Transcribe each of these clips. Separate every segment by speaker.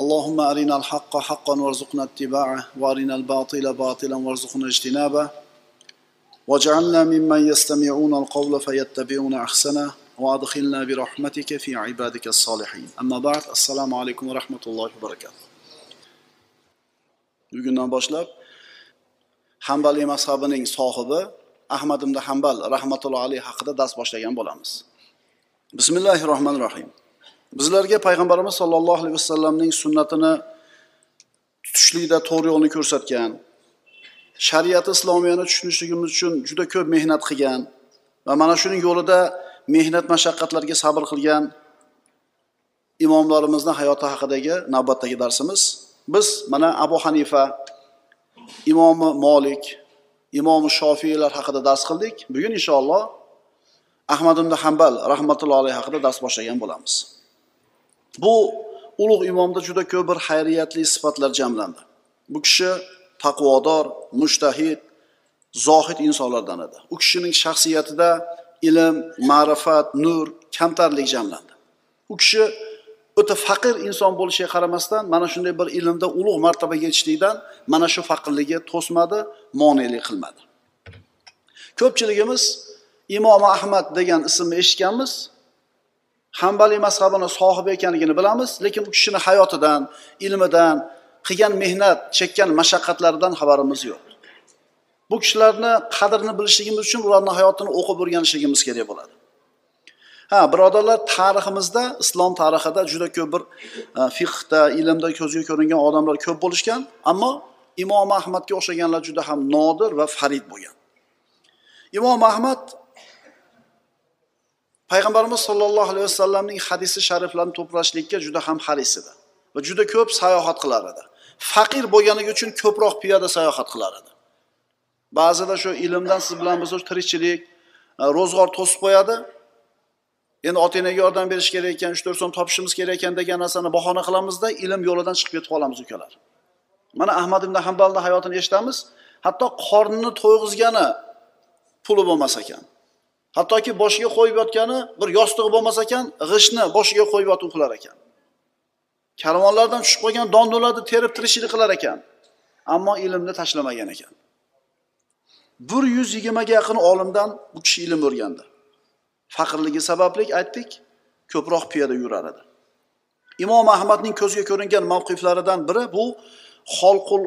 Speaker 1: اللهم أرنا الحق حقا وارزقنا اتباعه وأرنا الباطل باطلا وارزقنا اجتنابه واجعلنا ممن يستمعون القول فيتبعون أحسنه وأدخلنا برحمتك في عبادك الصالحين أما بعد السلام عليكم ورحمة الله وبركاته bugundan boshlab hambaliy mazhabining sohibi ahmad ibn hambal rahmatullohi alayhi haqida dars boshlagan bo'lamiz bismillahi rohmanir rohim bizlarga payg'ambarimiz sollallohu alayhi vasallamning sunnatini tutishlikda to'g'ri yo'lni ko'rsatgan shariati islomiyani tushunishligimiz uchun juda ko'p mehnat qilgan va mana shuning yo'lida mehnat mashaqqatlarga sabr qilgan imomlarimizni hayoti haqidagi navbatdagi darsimiz. Biz mana abu hanifa imomi molik imomi shofiylar haqida dars qildik. Bugun inshaalloh ahmad ibn hambal rahmatullohi alayhi haqida dars boshlagan bo'lamiz. Bu ulug' imomda juda ko'p bir xayriyatli sifatlar jamlandi. Bu kishi taqvodor mushtahid zohid insonlardan edi. U kishining shaxsiyatida ilm ma'rifat nur kamtarlik jamlandi. U kishi o'ta faqir inson bo'lishiga qaramasdan mana shunday bir ilmda ulug' martabaga yetishlikdan mana shu faqirligi to'smadi monelik qilmadi. Ko'pchiligimiz imom ahmad degan ismni eshitganmiz. Hambaliy mazhabini sohibi ekanligini bilamiz lekin u kishini hayotidan ilmidan qilgan mehnat chekkan mashaqqatlaridan xabarimiz yo'q. Bu kishilarni qadrini bilishligimiz uchun ularni hayotini o'qib o'rganishligimiz kerak bo'ladi. Ha birodarlar tariximizda islom tarixida juda ko'p bir fiqda fiqhda ilmda ko'zga ko'ringan odamlar ko'p bo'lishgan ammo imom ahmadga o'xshaganlar juda ham nodir va farid bo'lgan. Imom ahmad payg'ambarimiz sollallohu alayhi vasallamning hadisi shariflarini to'plashlikka juda ham haris edi va juda ko'p sayohat qilar edi. Faqir bo'lganligi uchun ko'proq piyoda sayohat qilar edi. Ba'zida shu ilmdan siz bilan biz tirikchilik ro'zg'or to'sib qo'yadi. Endi ota enaga yordam berish kerak ekan uch to'rt so'm topishimiz kerak ekan degan narsani bahona qilamizda ilm yo'lidan chiqib ketib qolamiz ukalar. Mana ahmad ibn hambalni hayotini eshitamiz. Hatto qornini to'yg'izgani puli bo'lmas ekan. Hattoki boshiga qo'yib yotgani bir yostig'i bo'lmas ekan g'ishtni boshiga qo'yib yotib uxlar ekan. Karvonlardan tushib qolgan dondularni terib tirikchilik qilar ekan ammo ilmni tashlamagan ekan. Bir yuz yigirmaga yaqin olimdan bu kishi ilm o'rgandi. Faqirligi sababli aytdik ko'proq piyoda yurar edi. Imom ahmadning ko'zga ko'ringan mavqiflaridan biri bu xolqul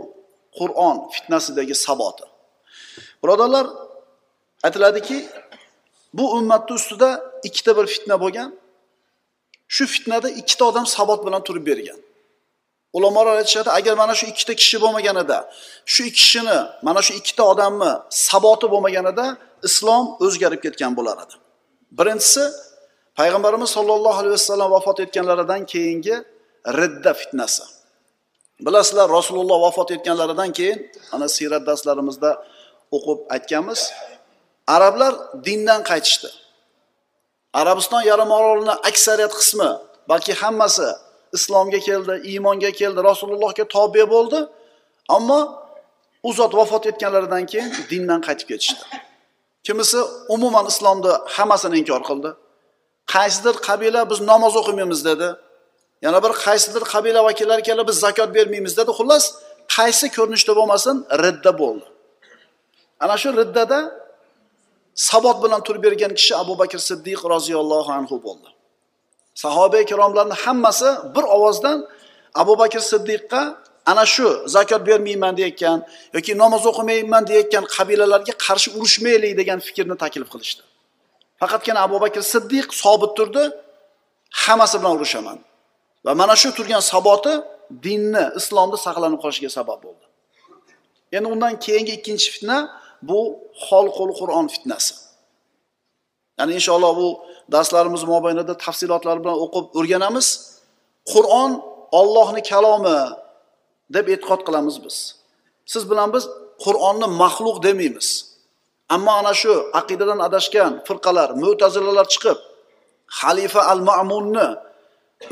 Speaker 1: qur'on fitnasidagi saboti. Birodarlar aytiladiki bu ummatni ustida ikkita bir fitna bo'lgan. Shu fitnada ikkita odam sabot bilan turib bergan. Ulamolar aytishadi agar mana shu ikkita kishi bo'lmaganida shu ikki kishini mana shu ikkita odamni saboti bo'lmaganida islom o'zgarib ketgan bo'lar edi. Birinchisi payg'ambarimiz sollallohu alayhi vasallam vafot etganlaridan keyingi ridda fitnasi. Bilasizlar rasululloh vafot etganlaridan keyin ana siyrat darslarimizda o'qib aytganmiz arablar dindan qaytishdi. Arabiston yarim orolini aksariyat qismi balki hammasi islomga keldi iymonga keldi rasulullohga tobe bo'ldi ammo u zot vafot etganlaridan keyin dindan qaytib ketishdi. Kimisi umuman islomni hammasini inkor qildi. Qaysidir qabila biz namoz o'qimaymiz dedi. Yana bir qaysidir qabila vakillari kelib biz zakot bermaymiz dedi. Xullas qaysi ko'rinishda bo'lmasin ridda bo'ldi. Ana shu riddada sabot bilan turib bergan kishi abu bakr siddiq roziyallohu anhu bo'ldi. Sahoba ikromlarni hammasi bir ovozdan abu bakr siddiqqa ana shu zakot bermayman deyayotgan yoki namoz o'qimayman deyayotgan qabilalarga qarshi urushmaylik degan fikrni taklif qilishdi. Faqatgina abu bakr siddiq sobit turdi hammasi bilan urushaman. Va mana shu turgan saboti dinni islomni saqlanib qolishiga sabab bo'ldi. Endi undan keyingi ikkinchi fitna bu xolqul qur'on fitnasi. Ya'ni inshaalloh bu darslarimiz mobaynida tafsilotlar bilan o'qib o'rganamiz. Qur'on ollohni kalomi deb e'tiqod qilamiz biz. Siz bilan biz qur'onni maxluq demaymiz. Ammo ana shu aqidadan adashgan firqalar mo'tazilalar chiqib xalifa al ma'munni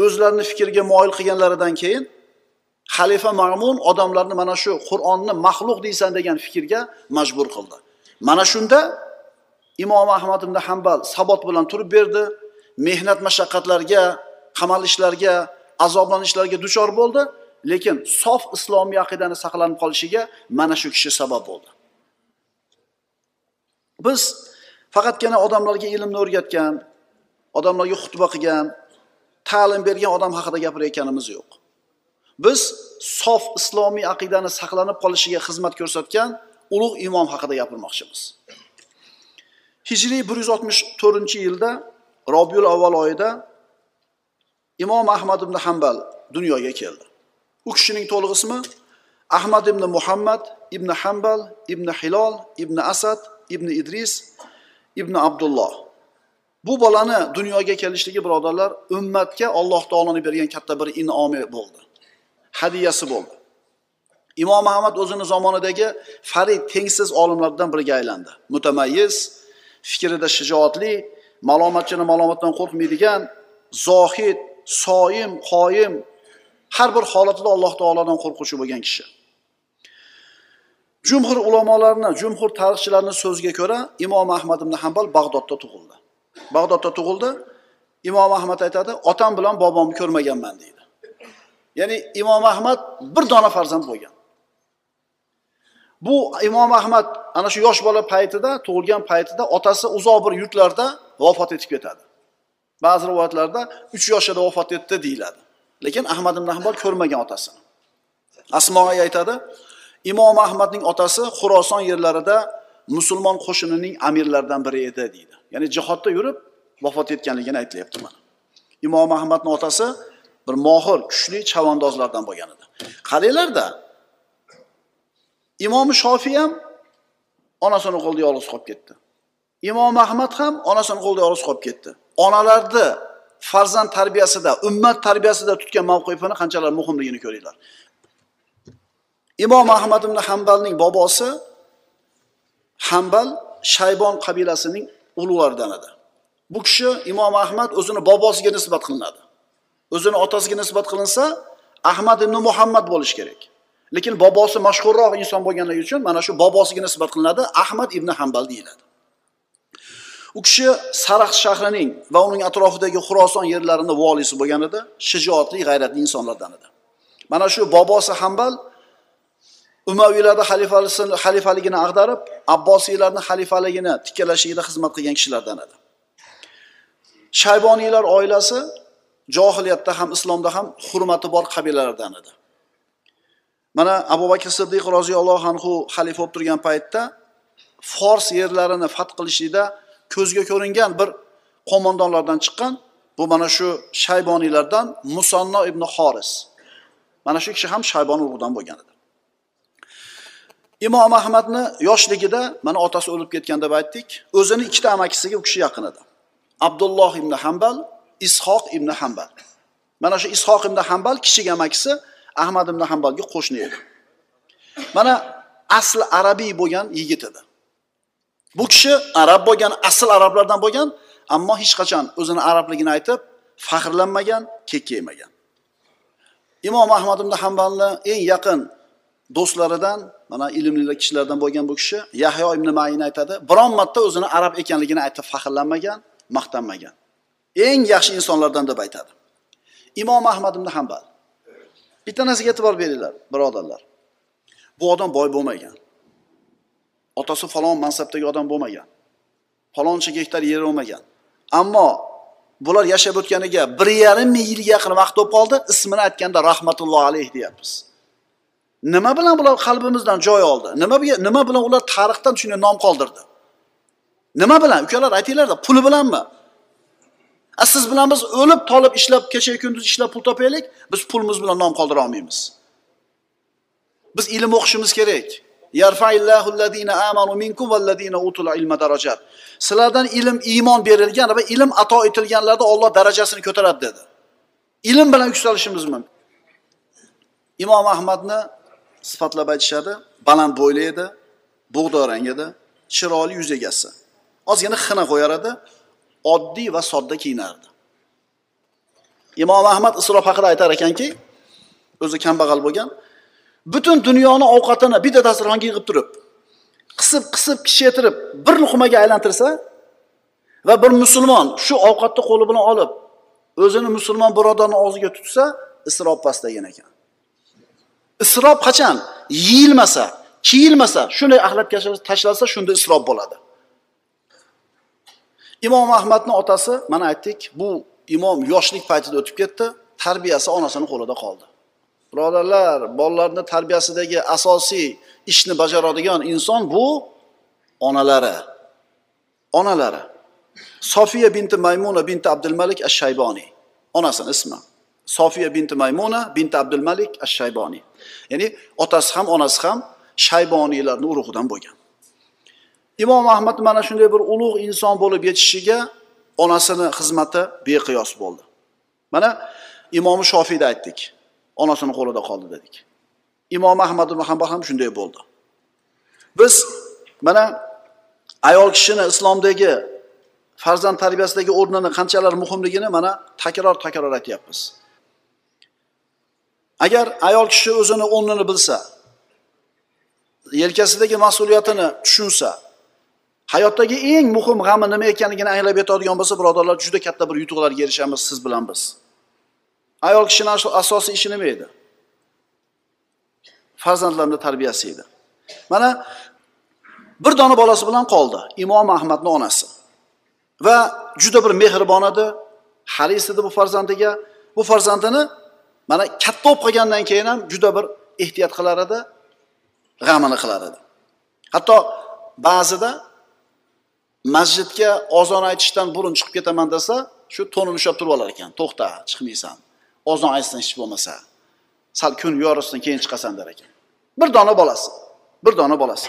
Speaker 1: o'zlarini fikriga moyil qilganlaridan keyin xalifa ma'mun odamlarni mana shu qur'onni maxluq deysan degan fikrga majbur qildi. Mana shunda imom ahmad ibn hambal sabot bilan turib berdi. Mehnat mashaqqatlarga qamalishlarga azoblanishlarga duchor bo'ldi. Lekin sof islomiy aqidani saqlanib qolishiga mana shu kishi sabab bo'ldi. Biz faqatgina odamlarga ilmni o'rgatgan odamlarga xutba qilgan ta'lim bergan odam haqida gapirayotganimiz yo'q. Biz sof islomiy aqidani saqlanib qolishiga xizmat ko'rsatgan ulug' imom haqida gapirmoqchimiz. Hijriy bir yuz oltmish to'rtinchi yilda robiyul avval oyida imom ahmad ibn hambal dunyoga keldi. U kishining to'liq ismi ahmad ibn muhammad ibn hambal ibn hilol ibn asad ibn idris ibn abdulloh. Bu bolani dunyoga kelishligi birodarlar ummatga alloh taoloni bergan katta bir inomi bo'ldi. Hadiyasi bo'ldi. Imom ahmad o'zini zamonidagi farid tengsiz olimlardan biriga aylandi. Mutamayyiz fikrida shijoatli malomatchini malomatdan qo'rqmaydigan zohid soyim qoyim har bir holatida alloh taolodan qo'rquvchi bo'lgan kishi. Jumhur ulamolarni jumhur tarixchilarni so'ziga ko'ra imom ahmad ibn hambal bag'dodda tug'ildi. Bag'dodda tug'ildi. Imom ahmad aytadi otam bilan bobomni ko'rmaganman deydi. Ya'ni imom ahmad bir dona farzand bo'lgan. Bu imom ahmad ana shu yosh bola paytida tug'ilgan paytida otasi uzoq bir yurtlarda vafot etib ketadi. Ba'zi rivoyatlarda uch yoshida vafot etdi deyiladi. Lekin ahmad ibn hambal ko'rmagan otasini asmoiy aytadi imom ahmadning otasi xuroson yerlarida musulmon qo'shinining amirlaridan biri edi deydi. Ya'ni jihodda yurib vafot etganligini aytilyapti mana. Imom ahmadni otasi bir mohir kuchli chavandozlardan bo'lgan edi. Qaranglarda imomi shofiy ham onasini qo'lida yolg'iz qolib ketdi. Imom ahmad ham onasini qo'lida yolg'iz qolib ketdi. Onalarni farzand tarbiyasida ummat tarbiyasida tutgan mavqifini qanchalar muhimligini ko'ringlar. Imom ahmad ibn hambalning bobosi hambal shaybon qabilasining ulug'laridan edi. Bu kishi imom ahmad o'zini bobosiga nisbat qilinadi. O'zini otasiga nisbat qilinsa ahmad ibn muhammad bo'lishi kerak. Lekin bobosi mashhurroq inson bo'lganligi uchun mana shu bobosiga nisbat qilinadi ahmad ibn hambal deyiladi. U kishi sarax shahrining va uning atrofidagi xuroson yerlarini voliysi bo'lgan edi shijoatli g'ayratli insonlardan edi. Mana shu bobosi hambal umaviylarni xalifaligini ag'darib abbosiylarni xalifaligini tikkalashligida xizmat qilgan kishilardan edi. Shayboniylar oilasi johiliyatda ham islomda ham hurmati bor qabilalardan edi. Mana abu bakr siddiq roziyallohu anhu xalifa bo'lib turgan paytda fors yerlarini fath qilishlikda ko'zga ko'ringan bir qo'mondonlardan chiqqan bu mana shu shayboniylardan musanno ibn xoris mana shu kishi ham shaybon urug'idan bo'lgan edi. Imom ahmadni yoshligida mana otasi o'lib ketgan deb aytdik. O'zini ikkita amakisiga u kishi yaqin edi. Abdulloh ibn hambal ishoq ibn hambal mana shu ishoq ibn hambal kichik amakisi ahmad ibn hambalga qo'shni edi. Mana asli arabiy bo'lgan yigit edi. Bu kishi arab bo'lgan asl arablardan bo'lgan ammo hech qachon o'zini arabligini aytib faxrlanmagan kekkaymagan imom ahmad ibn hambalni eng yaqin do'stlaridan mana ilmli kishilardan bo'lgan bu kishi yahyo ibn mayin aytadi biron marta o'zini arab ekanligini aytib faxrlanmagan maqtanmagan. Eng yaxshi insonlardan deb aytadi. Imom ahmad ibn hambal bitta narsaga e'tibor beringlar birodarlar. Bu odam boy bo'lmagan. Otasi falon mansabdagi odam bo'lmagan. Faloncha gektar yeri bo'lmagan. Ammo bular yashab o'tganiga bir yarim ming yilga yaqin vaqt bo'lib qoldi ismini aytganda rahmatulloh alayh deyapmiz. Nima bilan bular qalbimizdan joy oldi? Nima nima bilan ular tarixdan shunday nom qoldirdi? Nima bilan? Ukalar aytinglarda puli bilanmi? A siz bilan biz o'lib tolib ishlab kecha kunduz ishlab pul topaylik biz pulimiz bilan nom qoldira olmaymiz. Biz ilm o'qishimiz kerak. Sizlardan ilm iymon berilgan va ilm ato etilganlarda olloh darajasini ko'taradi dedi. Ilm bilan yuksalishimiz mumkin. Imom ahmadni sifatlab aytishadi baland bo'yli edi bug'doy rang edi chiroyli yuz egasi. Ozgina xina qo'yar edi. Oddiy va sodda kiyinardi. Imom ahmad isrof haqida aytar ekanki o'zi kambag'al bo'lgan butun dunyoni ovqatini bitta dasturxonga yig'ib turib qisib qisib kishaytirib bir luqmaga aylantirsa va bir musulmon shu ovqatni qo'li bilan olib o'zini musulmon birodarni og'ziga tutsa isrof past degan ekan. Isrof qachon? Yeyilmasa kiyilmasa shunday axlatga tashlasa shunda isrof bo'ladi. Imom ahmadni otasi mana aytdik bu imom yoshlik paytida o'tib ketdi tarbiyasi onasini qo'lida qoldi. Birodarlar bolalarni tarbiyasidagi asosiy ishni bajaradigan inson bu onalari. Onalari. Sofiya binti maymuna binti abdulmalik ash shayboniy onasini ismi. Sofiya binti maymuna binti abdulmalik ash shayboniy ya'ni otasi ham onasi ham shayboniylarni urug'idan bo'lgan. Imom ahmad mana shunday bir ulug' inson bo'lib yetishishiga onasini xizmati beqiyos bo'ldi. Mana imomi shofiyda aytdik onasini qo'lida qoldi dedik. Imom ahmad ibn hambal ham shunday bo'ldi. Biz mana ayol kishini islomdagi farzand tarbiyasidagi o'rnini qanchalar muhimligini mana takror takror aytyapmiz. Agar ayol kishi o'zini o'rnini bilsa yelkasidagi mas'uliyatini tushunsa hayotdagi eng muhim g'ami nima ekanligini anglab yetadigan bo'lsa birodarlar juda katta bir yutuqlarga erishamiz siz bilan biz. Ayol kishini asosiy ishi nima edi? Farzandlarni tarbiyasi edi. Mana bir dona bolasi bilan qoldi imom ahmadni onasi. Va juda bir mehribon edi haris edi bu farzandiga. Bu farzandini mana katta bo'lib qolgandan keyin ham juda bir ehtiyot qilar edi g'amini qilar edi. Hatto ba'zida masjidga ozon aytishdan burun chiqib ketaman desa shu to'nini ushlab turib olar ekan. To'xta chiqmaysan. Ozon aytsin hech bo'lmasa. Sal kun yorishsin keyin chiqasan der ekan. Bir dona bolasi bir dona bolasi.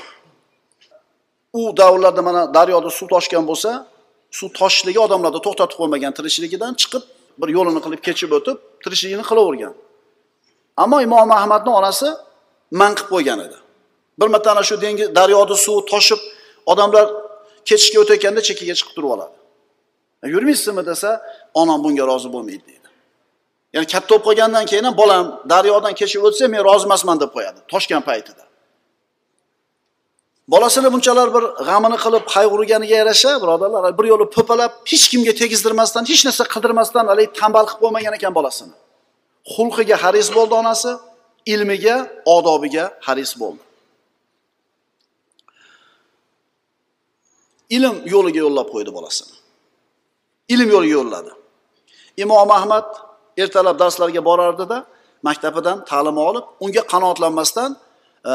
Speaker 1: U davrlarda mana daryoda suv toshgan bo'lsa suv toshishligi odamlarni to'xtatib qo'ymagan tirikchiligidan chiqib bir yo'lini qilib kechib o'tib tirikchiligini qilavergan. Ammo imom ahmadni onasi man qilib qo'ygan edi. Bir marta ana shu dengiz daryoda suv toshib odamlar ketishga o'tayotganda chekkaga chiqib turib oladi. Yurmaysizmi desa onam bunga rozi bo'lmaydi deydi. Ya'ni katta bo'lib qolgandan keyin ham bolam daryodan kechib o'tsa men rozi emasman deb qo'yadi toshgan paytida. Bolasini bunchalar bir g'amini qilib qayg'urganiga yarasha birodarlar bir yo'li po'palab hech kimga tegizdirmasdan hech narsa qildirmasdan haligi tambal qilib qo'ymagan ekan bolasini. Xulqiga haris bo'ldi onasi ilmiga odobiga haris bo'ldi. Ilm yo'liga yo'llab qo'ydi bolasini. Ilm yo'liga yo'lladi. Imom ahmad ertalab darslarga borardida maktabidan ta'lim olib unga qanoatlanmasdan e,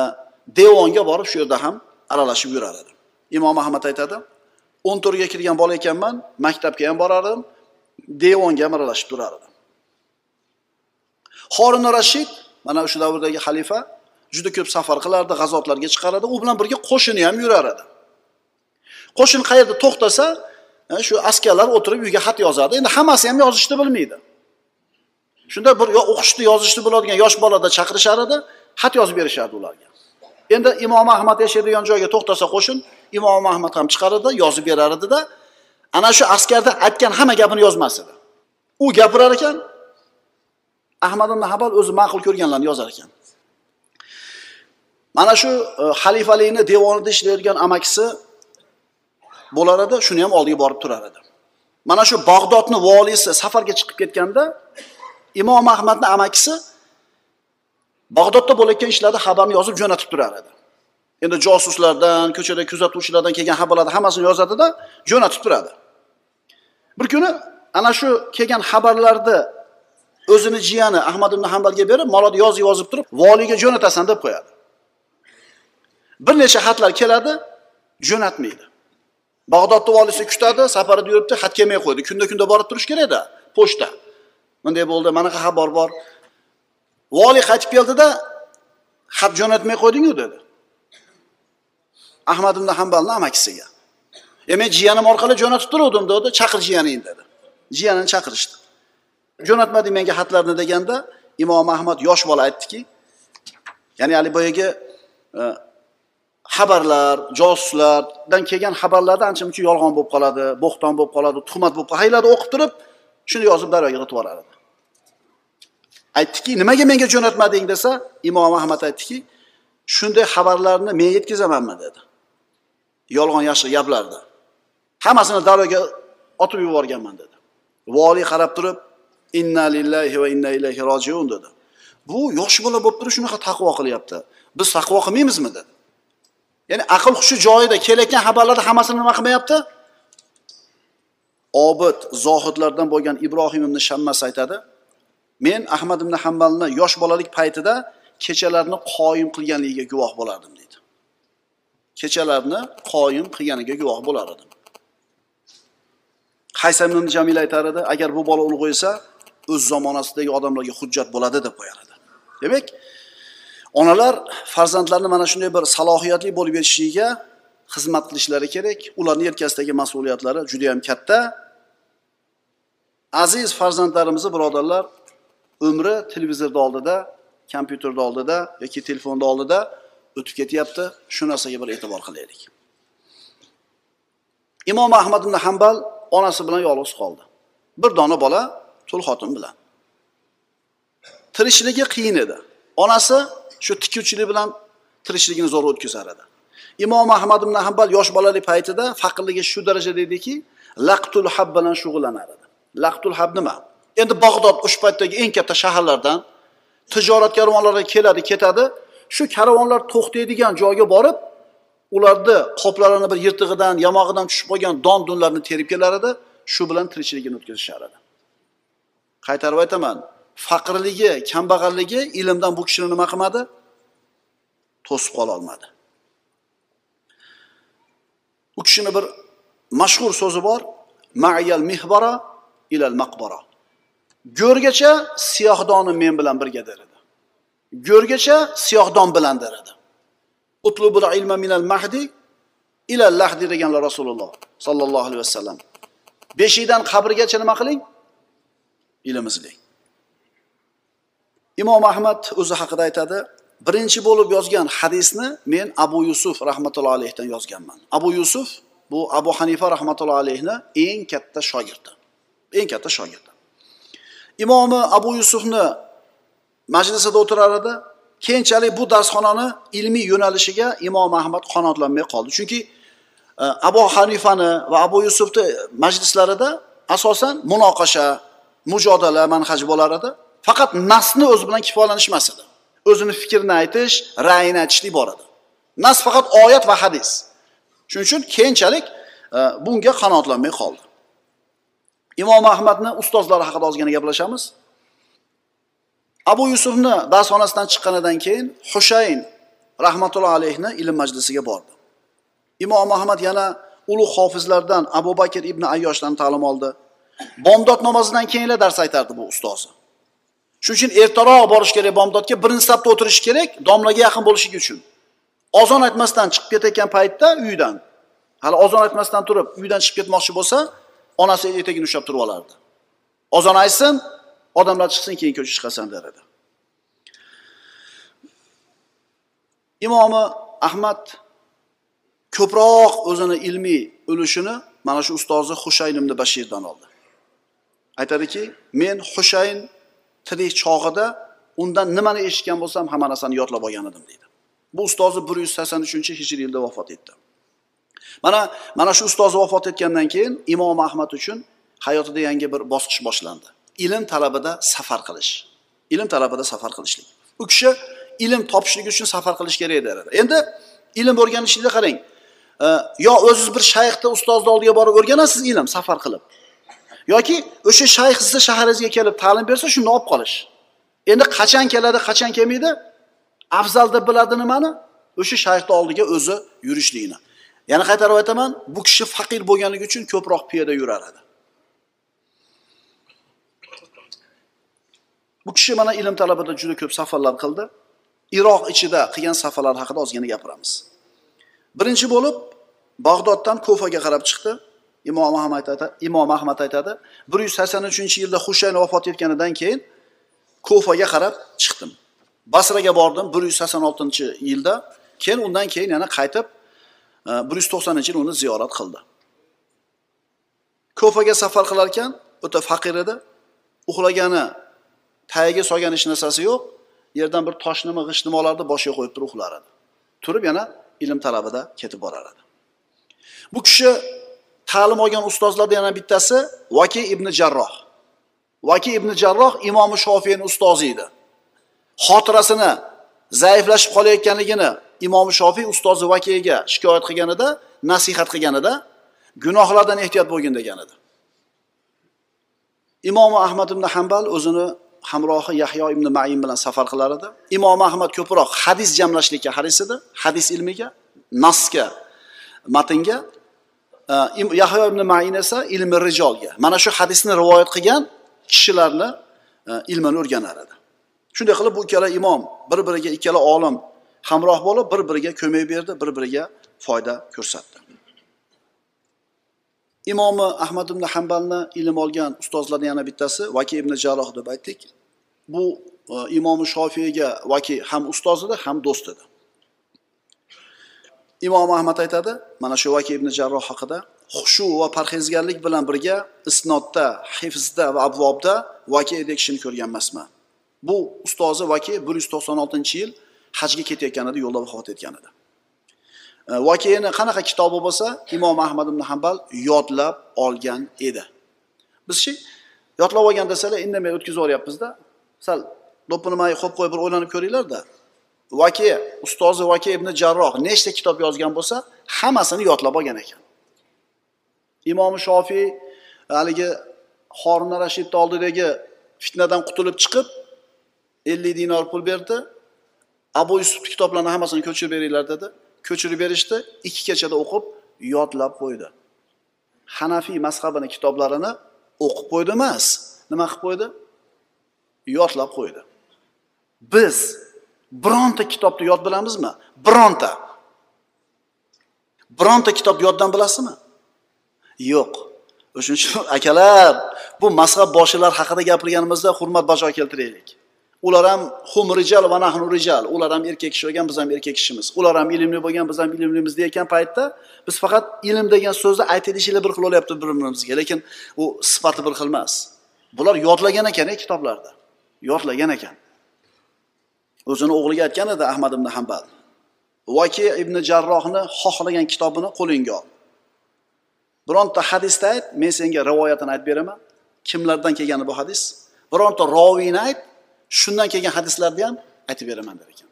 Speaker 1: devonga borib shu yerda ham aralashib yurar edi. Imom ahmad aytadi o'n to'rtga kirgan bola ekanman maktabga ham borardim devonga ham aralashib turar edim. Horin rashid mana shu davrdagi xalifa juda ko'p safar qilardi g'azotlarga chiqaradi u bilan birga qo'shini ham yurar edi. Qo'shin qayerda to'xtasa e, shu askarlar o'tirib uyga xat yozardi endi hammasi ham yozishni bilmaydi. Shunda bir o'qishni yozishni biladigan yosh bolada chaqirishar edi xat yozib berishardi ularga. Endi imom ahmad yashaydigan joyga to'xtasa qo'shin imom ahmad ham chiqar edi yozib berar edida ana shu askarda aytgan hamma gapini yozmas edi. U gapirar ekan ahmad ibn habal o'zi ma'qul ko'rganlarni yozar ekan. Mana shu e, xalifalikni devonida ishlaydigan amakisi bo'lar edi shuni ham oldiga borib turar edi. Mana shu bag'dodni voliysi safarga chiqib ketganda imom ahmadni amakisi bag'dodda bo'layotgan ishlarni xabarni yozib jo'natib turar edi. Endi josuslardan ko'chada kuzatuvchilardan kelgan xabarlarni hammasini yozadida jo'natib turadi. Bir kuni ana shu kelgan xabarlarni o'zini jiyani ahmad ibn hambalga berib malodi yozib yozib turib voliyga jo'natasan deb qo'yadi. Bir necha xatlar keladi jo'natmaydi. Bag'dodni volisi kutadi safarida yuribdi xat kelmay qo'ydi. Kunda kunda borib turish kerakda pochta. Bunday bo'ldi manaqa xabar bor voliy qaytib keldida xat jo'natmay qo'ydingu dedi. Ahmad ibn hambalni amakisiga. E men jiyanim orqali jo'natib turuvdim dedi. Chaqir jiyaningni dedi. Jiyanini chaqirishdi. Jo'natmading menga xatlarni deganda imom ahmad yosh bola aytdiki ya'ni haligi boyagi e, xabarlar josuslardan kelgan xabarlarda ancha muncha yolg'on bo'lib qoladi bo'xton bo'lib qoladi tuhmat bo'lib qoladi. Haylarni o'qib turib shuni yozib daryoga qilib yuboradi aytdiki nimaga menga jo'natmading desa imom ahmad aytdiki shunday xabarlarni men yetkazamanmi dedi. Yolg'on yashiq gaplarni hammasini daryoga otib yuborganman dedi. Voliy qarab turib inna lillahi va inna ilayhi rojiun dedi. Bu yosh bola bo'lib turib shunaqa taqvo qilyapti. Biz taqvo qilmaymizmi dedi. Ya'ni aql hushi joyida kelayotgan xabarlarni hammasini nima qilmayapti? Obid zohidlardan bo'lgan ibrohim ibn shammas aytadi men ahmad ibn hambalni yosh bolalik paytida kechalarni qoyim qilganligiga guvoh bo'lardim deydi. Kechalarni qoyim qilganiga guvoh bo'lar edim haysam ibn jamil aytar edi agar bu bola ulg'aysa o'z zamonasidagi odamlarga hujjat bo'ladi deb qo'yar edi. Demak onalar farzandlarini mana shunday bir salohiyatli bo'lib yetishishiga xizmat qilishlari kerak. Ularni yelkasidagi mas'uliyatlari juda yam katta. Aziz farzandlarimizni birodarlar umri televizorni oldida kompyuterni oldida yoki telefonni oldida o'tib ketyapti. Shu narsaga bir e'tibor qilaylik. Imom ahmad ibn hambal onasi bilan yolg'iz qoldi. Bir dona bola tul xotin bilan. Tirishligi qiyin edi. Onasi shu tikuvchilik bilan tirikchiligini zo'r o'tkazar edi. Imom ahmad ibn hambal yosh bolalik paytida faqirligi shu darajada ediki laqtul hab bilan shug'ullanar edi. Laqtul hab nima? Endi bag'dod o'sha paytdagi eng katta shaharlardan tijorat karvonlari keladi ketadi. Shu karvonlar to'xtaydigan joyga borib ularni qoplarini bir yirtig'idan yamog'idan tushib qolgan don dunlarni terib kelar edi. Shu bilan tirikchiligini o'tkazishar edi. Qaytarib aytaman. Faqirligi kambag'alligi ilmdan bu kishini nima qilmadi? To'sib qololmadi u kishini bir mashhur so'zi bor mayal mihbara ilal maqbara. Go'rgacha siyohdonim men bilan birga der edi. Go'rgacha siyohdon bilan der edi. Utlubul ilma minal mahdi ilal lahdi deganlar rasululloh sollallohu alayhi vasallam. Beshikdan qabrgacha nima qiling? Ilm izlang imom ahmad o'zi haqida aytadi birinchi bo'lib yozgan hadisni men abu yusuf rahmatullohi alayhdan yozganman. Abu yusuf bu abu hanifa rahmatullohi alayhni eng katta shogirdi eng katta shogirdi imomi abu yusufni majlisida o'tirar edi. Keyinchalik bu darsxonani ilmiy yo'nalishiga imom ahmad qanoatlanmay qoldi. Chunki e, abu hanifani va abu yusufni majlislarida asosan munoqasha mujodala manhaj bo'lar edi. Faqat nasni o'zi bilan kifoyalanishmas edi. O'zini fikrini aytish ra'yini aytishlik bor edi. Nas faqat oyat va hadis. Shuning uchun keyinchalik e, bunga qanoatlanmay qoldi. Imom ahmadni ustozlari haqida ozgina gaplashamiz. Abu yusufni darsxonasidan chiqqanidan keyin hushayn rahmatullohi alayhni ilm majlisiga bordi. Imom ahmad yana ulug' hofizlardan abu bakr ibn ayyoshdan ta'lim oldi. Bomdod namozidan keyinla dars aytardi bu ustozi. Shuning uchun ertaroq borish kerak bomdodga birinchi safda o'tirish kerak domlaga yaqin bo'lishligi uchun. Ozon aytmasdan chiqib ketayotgan paytda uydan hali ozon aytmasdan turib uydan chiqib ketmoqchi bo'lsa onasi etagini ushlab turib olardi. Ozon aytsin odamlar chiqsin keyin ko'cha chiqasan der edi. Imomi ahmad ko'proq o'zini ilmiy ulushini mana shu ustozi hushayn ibn bashirdan oldi. Aytadiki men hushayn tirik chog'ida undan nimani eshitgan bo'lsam hamma narsani yodlab olgan edim deydi. Bu ustozi bir yuz sakson uchinchi hijriy yilda vafot etdi. Mana mana shu ustozi vafot etgandan keyin imom ahmad uchun hayotida yangi bir bosqich boshlandi. Ilm talabida safar qilish. Ilm talabida safar qilishlik. U kishi ilm topishlik uchun safar qilish kerak edi endi ilm o'rganishlikda qarang e, yo o'ziz bir shayxni ustozni oldiga borib o'rganasiz ilm safar qilib. Yoki o'sha shayx sizni shaharingizga kelib ta'lim bersa shuni olib qolish. Endi qachon keladi qachon kelmaydi? Afzal deb biladi nimani o'sha shayxni oldiga o'zi yurishligini. Yana qaytarib aytaman bu kishi faqir bo'lganligi uchun ko'proq piyoda yurar edi. Bu kishi mana ilm talabida juda ko'p safarlar qildi. Iroq ichida qilgan safarlar haqida ozgina gapiramiz. Birinchi bo'lib bag'doddan ko'faga qarab chiqdi. Imom ahmad aytadi imom ahmad aytadi bir yuz sakson uchinchi yilda hushayn vafot etganidan keyin ko'faga qarab chiqdim. Basraga bordim bir yuz sakson oltinchi yilda. Keyin undan keyin yana qaytib e, bir yuz to'qsoninchi yil uni ziyorat qildi. Ko'faga safar qilar ekan o'ta faqir edi. Uxlagani tagiga solgan hech narsasi yo'q. Yerdan bir tosh nima g'isht nima olardi boshiga qo'yib turib uxlar edi. Turib yana ilm talabida ketib borar edi. Bu kishi ta'lim olgan ustozlardan yana bittasi vaki ibn jarroh. Vaki ibn jarroh imomi shofiyni ustozi edi. Xotirasini zaiflashib qolayotganligini imom shofiy ustozi vakiga shikoyat qilganida nasihat qilganida gunohlardan ehtiyot bo'lgin degan edi imom ahmad ibn hambal o'zini hamrohi yahyo ibn mayin bilan safar qilar edi imom ahmad ko'proq hadis jamlashlikka haris edi hadis ilmiga nasga matnga yahyo ibn main esa ilmi rijolga mana shu hadisni rivoyat qilgan kishilarni э, ilmini o'rganar edi shunday qilib bu ikkala imom bir biriga ikkala olim hamroh bo'lib bir biriga ko'mak berdi bir biriga foyda ko'rsatdi. Imomi ahmad ibn hambalni ilm olgan ustozlardan yana bittasi vaki ibn jaroh deb aytdik. Bu e, imomi shofiyga vaki ham ustoz edi ham do'st edi imom ahmad aytadi mana shu vaki ibn jarroh haqida xushu va parhezgarlik bilan birga isnodda hifzda va abvobda vaki kishini ko'rgan emasman bu ustozi vaki bir yuz to'qson oltinchi yil hajga ketayotgan edi yo'lda vafot etgan edi. E, qanaqa kitobi bo'lsa imom ahmad ibn hambal yodlab olgan edi. Bizchi yodlab olgan desalar indamay o'tkazib yuboryapmizda. Sal do'ppini qo'yib qo'yib bir o'ylanib ko'ringlarda. Vaki ustozi vaki ibn jarroh nechta kitob yozgan bo'lsa hammasini yodlab olgan ekan. Imom shofiy haligi horuna rashidni oldidagi fitnadan qutulib chiqib ellik dinor pul berdi. Abu yusufni kitoblarini hammasini ko'chirib beringlar dedi. Ko'chirib berishdi ikki kechada o'qib yodlab qo'ydi. Hanafiy mazhabini kitoblarini o'qib qo'ydi emas. Nima qilib qo'ydi? Yodlab qo'ydi. Biz bironta kitobni yod bilamizmi? Bironta. Bironta kitob yoddan bilasizmi? Yo'q. O'shaning uchun akalar bu mazhab boshilar haqida gapirganimizda hurmat bajo keltiraylik. Ular ham hum rijal va nahnu rijal. Ular ham erkak kishi bo'lgan biz ham erkak kishimiz. Ular ham ilmli bo'lgan biz ham ilmlimiz deyotgan paytda biz faqat ilm degan so'zni aytilishinglar bir xil bo'lyapti bir birimizga lekin u sifati bir xil emas. Bular yodlagan ekan kitoblarda. Yodlagan ekan. O'zini o'g'liga aytgan edi ahmad ibn hambal voki ibn jarrohni xohlagan kitobini qo'lingga ol. Bironta hadisda ayt men senga rivoyatini aytib beraman. Kimlardan kelgani bu hadis? Bironta roviyni ayt shundan kelgan hadislarni ham aytib beraman der ekan.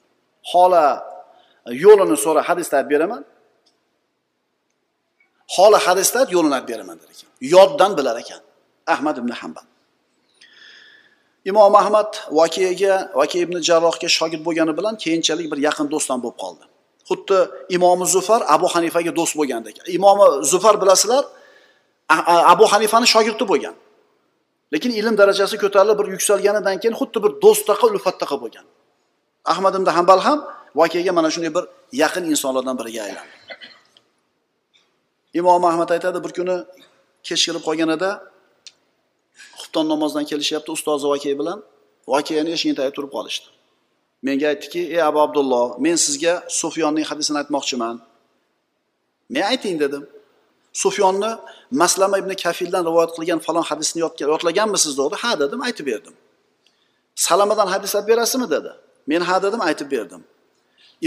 Speaker 1: Hola yo'lini so'ra hadisni aytib beraman. Hola hadisda yo'lini aytib beraman der ekan. Yoddan bilar ekan ahmad ibn hambal imom ahmad vakiyaga vakiy ibn jarrohga shogird bo'lgani bilan keyinchalik bir yaqin do'stdan bo'lib qoldi. Xuddi imomi zufar abu hanifaga do'st bo'lgandek. Imomi zufar bilasizlar abu hanifani shogirdi bo'lgan. Lekin ilm darajasi ko'tarilib bir yuksalganidan keyin xuddi bir do'stdaqa ulfatdaqa bo'lgan. Ahmad ibn hambal ham vakiyaga mana shunday bir yaqin insonlardan biriga aylandi. Imom ahmad aytadi bir kuni kech kirib qolganida xufton namozdan kelishyapti ustozi vakiy bilan. Vakeyani eshigini tagida turib qolishdi. Menga aytdiki ey abu abdulloh men sizga sufyonning hadisini aytmoqchiman. Men ayting dedim. Sufyonni maslama ibn kafildan rivoyat qilgan falon hadisni yodlaganmisiz? dedi. Ha dedim aytib berdim. Salamadan hadis aytib berasizmi? dedi. Men ha dedim aytib berdim.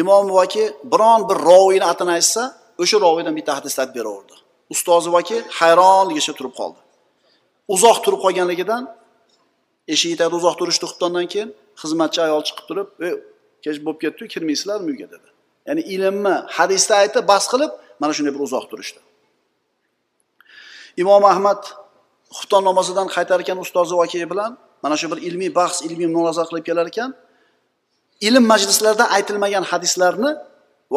Speaker 1: Imom vaki biron bir roviyni atini aytsa o'sha roviydan bitta hadisni aytib beraverdi. Ustozi vaki hayronligicha turib qoldi. Uzoq turib qolganligidan eshik tagida uzoq turishdi xuftondan keyin xizmatchi ayol chiqib turib e kech bo'lib ketdiyu kirmaysizlarmi uyga? dedi. Ya'ni ilmni hadisda aytib bas qilib mana shunday bir uzoq turishdi. Imom ahmad xufton namozidan qaytar ekan ustozi vakiy bilan mana shu bir ilmiy bahs ilmiy mulohaza qilib kelar ekan ilm majlislarida aytilmagan hadislarni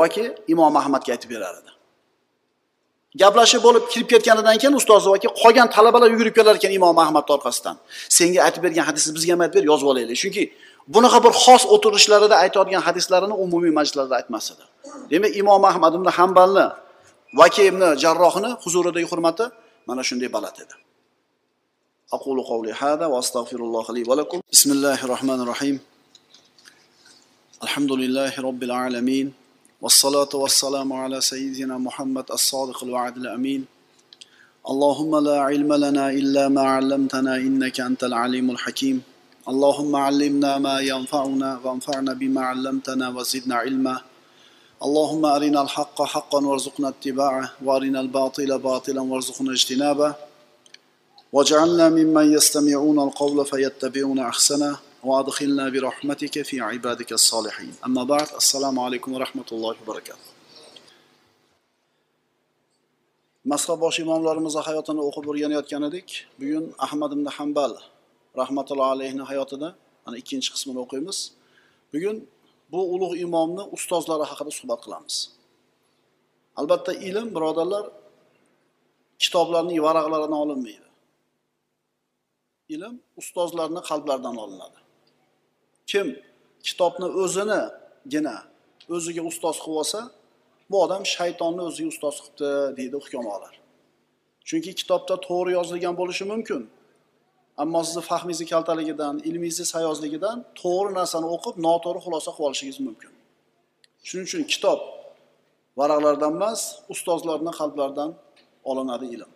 Speaker 1: vaki imom ahmadga aytib berar edi. gaplashib bo'lib kirib ketganidan keyin ustozi vaki qolgan talabalar yugurib kelar ekan imom ahmadni orqasidan senga aytib bergan hadisni bizga ham aytib ber yozib olaylik chunki bunaqa bir xos o'tirishlarida aytadigan hadislarini umumiy majlislarda aytmas edi demak imom ahmad ibn hambalni vaki ibn jarrohni huzuridagi hurmati mana shunday baland edi أقول قولي هذا وأستغفر الله لي ولكم بسم الله الرحمن الرحيم الحمد لله رب العالمين والصلاة والسلام على سيدنا محمد الصادق الوعد الأمين. اللهم لا علم لنا إلا ما علمتنا إنك أنت العليم الحكيم. اللهم علمنا ما ينفعنا وانفعنا بما علمتنا وزدنا علما. اللهم أرنا الحق حقا وارزقنا اتباعه وأرنا الباطل باطلا وارزقنا اجتنابه. واجعلنا ممن يستمعون القول فيتبعون أحسنه. وأدخلنا برحمتك في عبادك الصالحين أما بعد السلام عليكم ورحمة الله وبركاته mazhab bosh imomlarimizni hayotini o'qib o'rganayotgan edik bugun ahmad ibn hambal rahmatullohi alayhni hayotini ana ikkinchi qismini o'qiymiz bugun bu ulug' imomni ustozlari haqida suhbat qilamiz albatta ilm birodarlar kitoblarning varaqlaridan olinmaydi ilm ustozlarni qalblaridan olinadi kim kitobni o'zinigina o'ziga ustoz qilib olsa bu odam shaytonni o'ziga ustoz qilibdi deydi hukamolar chunki kitobda to'g'ri yozilgan bo'lishi mumkin. Ammo sizni fahmingizni kaltaligidan ilmingizni sayozligidan to'g'ri narsani o'qib noto'g'ri xulosa qilib olishingiz mumkin. Shuning uchun kitob varaqlardan emas ustozlarni qalblaridan olinadi ilm.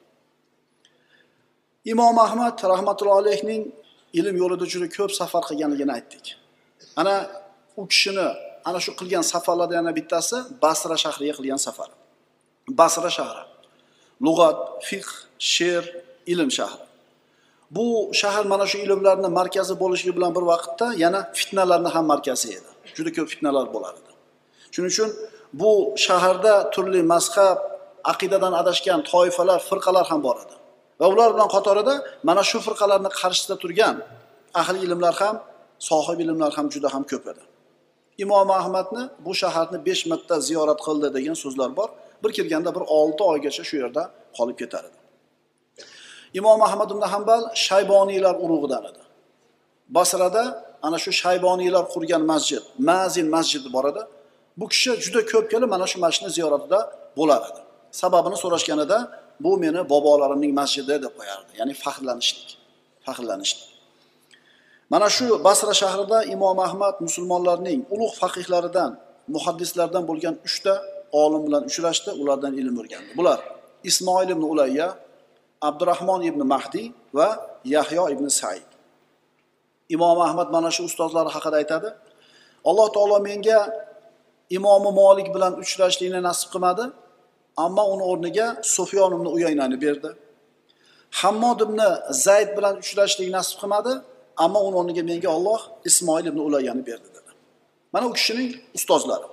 Speaker 1: Imom ahmad rahmatullohi alayhning ilm yo'lida juda ko'p safar qilganligini aytdik. Ana u kishini ana shu qilgan safarlardan yana bittasi basra shahriga qilgan safar basra shahri. Lug'at fiqh she'r ilm shahri. Bu shahar mana shu ilmlarni markazi bo'lishligi bilan bir vaqtda yana fitnalarni ham markazi edi. Juda ko'p fitnalar bo'lar edi. Shuning uchun bu shaharda turli mazhab aqidadan adashgan toifalar firqalar ham bor edi. Va ular bilan qatorida mana shu firqalarni qarshisida turgan ahli ilmlar ham sohib ilmlar ham juda ham ko'p edi. Imom ahmadni bu shaharni besh marta ziyorat qildi degan so'zlar bor. Bir kelganda bir olti oygacha shu yerda qolib ketar edi. Imom ahmad ibn hambal shayboniylar urug'idan edi. Basrada ana shu shayboniylar qurgan masjid mazin masjidi bor edi. Bu kishi juda ko'p kelib mana shu masjidni ziyoratida bo'lar edi. Sababini so'rashganida bu meni bobolarimning masjidi deb qo'yardi ya'ni faxrlanishlik faxrlanishlik. Mana shu basra shahrida imom ahmad musulmonlarning ulug' faqihlaridan muhaddislardan bo'lgan uchta olim bilan uchrashdi ulardan ilm o'rgandi. Bular ismoil ibn ulayya abdurahmon ibn mahdiy va yahyo ibn said. Imom ahmad mana shu ustozlari haqida aytadi alloh taolo menga imomi molik bilan uchrashlikni nasib qilmadi ammo uni o'rniga sufyon ibn uyaynani berdi. Hammod ibn zayd bilan uchrashlik nasib qilmadi ammo uni o'rniga menga olloh ismoil ibn ulayyani berdi dedi. Mana u kishining ustozlari.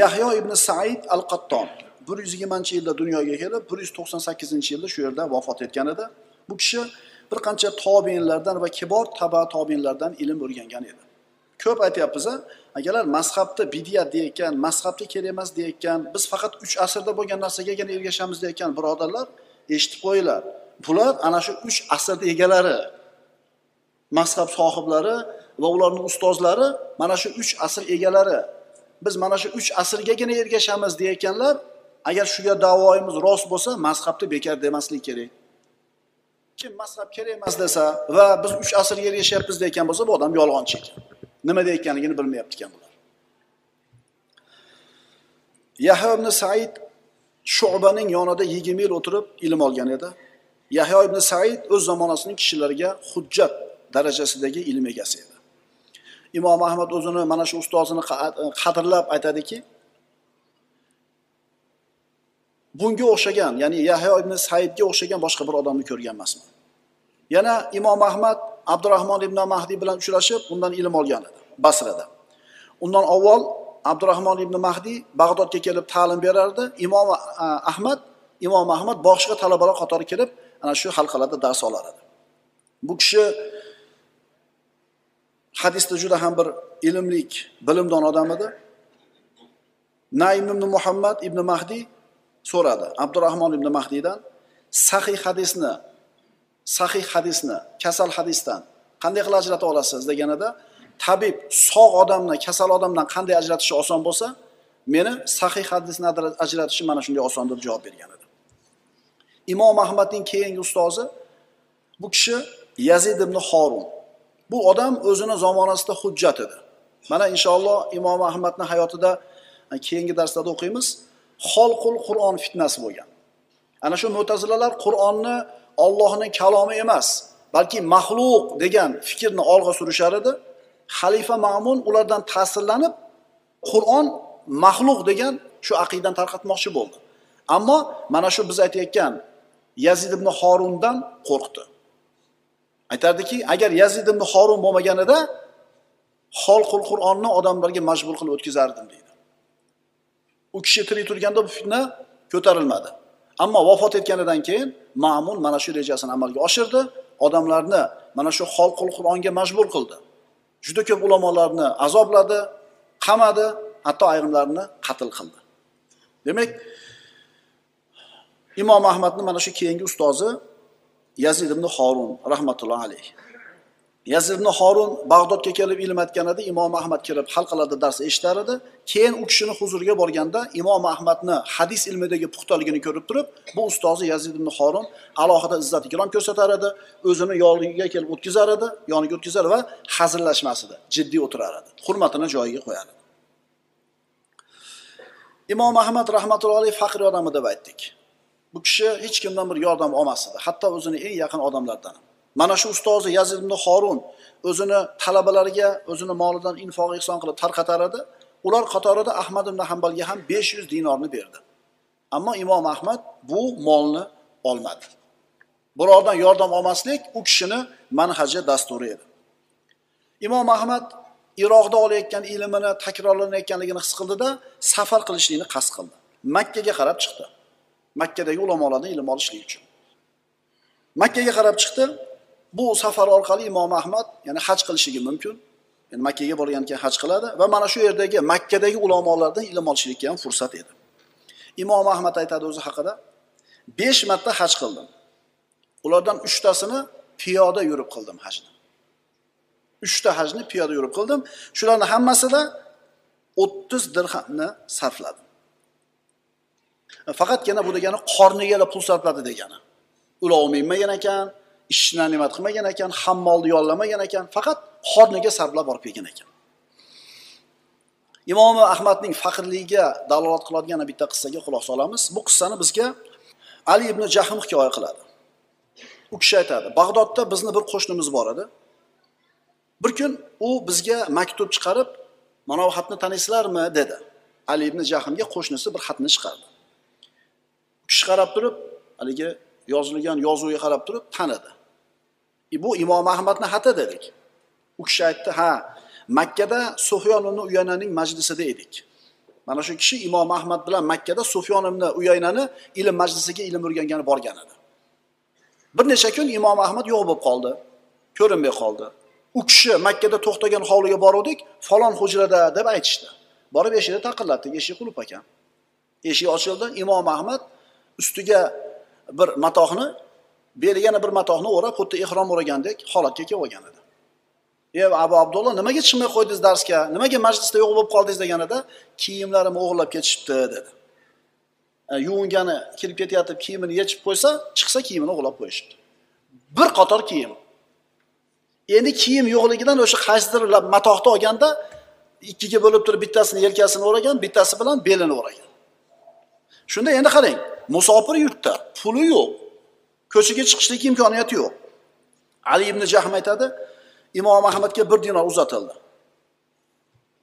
Speaker 1: Yahyo ibn said al qatton bir yuz yigirmanchi yilda dunyoga kelib bir yuz to'qson sakkizinchi yilda shu yerda vafot etgan edi. Bu kishi bir qancha tobinlardan va kibor taba tobinlardan ilm o'rgangan edi. Ko'p aytyapmiz agarlar mazhabni bidiyat deyayotgan mazhabga kerak emas deyayotgan biz faqat uch asrda bo'lgan narsagagina ergashamiz deyayotgan birodarlar eshitib qo'yinglar. Bular ana shu uch asrni egalari. Mazhab sohiblari va ularni ustozlari mana shu uch asr egalari. Biz mana shu uch asrgagina ergashamiz deyayotganlar agar shuga davoyimiz rost bo'lsa mazhabni bekor demaslik kerak. Kim mazhab kerak emas desa va biz uch asrga ergashyapmiz deyotgan bo'lsa bu odam yolg'onchi ekan nima deyotganligini bilmayapti ekan bular. Yahyo ibn said shubaning yonida yigirma yil o'tirib ilm olgan edi. Yahyo ibn said o'z zamonasining kishilariga hujjat darajasidagi ilm egasi edi. Imom ahmad o'zini mana shu ustozini e, qadrlab aytadiki bunga o'xshagan ya'ni yahyo ibn saidga o'xshagan boshqa bir odamni ko'rgan emasman. Yana imom ahmad abdurahmon ibn mahdiy bilan uchrashib undan ilm olgan edi basrada. Undan avval abdurahmon ibn mahdiy bag'dodga kelib ta'lim berardi. Imom e, ahmad imom ahmad boshqa talabalar qatori kelib ana shu halqalarda dars olar edi. Bu kishi hadisda juda ham bir ilmlik bilimdon odam edi. Naim ibn muhammad ibn mahdiy so'radi. Abdurahmon ibn mahdiydan sahih hadisni sahih hadisni kasal hadisdan qanday qilib ajrata olasiz? deganida tabib sog' odamni kasal odamdan qanday ajratishi oson bo'lsa meni sahih hadisni ajratishi mana shunday oson deb javob bergan edi. Imom ahmadning keyingi ustozi bu kishi yazid ibn horun bu odam o'zini zamonasida hujjat edi. Mana inshaalloh imom ahmadni hayotida e, keyingi darslarda o'qiymiz. Xolqul qur'on fitnasi bo'lgan. Ana shu mo'tazilalar qur'onni ollohni kalomi emas balki maxluq degan fikrni olg'a surishar edi. Xalifa ma'mun ulardan ta'sirlanib qur'on maxluq degan shu aqidani tarqatmoqchi bo'ldi. Ammo mana shu biz aytayotgan yazid ibn horundan qo'rqdi. Aytardiki agar yazid ibn horun bo'lmaganida xolqul qur'onni odamlarga majbur qilib o'tkazardim deydi. U kishi tirik turganda bu fitna ko'tarilmadi. Ammo vafot etganidan keyin ma'mun mana shu rejasini amalga oshirdi. Odamlarni mana shu xolqul qur'onga majbur qildi. Juda ko'p ulamolarni azobladi qamadi hatto ayrimlarini qatl qildi. Demak imom ahmadni mana shu keyingi ustozi yazid ibn horun rahmatullohi alayhi yazid ibn horun bag'dodga kelib ilm aytganida imom ahmad kirib halqalarda dars eshitar edi keyin u kishini huzuriga borganda imom ahmadni hadis ilmidagi puxtaligini ko'rib turib bu ustozi yazid ibn horun alohida izzat ikrom ko'rsatar edi o'zini yoniga kelib o'tkazar edi yoniga o'tkazar va hazillashmas edi jiddiy o'tirar edi hurmatini joyiga qo'yar edi. Imom ahmad rahmatullohi alayhi faqir odam deb aytdik. Bu kishi hech kimdan bir yordam olmas edi. Hatto o'zini eng yaqin odamlardan mana shu ustozi yazid ibn horun o'zini talabalariga o'zini molidan infoq ehson qilib tarqatar edi. Ular qatorida ahmad ibn hambalga ham besh yuz dinorni berdi. Ammo imom ahmad bu molni olmadi. Birovdan yordam olmaslik u kishini manhaji dasturi edi. Imom ahmad iroqda olayotgan ilmini takrorlanayotganligini his qildida safar qilishlikni qasd qildi. Makkaga qarab chiqdi. Makkadagi ulamolardan ilm olishlik uchun. Makkaga qarab chiqdi. Bu safar orqali imom ahmad ya'ni haj qilishligi mumkin. Yani makkaga borgan ekan haj qiladi va mana shu yerdagi makkadagi ulamolardan ilm olishlikka ham fursat edi. Imom ahmad aytadi o'zi haqida besh marta haj qildim. Ulardan uchtasini piyoda yurib qildim hajni. Uchta hajni piyoda yurib qildim. Shularni hammasida o'ttiz dirhamni sarfladim. Faqatgina bu degani qorniga pul sarfladi degani. Ulov minmagan ekan ishni nima qilmagan ekan hammolni yollamagan ekan faqat qorniga sarflab borib kelgan ekan. Imom ahmadning faqirligiga dalolat qiladigan bitta qissaga xulosa olamiz bu qissani bizga ali ibn jahm hikoya qiladi. U kishi aytadi bag'dodda bizni bir qo'shnimiz bor edi. Bir kun u bizga maktub chiqarib mana bu xatni taniysizlarmi dedi. Ali ibn jahmga qo'shnisi bir xatni chiqardi. Kishi qarab turib haligi yozilgan yozuvga qarab turib tanidi. E, bu imom ahmadni xati dedik. U kishi aytdi ha makkada sufyon ibn uyananing majlisida edik. Mana shu kishi imom ahmad bilan makkada sufyon ibn uyaynani ilm majlisiga ilm o'rgangani borgan edi. Bir necha kun imom ahmad yo'q bo'lib qoldi ko'rinmay qoldi. U kishi makkada to'xtagan hovliga boruvdik falon hujrada deb aytishdi. Borib eshikni taqillatdik eshik qulib ekan eshik ochildi imom ahmad ustiga bir matohni beliga bir matohni o'rab xuddi ehrom o'ragandek holatga kelib olgan edi. E abu abdulloh nimaga chiqmay qo'ydingiz darsga? Nimaga majlisda yo'q bo'lib qoldingiz? deganida kiyimlarimni o'g'irlab ketishibdi dedi. E, yuvingani kelib ketayotib kiyimini yechib qo'ysa chiqsa kiyimini o'g'irlab qo'yishibdi. Bir qator kiyim. Endi kiyim yo'qligidan o'sha qaysidir matohni olganda ikkiga bo'lib turib bittasini yelkasini o'ragan bittasi bilan belini o'ragan. Shunda endi qarang musofir yurtda puli yo'q. Ko'chaga chiqishlik imkoniyati yo'q. Ali ibn jahm aytadi imom ahmadga bir dinor uzatildi.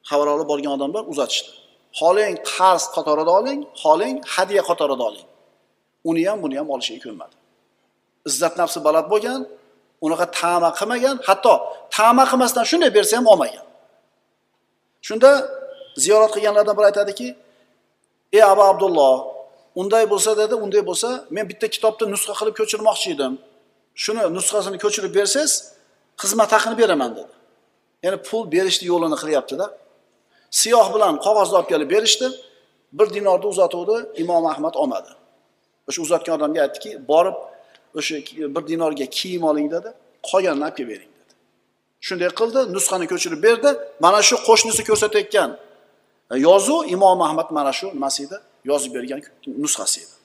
Speaker 1: Xabar olib borgan odamlar uzatishdi. Xohlang qarz qatorida oling xohlang hadya qatorida oling. Uni ham buni ham olishga ko'nmadi. Izzat nafsi baland bo'lgan unaqa tama qilmagan hatto tama qilmasdan shunday bersa ham olmagan. Shunda ziyorat qilganlardan biri aytadiki ey abu abdulloh unday bo'lsa dedi unday bo'lsa men bitta kitobni nusxa qilib ko'chirmoqchi edim. Shuni nusxasini ko'chirib bersangiz xizmat haqini beraman dedi. Ya'ni pul berishni yo'lini qilyaptida. Siyoh bilan qog'ozni olib kelib berishdi. Bir dinorni uzatuvdi imom ahmad olmadi. O'sha uzatgan odamga aytdiki borib o'sha bir dinorga kiyim oling dedi qolganini olib kelib bering dedi. Shunday qildi nusxani ko'chirib berdi. Mana shu qo'shnisi ko'rsatayotgan. Yozuv imom ahmad mana shu nimasi edi? Yozib bergan nusxasi edi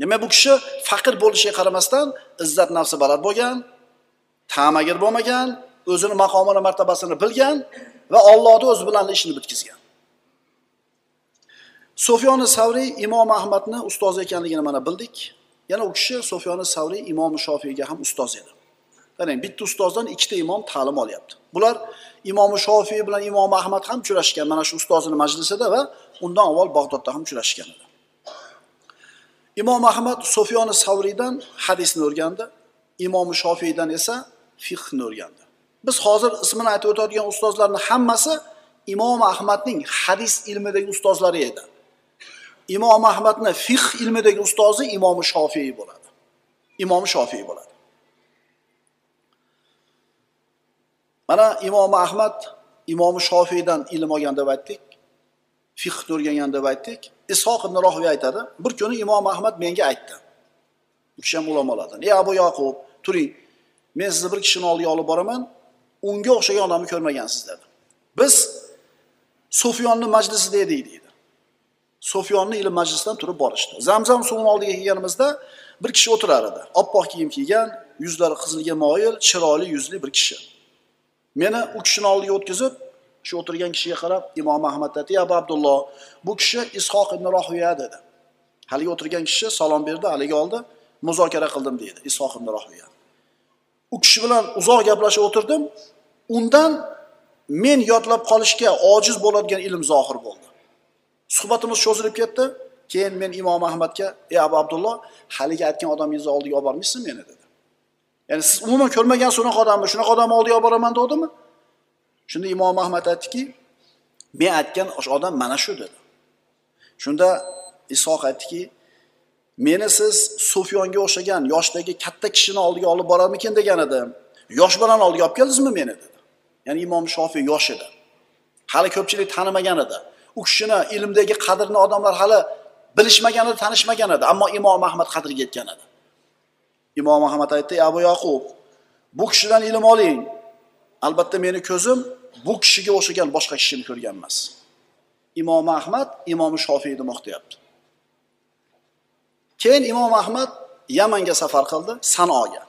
Speaker 1: demak bu kishi faqir bo'lishiga qaramasdan izzat nafsi baland bo'lgan tamagir bo'lmagan o'zini maqomini martabasini bilgan va Allohni o'zi bilan ishini bitkazgan. sofiyoni Savriy Imom Ahmadni ustozi ekanligini mana bildik. Yana u kishi sofiyoni Savriy Imom Shofiyga ham ustoz edi. Qarang, bitta ustozdan ikkita imom ta'lim olyapti. Bular Imom Shofiy bilan Imom Ahmad ham uchrashgan mana shu ustozining majlisida va undan avval Bag'dodda ham uchrashgan edi. Imom Ahmad Sufyon Savriydan hadisni o'rgandi, Imom Shofiydan esa fiqhni o'rgandi. Biz hozir ismini aytib o'tadigan ustozlarning hammasi Imom Ahmadning hadis ilmidagi ustozlari edi. Imom Ahmadning fiqh ilmidagi ustozi Imom Shofiy bo'ladi. Imom Shofiy bo'ladi. Mana Imom Ahmad Imom Shofiydan ilm olgan deb aytdik. Fiqhni o'rgangan deb aytdik. Ishoq ibn Rohiy aytadi, bir kuni Imom Ahmad menga aytdi. U kishi ham ulamolardan. "Ey Abu Yaqub, turing. Men sizni bir kishini oldiga olib boraman. Unga o'xshagan odamni ko'rmagansiz" dedi. Biz Sufyonni majlisida edik deydi. Sufyonni ilm majlisidan turib borishdi. Zamzam suvini oldiga kelganimizda bir kishi o'tirar edi. Oppoq kiyim kiygan, yuzlari qizilga moyil, chiroyli yuzli bir kishi. Meni u kishini oldiga o'tkazib, shu o'tirgan kishiga qarab Imom Ahmad aytdi: abu Abdulloh, bu kishi Ishoq ibn Rohiya dedi." Haligi o'tirgan kishi salom berdi, haligi oldi, muzokara qildim dedi Ishoq ibn Rohiya. U kishi bilan uzoq gaplashib o'tirdim. Undan men yodlab qolishga ojiz bo'ladigan ilm zohir bo'ldi. Suhbatimiz cho'zilib ketdi. Keyin men Imom Ahmadga: "Ey Abu Abdulloh, haligi aytgan odamingizni oldiga olib bormaysizmi meni?" dedi. Ya'ni siz umuman ko'rmagan shunaqa odamni, shunaqa odamni oldiga olib boraman dedimi? Shunda Imom Ahmad aytdiki, men aytgan o'sha odam mana shu dedi. Shunda Isoq aytdiki, meni siz Sufyonga o'xshagan yoshdagi katta kishini oldiga olib borarmikin degan edim. Yosh bolani oldiga olib keldingizmi meni dedi. Ya'ni Imom Shofiy yosh edi. Hali ko'pchilik tanimagan edi. U kishini ilmdagi qadrini odamlar hali bilishmagan edi, tanishmagan edi, ammo Imom Ahmad qadriga yetgan edi. Imom Ahmad aytdi: "Abu Yaqub, bu kishidan ilm oling. Albatta meni ko'zim bu kishiga o'xshagan boshqa kishini ko'rgan emas." Imom Ahmad Imom Shofiyni maqtayapti. Keyin Imom Ahmad Yamanga safar qildi, Sanoga.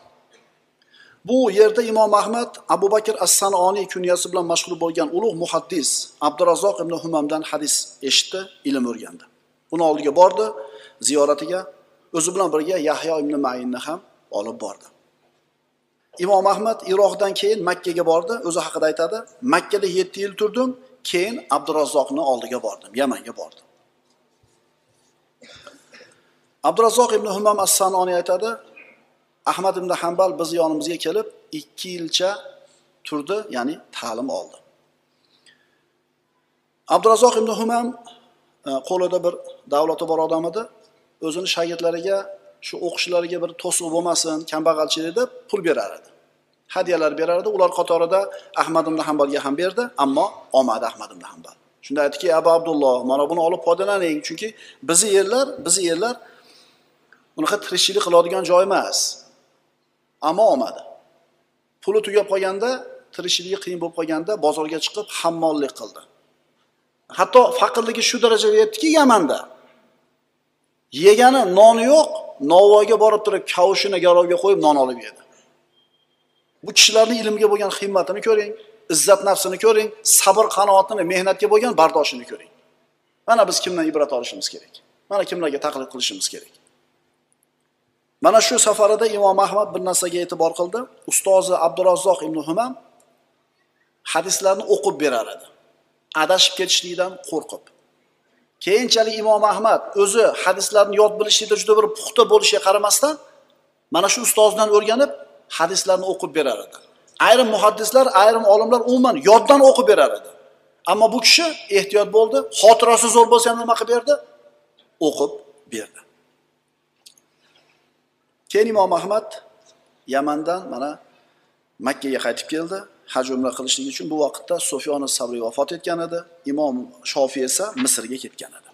Speaker 1: Bu yerda Imom Ahmad Abu Bakr as-Sanoniy kunyasi bilan mashhur bo'lgan ulug' muhaddis Abdurazzoq ibn Humamdan hadis eshitdi, ilm o'rgandi. Uni oldiga bordi, ziyoratiga o'zi bilan birga Yahyo ibn Ma'inni ham olib bordi. Imom Ahmad Iroqdan keyin Makka ga bordi, o'zi haqida aytadi. Makkada 7 yil turdim, keyin Abdurazzoqni oldiga bordim, Yamanga bordim. Abdurazzoq ibn Humam as sanoniy aytadi, Ahmad ibn Hanbal biz yonimizga kelib 2 yilcha turdi, ya'ni ta'lim oldi. Abdurazzoq ibn Humam e, qo'lida bir davlati bor odam edi. O'zini shogirdlariga shu o'qishlariga bir to'siq bo'lmasin, kambag'alchilik deb pul berar edi. hadyalar berar edi. Ular qatorida Ahmad ibn hambalga ham berdi, ammo olmadi Ahmad ibn hambal Shunda aytdiki, "Abu Abdulloh, mana buni olib foydalaning, chunki bizni yerlar, bizni yerlar unaqa tirikchilik qiladigan joy emas." Ammo olmadi. Puli tugab qolganda, tirikchiligi qiyin bo'lib qolganda bozorga chiqib hammollik qildi. Hatto faqirligi shu darajaga yetdiki, Yamanda yegani noni yo'q, Novvoyga borib turib kavushini garovga qo'yib non olib yedi. Bu kishilarni ilmga bo'lgan himmatini ko'ring, izzat nafsini ko'ring, sabr qanoatini, mehnatga bo'lgan bardoshini ko'ring. Mana biz kimdan ibrat olishimiz kerak? Mana kimlarga taqlid qilishimiz kerak? Mana shu safarida Imom Ahmad bir narsaga e'tibor qildi. Ustozi Abdurazzoq ibn Humam hadislarni o'qib berar edi. Adashib ketishlikdan qo'rqib. Keyinchalik Imom Ahmad o'zi hadislarni yod bilishlikda juda bir puxta bo'lishiga qaramasdan, mana shu ustozdan o'rganib hadislarni o'qib berar edi. Ayrim muhaddislar, ayrim olimlar umuman yoddan o'qib berar edi. Ammo bu kishi ehtiyot bo'ldi, xotirasi zo'r bo'lsa ham nima qilib berdi? O'qib berdi. Keyin Imom Ahmad Yamandan mana makkaga qaytib keldi. Haj umra qilishlik uchun bu vaqtda sufyoni as-Savriy vafot etgan edi. Imom Shofiy esa Misrga ketgan edi.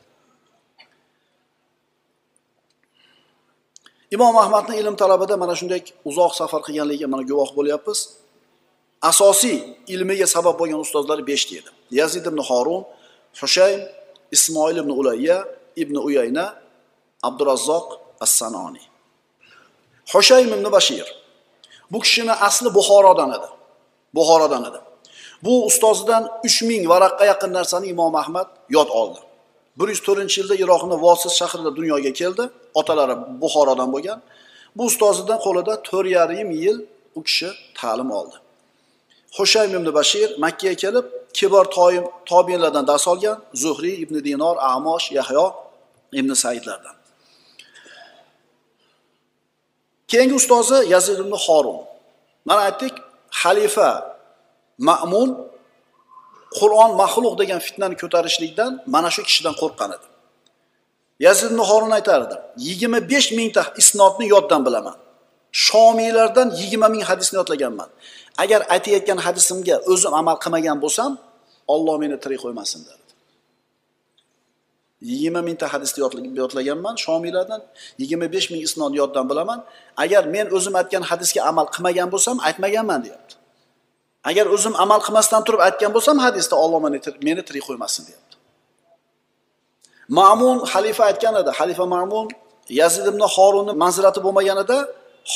Speaker 1: Imom Ahmadning ilm talabida mana shunday uzoq safar qilganligiga mana guvoh bo'lyapmiz. Asosiy ilmiga sabab bo'lgan ustozlari 5 ta edi. Yazid ibn horun Hushaym, Ismoil ibn Ulayya, ibn Uyayna, Abdurazzoq as-Sanoni. Hushaym ibn Bashir. Bu kishini asli Buxorodan edi. Buxorodan edi. bu ustozidan uch ming varaqqa yaqin narsani imom ahmad yod oldi. Bir yuz to'rtinchi yilda iroqni vosis shahrida dunyoga keldi. Otalari buxorodan bo'lgan. Bu ustozidan qo'lida to'rt yarim yil u kishi ta'lim oldi. Hushaym ibn bashir makkaga kelib kibor toim tobiinlardan dars olgan zuhriy ibn dinor amosh yahyo ibn saidlardan. Keyingi ustozi yazid ibn horun mana aytdik xalifa ma'mun qur'on maxluq degan fitnani ko'tarishlikdan mana shu kishidan qo'rqqan edi yazid ibn horun aytardi yigirma besh mingta isnodni yoddan bilaman. Shomiylardan yigirma ming hadisni yodlaganman. Agar aytayotgan hadisimga o'zim amal qilmagan bo'lsam olloh meni tirik qo'ymasin dedi. Yigirma mingta hadisni yodlaganman shomiylardan yigirma besh ming isnod yoddan bilaman. Agar men o'zim aytgan hadisga amal qilmagan bo'lsam aytmaganman deyapti. Agar o'zim amal qilmasdan turib aytgan bo'lsam hadisda olloh meni meni tirik qo'ymasin deyapti. Ma'mun xalifa aytgan edi xalifa ma'mun yazid ibn horunni manzilati bo'lmaganida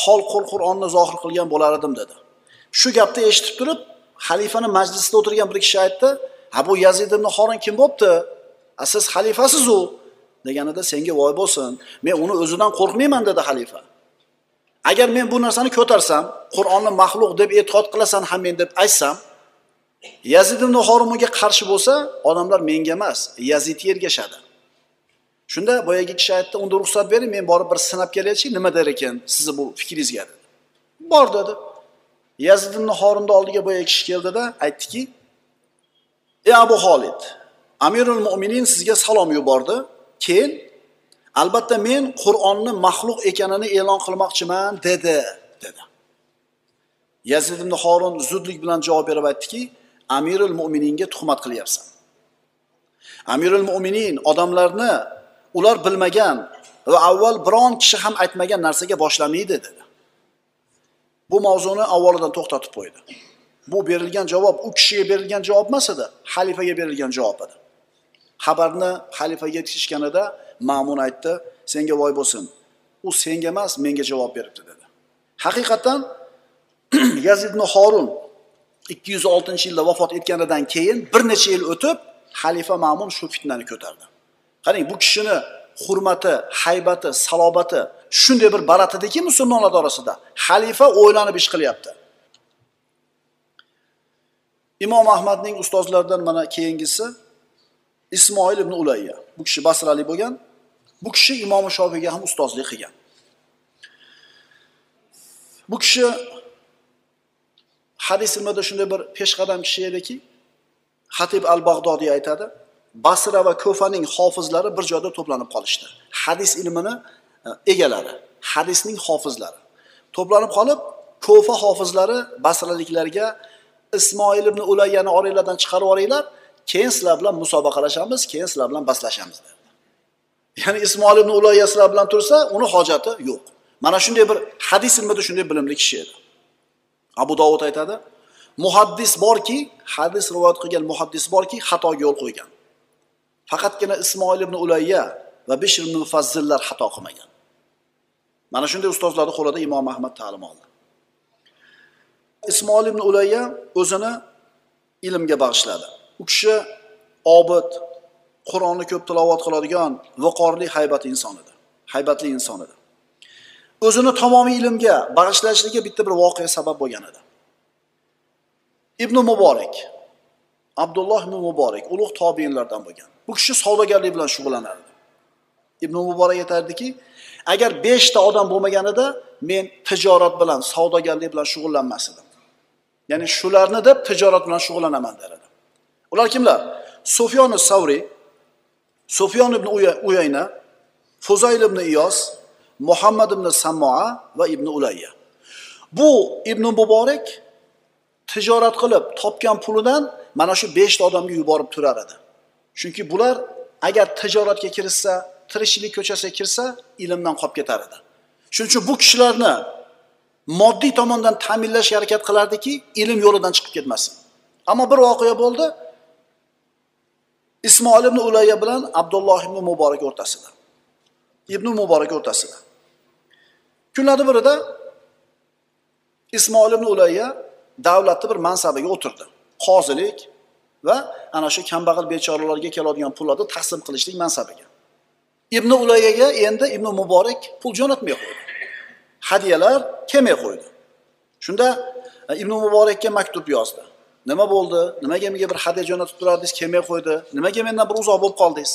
Speaker 1: xolqul qur'onni zohir qilgan bo'lar edim dedi. Shu gapni eshitib turib xalifani majlisida o'tirgan bir kishi aytdi ha bu yazid ibn horun kim bo'libdi? Siz xalifasiz u deganida senga voy bo'lsin. Men uni o'zidan qo'rqmayman dedi xalifa. Agar men bu narsani ko'tarsam qur'onni maxluq deb e'tiqod qilasan ham men deb aytsam yazid ibn horunga qarshi bo'lsa odamlar menga emas yazidga ergashadi shunda boyagi kishi aytdi unda ruxsat bering men borib bir sinab kelaychi nima der ekan sizni bu fikringizga? dedi. Bor dedi. Yazid ibn horunni oldiga boyagi kishi keldida aytdiki ey abu xolid amirul mo'minin sizga salom yubordi. Keyin albatta men qur'onni maxluq ekanini e'lon qilmoqchiman dedi dedi. Yazid ibn horun zudlik bilan javob berib aytdiki amirul mo'mininga tuhmat qilyapsan. Amirul mo'minin odamlarni ular bilmagan va avval biron kishi ham aytmagan narsaga boshlamaydi dedi. Bu mavzuni avvalidan to'xtatib qo'ydi. Bu berilgan javob u kishiga berilgan javob emas edi xalifaga berilgan javob edi. Xabarni xalifaga yetkazishganida ma'mun aytdi senga voy bo'lsin. U senga emas menga javob beribdi dedi. Haqiqatdan yazid ibn horun ikki yuz oltinchi yilda vafot etganidan keyin bir necha yil o'tib xalifa ma'mun shu fitnani ko'tardi. Qarang bu kishini hurmati haybati salobati shunday bir barat ediki musulmonlar orasida xalifa o'ylanib ish qilyapti. Imom ahmadning ustozlaridan mana keyingisi ismoil ibn ulayya. Bu kishi basralik bo'lgan. Bu kishi imom shofiyga ham ustozlik qilgan. Bu kishi hadis ilmida shunday bir peshqadam kishi ediki? Hatib al bag'dodiy aytadi basra va ko'faning hofizlari bir joyda to'planib qolishdi. Hadis ilmini e, egalari hadisning hofizlari. To'planib qolib ko'fa hofizlari basraliklarga ismoil ibn ulayyani oranglardan chiqarib yuboringlar. Keyin sizlar bilan musobaqalashamiz keyin sizlar bilan baslashamiz dedi ya'ni ismoil ibn ulayya sizlar bilan tursa uni hojati yo'q. Mana shunday bir hadis ilmida shunday bilimli kishi edi. Abu dovud aytadi muhaddis borki hadis rivoyat qilgan muhaddis borki xatoga yo'l qo'ygan. Faqatgina ismoil ibn ulayya va bishr ibn mufazzillar xato qilmagan. Mana shunday ustozlarni qo'lida imom ahmad ta'lim oldi. Ismoil ibn ulayya o'zini ilmga bag'ishladi. U kishi obid qur'onni ko'p tilovat qiladigan viqorli haybatli inson edi. Haybatli inson edi. O'zini tamomiy ilmga bag'ishlashligi bitta bir voqea sabab bo'lgan edi. Ibn muborak abdulloh ibn muborak ulug' tobiinlardan bo'lgan. Bu kishi savdogarlik bilan shug'ullanardi. Ibn muborak aytardiki agar beshta odam bo'lmaganida men tijorat bilan savdogarlik bilan shug'ullanmas edim. Ya'ni shularni deb tijorat bilan shug'ullanaman der edi ular kimlar? Sufyon savriy sufyon ibn uyayna fuzayl ibn iyos muhammad ibn samoa va ibn ulayya. Bu ibn muborak tijorat qilib topgan pulidan mana shu beshta odamga yuborib turar edi. Chunki bular agar tijoratga kirishsa tirikchilik ko'chasiga kirsa ilmdan qolib ketar edi. Shuning uchun bu kishilarni moddiy tomondan ta'minlashga harakat qilardiki ilm yo'lidan chiqib ketmasin. Ammo bir voqea bo'ldi ismoil ibn ulayya bilan abdulloh ibn muborak o'rtasida. Ibn muborak o'rtasida. Kunlarni birida ismoil ibn ulayya davlatni bir mansabiga o'tirdi. Qozilik va ana shu kambag'al bechoralarga keladigan pullarni taqsim qilishlik mansabiga ibn ulayaga endi ibn muborak pul jo'natmay qo'ydi. Hadyalar kelmay qo'ydi. Shunda e, ibn muborakka maktub yozdi. Nima bo'ldi? Nimaga menga bir hadya jo'natib turardingiz kelmay qo'ydi? Nimaga mendan bir uzoq bo'lib qoldingiz?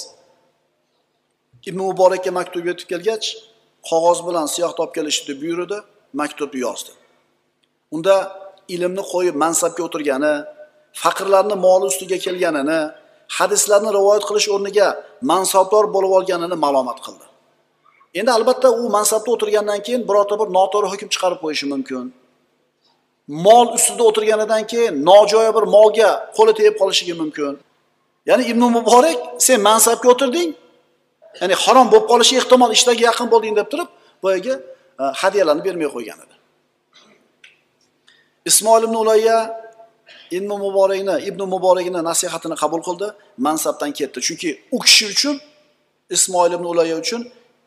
Speaker 1: Ibn muborakka maktub yetib kelgach qog'oz bilan siyohni olib kelishni buyurdi maktubni yozdi. Unda ilmni qo'yib mansabga o'tirgani faqirlarni moli ustiga kelganini hadislarni rivoyat qilish o'rniga mansabdor bo'lib olganini ma'lumot qildi. Endi albatta u mansabda o'tirgandan keyin birorta bir noto'g'ri hukm chiqarib qo'yishi mumkin. Mol ustida o'tirganidan keyin nojo'ya bir molga qo'li tegib qolishligi mumkin. Ya'ni ibn muborak sen mansabga o'tirding ya'ni harom bo'lib qolishi ehtimol ishlarga yaqin bo'lding deb turib boyagi e, hadyalarni bermay qo'ygan edi. Ismoil ibn ulayya ibn muborakni ibn muborakni nasihatini qabul qildi mansabdan ketdi. Chunki u kishi uchun ismoil ibn ulayya uchun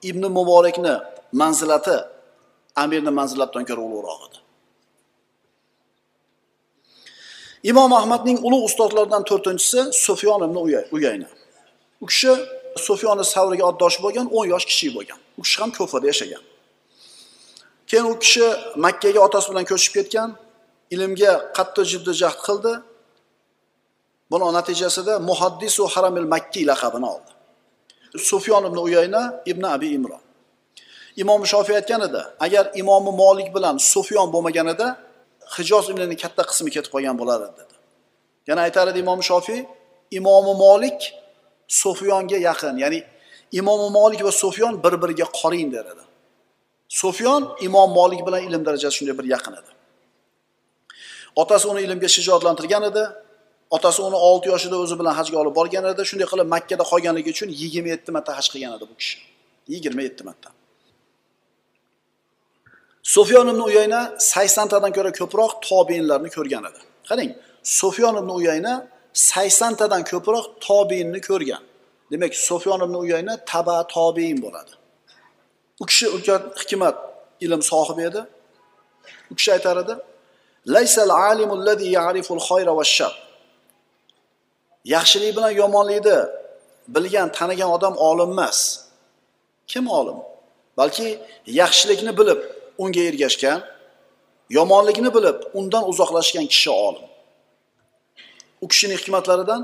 Speaker 1: ibn muborakni manzilati amirni manzilatidan ko'ra ulug'roq edi. Imom ahmadning ulug' ustozlaridan to'rtinchisi sufyon ibn uyayna. U kishi sufyoni savriga oddosh bo'lgan o'n yosh kishi bo'lgan. U kishi ham ko'fada yashagan. Keyin u kishi makkaga otasi bilan ko'chib ketgan ilmga qattiq jiddiy jahd qildi. Buni natijasida muhaddisu haramil makki laqabini oldi. Sufyon ibn uyayna ibn abi imron. Imom shofiy aytgan edi agar imomi molik bilan sufyon bo'lmaganida hijoz ilmini katta qismi ketib qolgan bo'lar edi dedi. Yana aytar edi imom shofiy imomi molik sufyonga yaqin ya'ni imomi molik va sufyon bir biriga qorin der edi. Sufyon imom molik bilan ilm darajasi shunday bir yaqin edi. Otasi uni ilmga shijoatlantirgan edi. Otasi uni olti yoshida o'zi bilan hajga olib borgan edi. Shunday qilib makkada qolganligi uchun yigirma yetti marta haj qilgan edi bu kishi. Yigirma yetti marta. Sufyon ibn uyayna saksontadan ko'ra ko'proq tobeinlarni ko'rgan edi. Qarang sufyon ibn uyayna saksontadan ko'proq tobeinni ko'rgan. Demak sufyon ibn uyayna taba tobein bo'ladi. U kishi ulkan hikmat ilm sohibi edi. U kishi aytar edi laysal alimul ladhi ya'riful khayra va shar yaxshilik bilan yomonlikni bilgan tanigan odam olim emas. Kim olim? Balki yaxshilikni bilib unga ergashgan yomonlikni bilib undan uzoqlashgan kishi olim. U kishining hikmatlaridan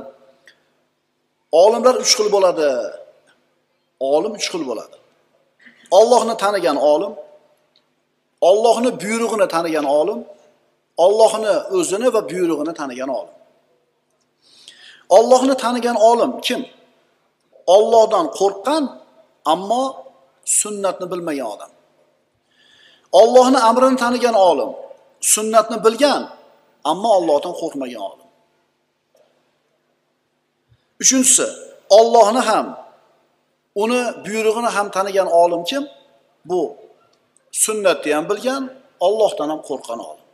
Speaker 1: olimlar uch xil bo'ladi. Olim uch xil bo'ladi. Ollohni tanigan olim ollohni buyrug'ini tanigan olim ollohni o'zini va buyrug'ini tanigan olim. Ollohni tanigan olim kim? Ollohdan qo'rqqan ammo sunnatni bilmagan odam. Ollohni amrini tanigan olim sunnatni bilgan ammo ollohdan qo'rqmagan olim. Uchinchisi ollohni ham uni buyrug'ini ham tanigan olim kim? Bu sunnatni ham bilgan ollohdan ham qo'rqqan olim.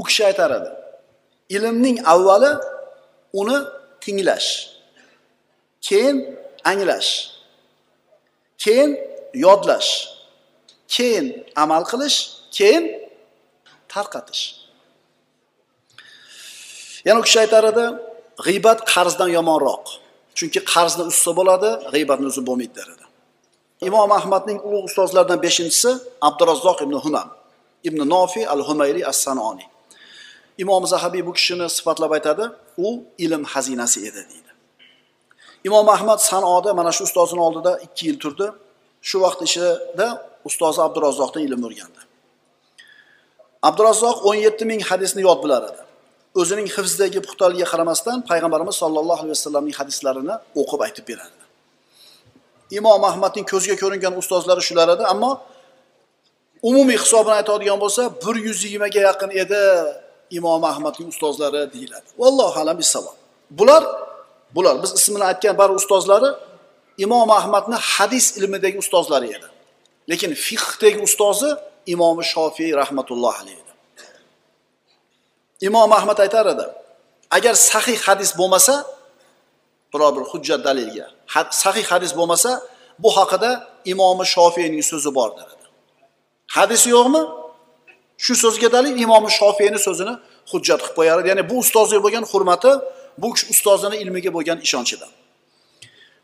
Speaker 1: U kishi aytar edi ilmning avvali uni tinglash keyin anglash keyin yodlash keyin amal qilish keyin tarqatish yana u kishi aytar edi g'iybat qarzdan yomonroq chunki qarzni uzsa bo'ladi g'iybatni uzib bo'lmaydi der edi. Imom ahmadning ulug' ustozlaridan beshinchisi abdurazzoq ibn humam ibn nofi al humayri as sanoniy imom zahabiy bu kishini sifatlab aytadi u ilm xazinasi edi deydi. Imom ahmad sanoda mana shu ustozini oldida ikki yil turdi. Shu vaqt ichida ustozi abdurazzoqdan ilm o'rgandi. Abdurazzoq o'n yetti ming hadisni yod bilar edi. O'zining hifzidagi puxtaligiga qaramasdan payg'ambarimiz sollallohu alayhi vasallamning hadislarini o'qib aytib berardi imom ahmadning ko'zga ko'ringan ustozlari shular edi ammo umumiy hisobini aytadigan bo'lsa bir yuz yigirmaga yaqin edi imom ahmadning ustozlari deyiladi. Vallohu alam bissavob bular bular biz ismini aytgan bari ustozlari imom ahmadni hadis ilmidagi ustozlari edi. Lekin fiqhdagi ustozi imomi shofiy rahmatullohi alayhi edi. Imom ahmad aytar edi agar sahih hadis bo'lmasa biror bir hujjat dalilga sahih hadis bo'lmasa bu haqida imomi shofiyning so'zi bordir. edi hadisi yo'qmi? Shu so'zga dalil imomi shofiyni so'zini hujjat qilib qo'yar edi. Ya'ni bu ustozga bo'lgan hurmati bu kishi ustozini ilmiga bo'lgan ishonchidan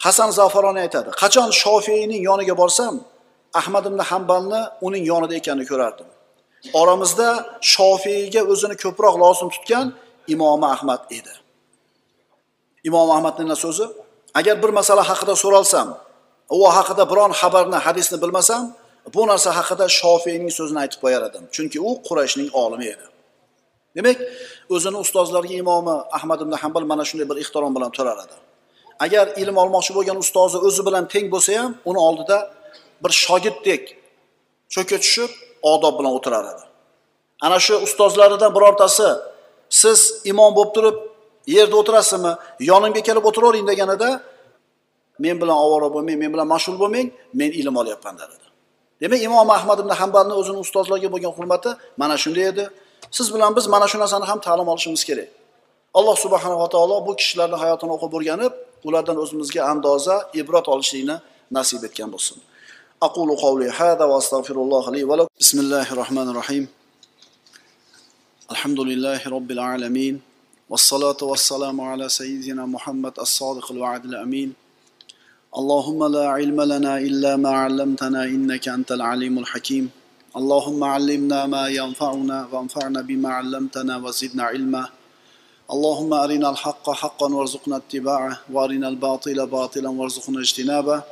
Speaker 1: hasan zafaroniy aytadi qachon shofiyning yoniga borsam ahmad ibn hambalni uning yonida ekanini ko'rardim. Oramizda shofiyga o'zini ko'proq lozim tutgan imomi ahmad edi. Imom ahmadni so'zi? Agar bir masala haqida so'ralsam u haqida biron xabarni hadisni bilmasam bu narsa haqida shofiyning so'zini aytib qo'yar edim chunki u qurayshning olimi edi. Demak o'zini ustozlariga imomi ahmad ibn hambal mana shunday bir ehtirom bilan turar edi. Agar ilm olmoqchi bo'lgan ustozi o'zi bilan teng bo'lsa ham uni oldida bir shogirddek cho'ka tushib odob bilan o'tirar edi. Ana shu ustozlaridan birortasi siz imom bo'lib turib yerda o'tirasizmi? Yonimga kelib o'tiravering deganida men bilan ovora bo'lmang men bilan mashg'ul bo'lmang men ilm olyapman der edi. Demak imom ahmad ibn hambalni o'zini ustozlarga bo'lgan hurmati mana shunday edi. Siz bilan biz mana shu narsani ham ta'lim olishimiz kerak. Alloh subhanava taolo bu kishilarni hayotini o'qib o'rganib ulardan o'zimizga andoza ibrat olishlikni nasib etgan bo'lsin aqulu qavli hada va astag'firulloh li va lakum bismillahi rohmanir rohim alhamdulillahi robbil alamin والصلاة والسلام على سيدنا محمد الصادق الوعد الأمين اللهم لا علم لنا إلا ما علمتنا إنك أنت العليم الحكيم اللهم علمنا ما ينفعنا وانفعنا بما علمتنا وزدنا علما اللهم أرنا الحق حقا وارزقنا اتباعه وأرنا الباطل باطلا وارزقنا اجتنابه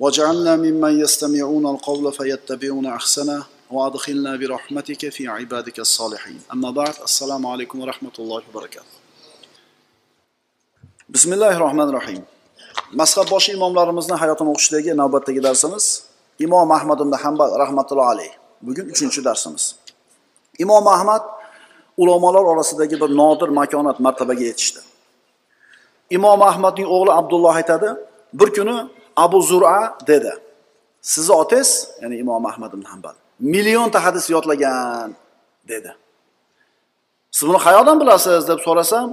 Speaker 1: واجعلنا ممن يستمعون القول فيتبعون أحسنه وأدخلنا برحمتك في عبادك الصالحين أما بعد السلام عليكم ورحمة الله وبركاته بسم الله الرحمن الرحيم mazhab boshi imomlarimizni hayotini o'qishdagi navbatdagi darsimiz imom ahmad ibn hambal rahmatullohi alayh bugun uchinchi darsimiz imom ahmad ulamolar orasidagi bir nodir makonat martabaga yetishdi. Imom ahmadning o'g'li abdulloh aytadi bir kuni abu zura dedi sizni otangiz ya'ni imom ahmad ibn hambal millionta hadis yodlagan dedi. Siz buni qayerdan bilasiz? deb so'rasam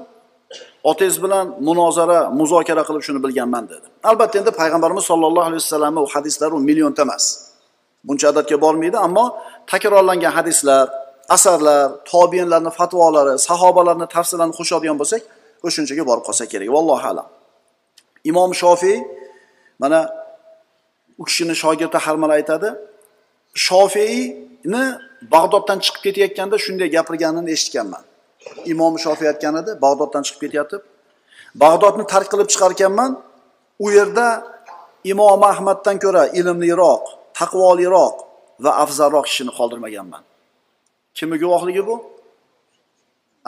Speaker 1: otangiz bilan munozara muzokara qilib shuni bilganman dedi. Albatta endi payg'ambarimiz sollallohu alayhi vasallamni u hadislari u millionta emas. Buncha adadga bormaydi ammo takrorlangan hadislar asarlar tobiinlarni fatvolari sahobalarni tafsirlarini qo'shadigan bo'lsak o'shunchaga borib qolsa kerak. Vallohu alam. Imom shofiy mana u kishini shogirdi har aytadi. Shofiyni bag'doddan chiqib ketayotganda shunday gapirganini eshitganman. Imom shofiy aytgan edi bag'doddan chiqib ketyapti bag'dodni tark qilib chiqar ekanman u yerda imom ahmaddan ko'ra ilmliroq taqvoliroq va afzalroq kishini qoldirmaganman. Kimni guvohligi bu?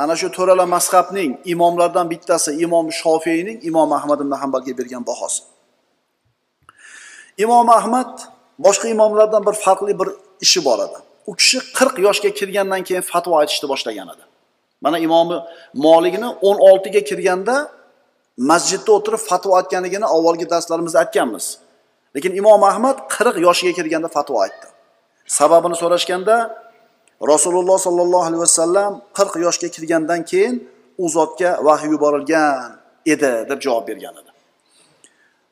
Speaker 1: Ana shu to'rala mazhabning imomlardan bittasi imom shofiyning imom ahmad ibn hambalga bergan bahosi. Imom ahmad boshqa imomlardan bir farqli bir ishi bor edi. U kishi qirq yoshga kirgandan keyin fatvo aytishni boshlagan edi. Mana imomi moligini o'n oltiga kirganda masjidda o'tirib fatvo aytganligini avvalgi darslarimizda aytganmiz. Lekin imom ahmad qirq yoshiga kirganda fatvo aytdi. Sababini so'rashganda rasululloh sollallohu alayhi vasallam qirq yoshga kirgandan keyin u zotga vahiy yuborilgan edi deb javob bergan edi.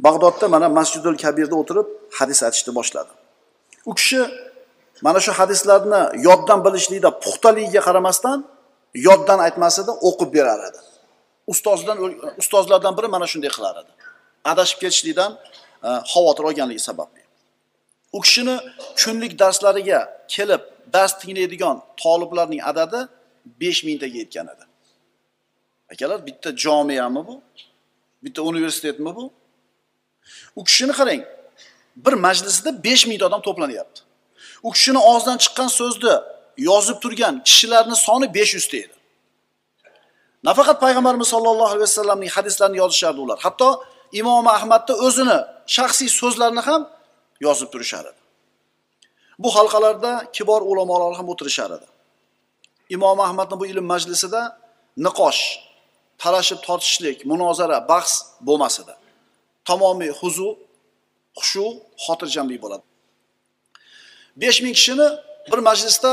Speaker 1: Bag'dodda mana masjidul kabirda o'tirib hadis aytishni boshladi. U kishi mana shu hadislarni yoddan bilishlikda puxtaligiga qaramasdan yoddan aytmasida o'qib berar edi. Ustozidan ustozlardan biri mana shunday qilar edi. Adashib ketishlikdan e, xavotir olganligi sababli. U kishini kunlik darslariga kelib dars tinglaydigan toliblarning adadi besh mingtaga yetgan edi. Akalar bitta jomiyami bu? Bitta universitetmi bu? U kishini qarang bir majlisida besh mingta odam to'planyapti. U kishini og'zidan chiqqan so'zni yozib turgan kishilarni soni besh yuzta edi. Nafaqat payg'ambarimiz sollallohu alayhi vasallamning hadislarini yozishardi ular. Hatto imom ahmadni o'zini shaxsiy so'zlarini ham yozib turishar edi bu halqalarda kibor ulamolar ham o'tirishar edi. Imom ahmadni bu ilm majlisida niqosh talashib tortishlik munozara bahs bo'lmas edi. Tamomiy huzu xushu xotirjamlik bo'ladi. Besh ming kishini bir majlisda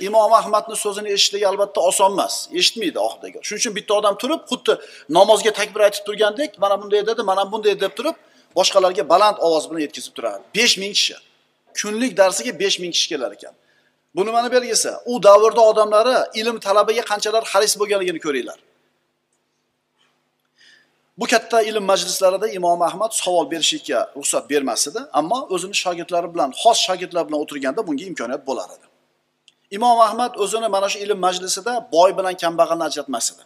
Speaker 1: imom ahmadni so'zini eshitishligi albatta oson emas. Eshitmaydi oxiriga shuning uchun bitta odam turib xuddi namozga takbir aytib turgandek mana bunday dedi mana bunday deb turib boshqalarga baland ovoz bilan yetkazib turadi besh ming kishi. Kunlik darsiga besh ming kishi kelar ekan. Bu nimani belgisi? U davrda odamlari ilm talabiga qanchalar haris bo'lganligini ko'ringlar. Bu katta ilm majlislarida imom ahmad savol berishlikka ruxsat bermas edi ammo o'zini shogirdlari bilan xos shogirdlar bilan o'tirganda bunga imkoniyat bo'lar edi. Imom ahmad o'zini mana shu ilm majlisida boy bilan kambag'alni ajratmas edi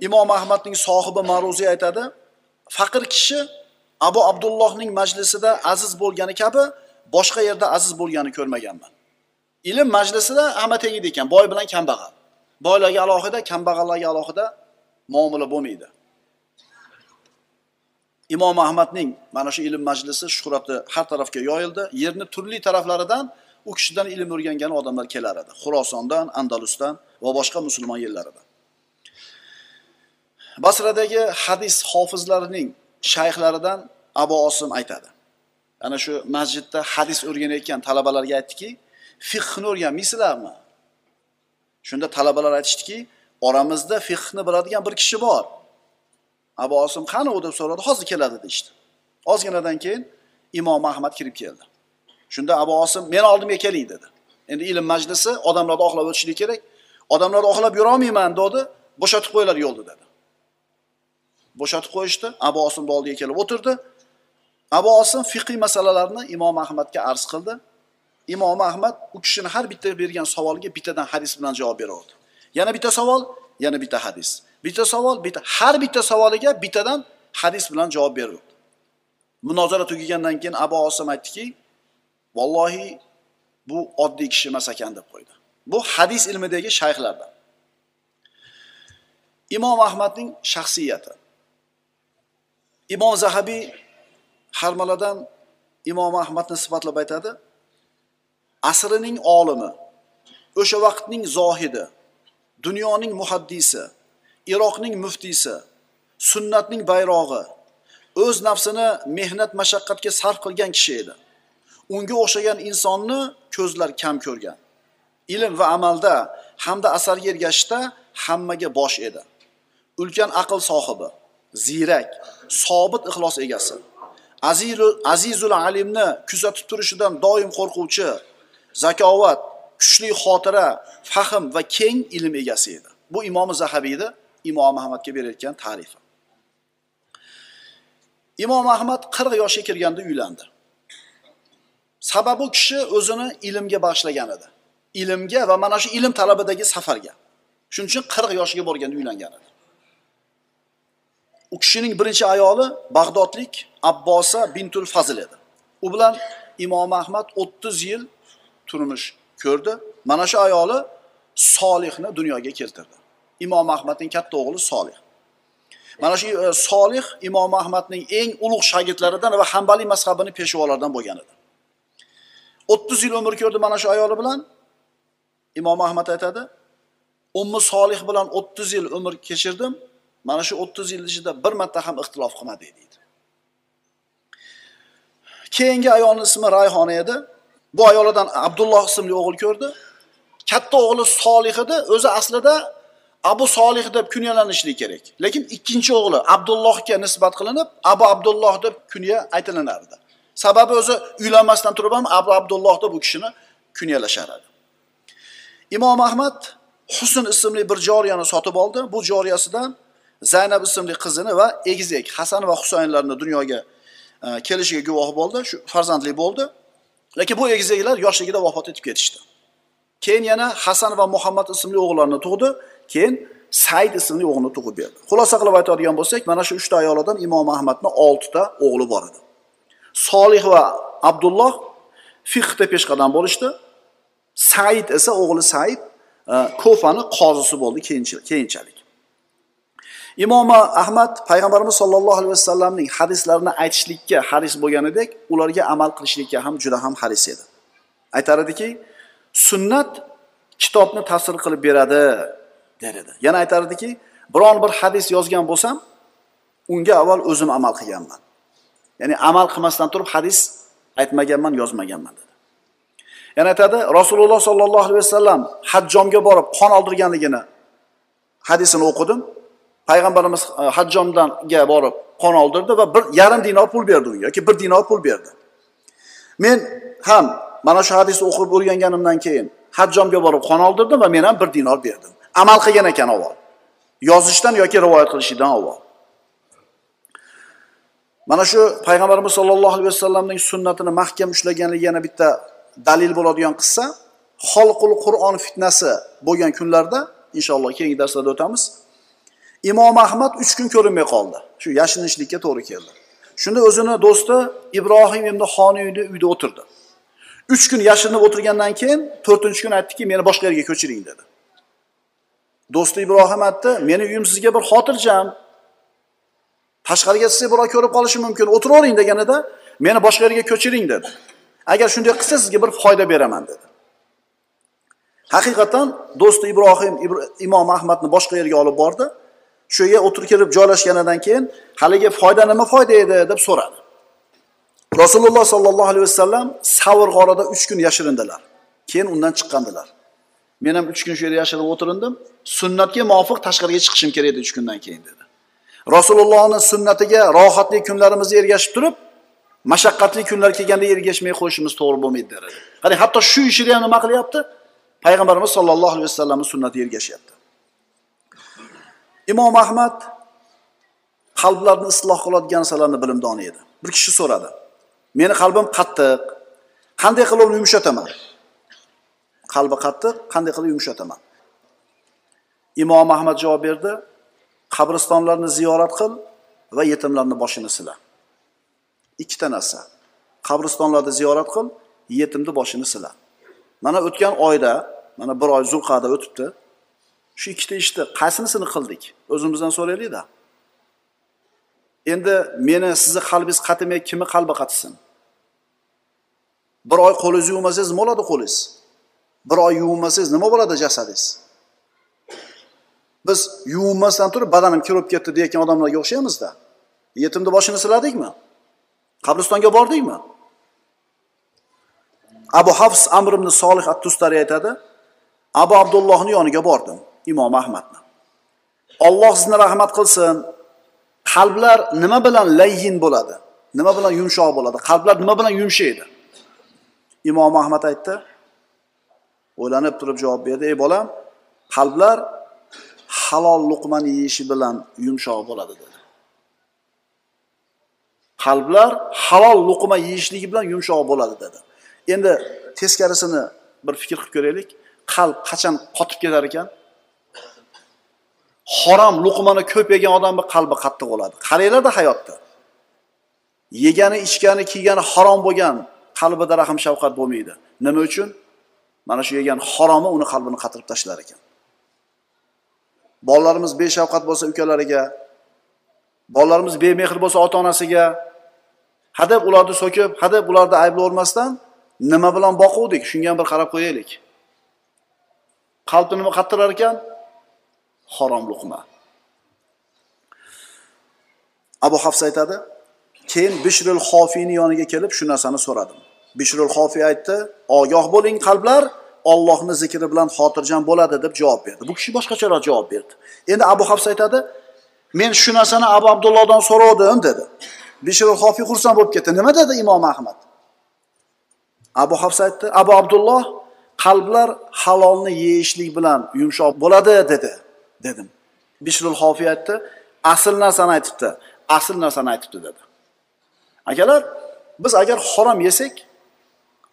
Speaker 1: imom ahmadning sohibi ma'ruziy aytadi faqir kishi abu abdullohning majlisida aziz bo'lgani kabi boshqa yerda aziz bo'lganini ko'rmaganman. Ilm majlisida hamma teng edi ekan boy bilan kambag'al. Boylarga alohida kambag'allarga alohida muomala bo'lmaydi. Imom ahmadning mana shu ilm majlisi shuhrati har tarafga yoyildi. Yerni turli taraflaridan u kishidan ilm o'rgangan odamlar kelar edi. Xurosondan andalusdan va boshqa musulmon yerlaridan basradagi hadis hofizlarining shayxlaridan abu osim aytadi. Ana shu masjidda hadis o'rganayotgan talabalarga aytdiki fiqhni o'rganmaysizlarmi shunda talabalar aytishdiki oramizda fiqhni biladigan bir kishi bor. Abu osim qani u? deb so'radi. Hozir keladi deyishdi. Ozginadan keyin imom ahmad kirib keldi. Shunda abu osim meni oldimga keling dedi. Endi ilm majlisi odamlarni oqlab o'tishlik kerak. Odamlarni oqlab yurolmayman dedi. Bo'shatib qo'yinglar yo'lni dedi. Bo'shatib qo'yishdi. Abu osimni oldiga kelib o'tirdi. Abu osim fiqiy masalalarni imom ahmadga arz qildi. Imom ahmad u kishini har bitta bergan savoliga bittadan hadis bilan javob beraverdi yana bitta savol yana bitta hadis. Bitta savol bitta har bitta savoliga bittadan hadis bilan javob beraverdi munozara tugagandan keyin abu osim aytdiki vallohi bu oddiy kishi emas ekan deb qo'ydi. Bu hadis ilmidagi shayxlardan. Imom ahmadning shaxsiyati. Imom zahabiy harmaladan imom ahmadni sifatlab aytadi. Asrining olimi o'sha vaqtning zohidi dunyoning muhaddisi iroqning muftiysi sunnatning bayrog'i o'z nafsini mehnat mashaqqatga sarf qilgan kishi edi. Unga o'xshagan insonni ko'zlar kam ko'rgan. Ilm va amalda hamda asarga ergashishda hammaga bosh edi. Ulkan aql sohibi. Ziyrak sobit ixlos egasi. Azizul alimni kuzatib turishidan doim qo'rquvchi zakovat kuchli xotira fahm va keng ilm egasi edi. Bu imomi zahabiyni imom ahmadga berayotgan tarifi. Imom ahmad qirq yoshga kirganda uylandi. Sababi u kishi o'zini ilmga bag'ishlagan edi. Ilmga va mana shu ilm talabidagi safarga. Shuning uchun qirq yoshiga borganda uylangan edi. U kishining birinchi ayoli bag'dodlik abbosa bintul fazil edi. U bilan imom ahmad o'ttiz yil turmush ko'rdi. Mana shu ayoli solihni dunyoga keltirdi. Imom ahmadning katta o'g'li solih. Mana shu e, solih imom ahmadning eng ulug' shogirdlaridan va hambaliy mazhabini peshvolaridan bo'lgan edi. O'ttiz yil umr ko'rdi mana shu ayoli bilan. Imom ahmad aytadi ummi solih bilan o'ttiz yil umr kechirdim. Mana shu o'ttiz yil ichida bir marta ham ixtilof qilmadik deydi. Keyingi ayolni ismi rayhona edi. Bu ayolidan abdulloh ismli o'g'il ko'rdi. Katta o'g'li solih edi. O'zi aslida abu solih deb kunyalanishli kerak. Lekin ikkinchi o'g'li abdullohga nisbat qilinib abu abdulloh deb kunya aytilinardi sababi o'zi uylanmasdan turib ham abu abdulloh deb u kishini kunyalashar edi. Imom ahmad husn ismli bir joriyani sotib oldi. Bu joriyasidan zaynab ismli qizini va egizak hasan va husaynlarni dunyoga e, kelishiga guvoh bo'ldi shu farzandli bo'ldi. Lekin bu egizaklar yoshligida vafot etib ketishdi. Keyin yana hasan va muhammad ismli o'g'illarni tug'di keyin said ismli o'g'lini tug'ib berdi. Xulosa qilib aytadigan bo'lsak mana shu uchta ayollardan imom ahmadni oltita o'g'li bor edi. Solih va abdulloh fiqda peshqadam bo'lishdi. Said esa o'g'li said e, ko'fani qozisi bo'ldi keyinchalik. Imom ahmad payg'ambarimiz sollallohu alayhi vasallamning hadislarini aytishlikka haris bo'lganidek ularga amal qilishlikka ham juda ham haris edi. Aytar ediki sunnat kitobni ta'sir qilib beradi der edi. Yana aytar ediki biron bir hadis yozgan bo'lsam unga avval o'zim amal qilganman. Ya'ni amal qilmasdan turib hadis aytmaganman yozmaganman dedi. Yana aytadi rasululloh sollallohu alayhi vasallam hajjomga borib qon oldirganligini hadisini o'qidim. Payg'ambarimiz e, hajjomdanga borib qon oldirdi va bir yarim dinor pul berdi unga yoki bir dinor pul berdi. Men ham mana shu hadisni o'qib o'rganganimdan keyin hajjomga borib qon oldirdim va men ham bir dinor berdim. Amal qilgan ekan avval. Yozishdan yoki rivoyat qilishdan avval. Mana shu payg'ambarimiz sollallohu alayhi vasallamning sunnatini mahkam ushlaganligi yana bitta dalil bo'ladigan qissa xolqul qur'on fitnasi bo'lgan kunlarda inshaalloh keyingi darslarda o'tamiz imom ahmad uch kun ko'rinmay qoldi. Shu yashirinishlikka to'g'ri keldi. Shunda o'zini do'sti ibrohim ibn xoniyni uyda o'tirdi. Uch kun yashirinib o'tirgandan keyin to'rtinchi kun aytdiki meni boshqa yerga ko'chiring dedi. Do'sti ibrohim aytdi meni uyim sizga bir xotirjam. Tashqariga sizni birov ko'rib qolishi mumkin o'tiravering deganida meni boshqa yerga ko'chiring dedi. Agar shunday qilsa sizga bir foyda beraman dedi. Haqiqatdan do'sti ibrohim imom ahmadni boshqa yerga olib bordi. Shu yerga o'tirib kelib joylashganidan keyin haligi foyda nima foyda edi deb so'radi. Rasululloh sollallohu alayhi vasallam savr g'orida uch kun yashirindilar. Keyin undan chiqqandilar. Men ham uch kun shu yerda yashirinib o'tirindim. Sunnatga muvofiq tashqariga chiqishim kerak edi uch kundan keyin dedi. Rasulullohni sunnatiga rohatli kunlarimizda ergashib turib mashaqqatli kunlar kelganda ergashmay qo'yishimiz to'g'ri bo'lmaydi der edi qarang hatto shu ishida ham nima qilyapti? Payg'ambarimiz sollallohu alayhi vasallamni sunnatiga ergashyapti. Imom ahmad qalblarni isloh qiladigan narsalarni bilimdoni edi. Bir kishi so'radi meni qalbim qattiq qanday qilib uni yumshataman? Qalbi qattiq qanday qilib yumshataman? Imom ahmad javob berdi qabristonlarni ziyorat qil va yetimlarni boshini sila. Ikkita narsa qabristonlarni ziyorat qil yetimni boshini sila. Mana o'tgan oyda mana bir oy zulqada o'tibdi. Shu ikkita ishni qaysinisini qildik? O'zimizdan so'raylikda. Endi meni sizni qalbingiz qatimay kimni qalbi qatisin? Bir oy qo'lingizni yuvmasangiz nima bo'ladi qo'lingiz? Bir oy yuvinmasangiz nima bo'ladi jasadingiz? Biz yuvinmasdan turib badanim kirib ketdi deyotgan odamlarga o'xshaymizda. Yetimni boshini siladikmi? Qabristonga bordikmi? Abu hafs amr ibn solih at tustari aytadi abu abdullohni yoniga bordim. Imom ahmadni olloh sizni rahmat qilsin. Qalblar nima bilan layyin bo'ladi? Nima bilan yumshoq bo'ladi? Qalblar nima bilan yumshaydi? Imom ahmad aytdi. O'ylanib turib javob berdi. Ey bolam qalblar halol luqmani yeyishi bilan yumshoq bo'ladi dedi. Qalblar halol luqma yeyishligi bilan yumshoq bo'ladi dedi. Endi teskarisini bir fikr qilib ko'raylik. Qalb qachon qotib ketar ekan? Harom luqmani ko'p yegan odamni qalbi qattiq bo'ladi. Qaranglarda hayotda. Yegani ichgani kiygani harom bo'lgan qalbida rahm shafqat bo'lmaydi. Nima uchun? Mana shu yegan haromi uni qalbini qatirib tashlar ekan. Bolalarimiz beshafqat bo'lsa ukalariga bolalarimiz bemehr bo'lsa ota onasiga hadeb ularni so'kib hadeb ularni ayblayvermasdan nima bilan boquvdik? Shunga ham bir qarab qo'yaylik. Qalbni nima qattirar ekan? Harom luqma abu hafs aytadi keyin bishrul xofiyni yoniga kelib shu narsani so'radim. Bishrul xofiy aytdi ogoh bo'ling qalblar ollohni zikri bilan xotirjam bo'ladi deb javob berdi. Bu kishi boshqacharoq javob berdi. Endi abu hafs aytadi men shu narsani abu abdullohdan so'rovdim dedi. Bishrul xofiy xursand bo'lib ketdi. Nima dedi imom ahmad? Abu hafs aytdi abu abdulloh qalblar halolni yeyishlik bilan yumshoq bo'ladi dedi. Dedim. Bishrul xofiy aytdi asl narsani aytibdi asl narsani aytibdi dedi. Akalar biz agar harom yesak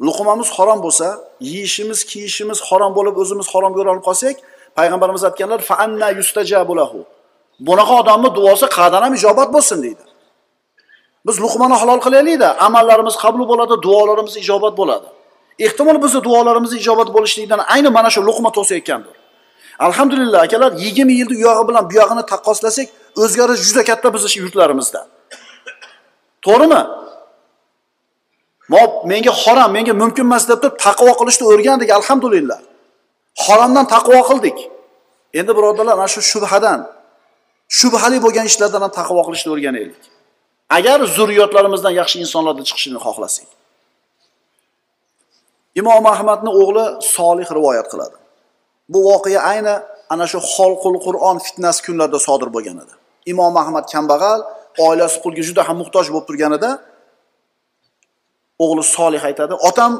Speaker 1: luqmamiz harom bo'lsa yeyishimiz kiyishimiz harom bo'lib o'zimiz haromga o'ralib qolsak payg'ambarimiz aytganlar faanna yustajabulahu bunaqa odamni duosi qayerdan ham ijobat bo'lsin deydi. Biz luqmani halol qilaylikda amallarimiz qabul bo'ladi duolarimiz ijobat bo'ladi. Ehtimol bizni duolarimiz ijobat bo'lishligidan ayni mana shu luqma to'sayotgandir alhamdulillah akalar yigirma yilni u yog'i bilan bu yog'ini taqqoslasak o'zgarish juda katta bizni yurtlarimizda. To'g'rimi? Menga harom menga mumkin emas deb turib taqvo qilishni o'rgandik alhamdulillah. Haromdan taqvo qildik. Endi birodarlar mana shu shubhadan shubhali bo'lgan ishlardan ham taqvo qilishni o'rganaylik. Agar zurriyotlarimizdan yaxshi insonlarni chiqishini xohlasak. Imom ahmadni o'g'li solih rivoyat qiladi. Bu voqea ayni ana shu xolqul qur'on fitnasi kunlarida sodir bo'lgan edi. Imom ahmad kambag'al oilasi pulga juda ham muhtoj bo'lib turganida o'g'li solih aytadi otam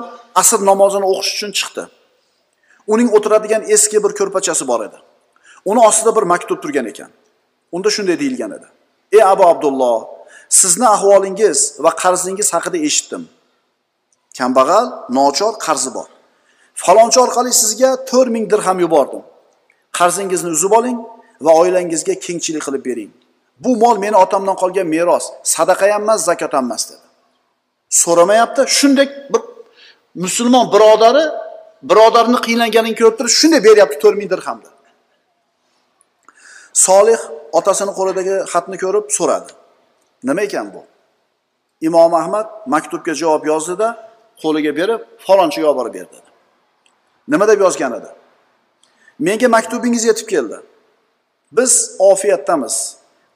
Speaker 1: asr namozini o'qish uchun chiqdi. Uning o'tiradigan eski bir ko'rpachasi bor edi. Uni ostida bir maktub turgan ekan. Unda shunday deyilgan edi. Ey abu abdulloh sizni ahvolingiz va qarzingiz haqida eshitdim. Kambag'al nochor qarzi bor. Falonchi orqali sizga to'rt ming dirham yubordim. Qarzingizni uzib oling va oilangizga kengchilik qilib bering. Bu mol meni otamdan qolgan meros. Sadaqa ham emas zakot ham emas dedi. So'ramayapti. Shunday bir musulmon birodari birodarini qiynalganini ko'rib turib shunday beryapti to'rt ming dirhamni. Solih otasini qo'lidagi xatni ko'rib so'radi. Nima ekan bu? Imom ahmad maktubga javob yozdida qo'liga berib falonchiga olib borib ber dedi nima deb yozgan edi menga maktubingiz yetib keldi. Biz ofiyatdamiz.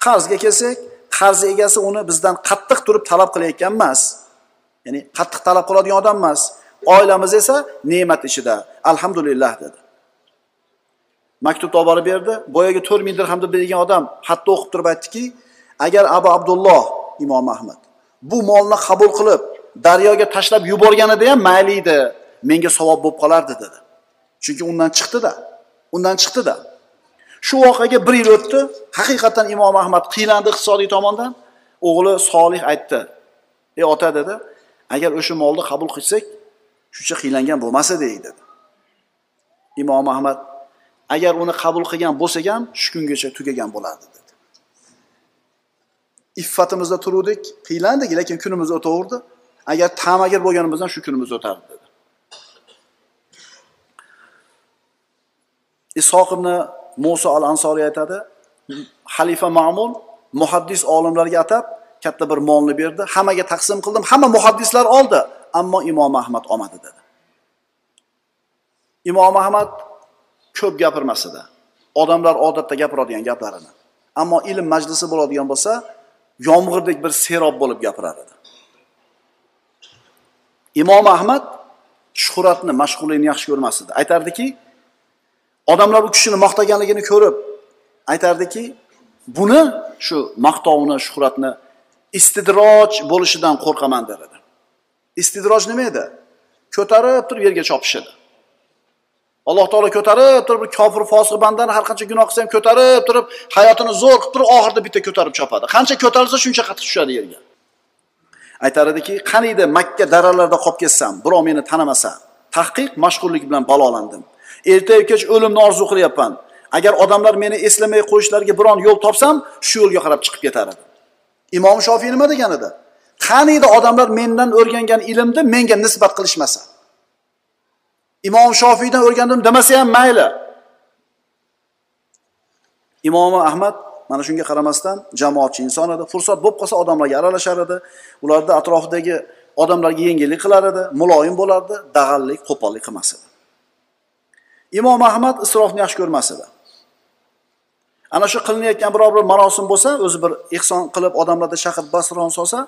Speaker 1: Qarzga kelsak qarz egasi uni bizdan qattiq turib talab qilayotgan emas. Ya'ni qattiq talab qiladigan odam emas. Oilamiz esa ne'mat ichida. Alhamdulillah dedi. Maktubni olib borib berdi. Boyagi to'rt ming dirham deb bergan odam xatni o'qib turib aytdiki agar abu abdulloh imom ahmad bu molni qabul qilib daryoga tashlab yuborganida ham mayli edi menga savob bo'lib qolardi dedi. Chunki undan chiqdida undan chiqdida. Shu voqeaga bir yil o'tdi haqiqatdan imom ahmad qiylandi iqtisodiy tomondan. O'g'li solih aytdi ey ota dedi agar o'sha molni qabul qilsak shuncha qiylangan bo'lmas edik dedi. Imom ahmad agar uni qabul qilgan bo'lsak ham shu kungacha tugagan bo'lardi dedi. Iffatimizda turuvdik qiylandik lekin kunimiz o'taverdi. Agar tamagir bo'lganimizdan shu kunimiz o'tardi dedi isoq ibn muso al ansoriy aytadi xalifa ma'mun muhaddis olimlarga atab katta bir molni berdi. Hammaga taqsim qildim. Hamma muhaddislar oldi ammo imom ahmad olmadi dedi. Imom ahmad ko'p gapirmas edi odamlar odatda gapiradigan gaplarini. Ammo ilm majlisi bo'ladigan bo'lsa yomg'irdek bir serob bo'lib gapirar edi. Imom ahmad shuhratni mashhurlikni yaxshi ko'rmas edi aytardiki odamlar u kishini maqtaganligini ko'rib aytardiki buni shu maqtovni shuhratni istidroj bo'lishidan qo'rqaman der edi istidroj nima edi? Ko'tarib turib yerga chopish edi alloh taolo ko'tarib turib kofir fosiq bandani har qancha gunoh qilsa ham ko'tarib turib hayotini zo'r qilib turib oxirida bitta ko'tarib chopadi. Qancha ko'tarilsa shuncha qattiq tushadi yerga. Aytar ediki qaniydi makka daralarida qolib ketsam birov meni tanimasa tahqiq mashhurlik bilan balolandim. Ertayu kech o'limni orzu qilyapman. Agar odamlar meni eslamay qo'yishlariga biron yo'l topsam shu yo'lga qarab chiqib ketar edi imom shofiy nima degan edi? Qaniydi odamlar mendan o'rgangan ilmni menga nisbat qilishmasa? Imom shofiydan o'rgandim demasa ham mayli. Imomi ahmad mana shunga qaramasdan jamoatchi inson edi. Fursat bo'lib qolsa odamlarga aralashar edi. Ularni atrofidagi odamlarga yengillik qilar edi muloyim bo'lardi dag'allik qo'pollik qilmas edi. Imom ahmad isrofni yaxshi ko'rmas edi. Ana shu qilinayotgan biror bir marosim bo'lsa o'zi bir ehson qilib odamlarni chaqirib basron solsa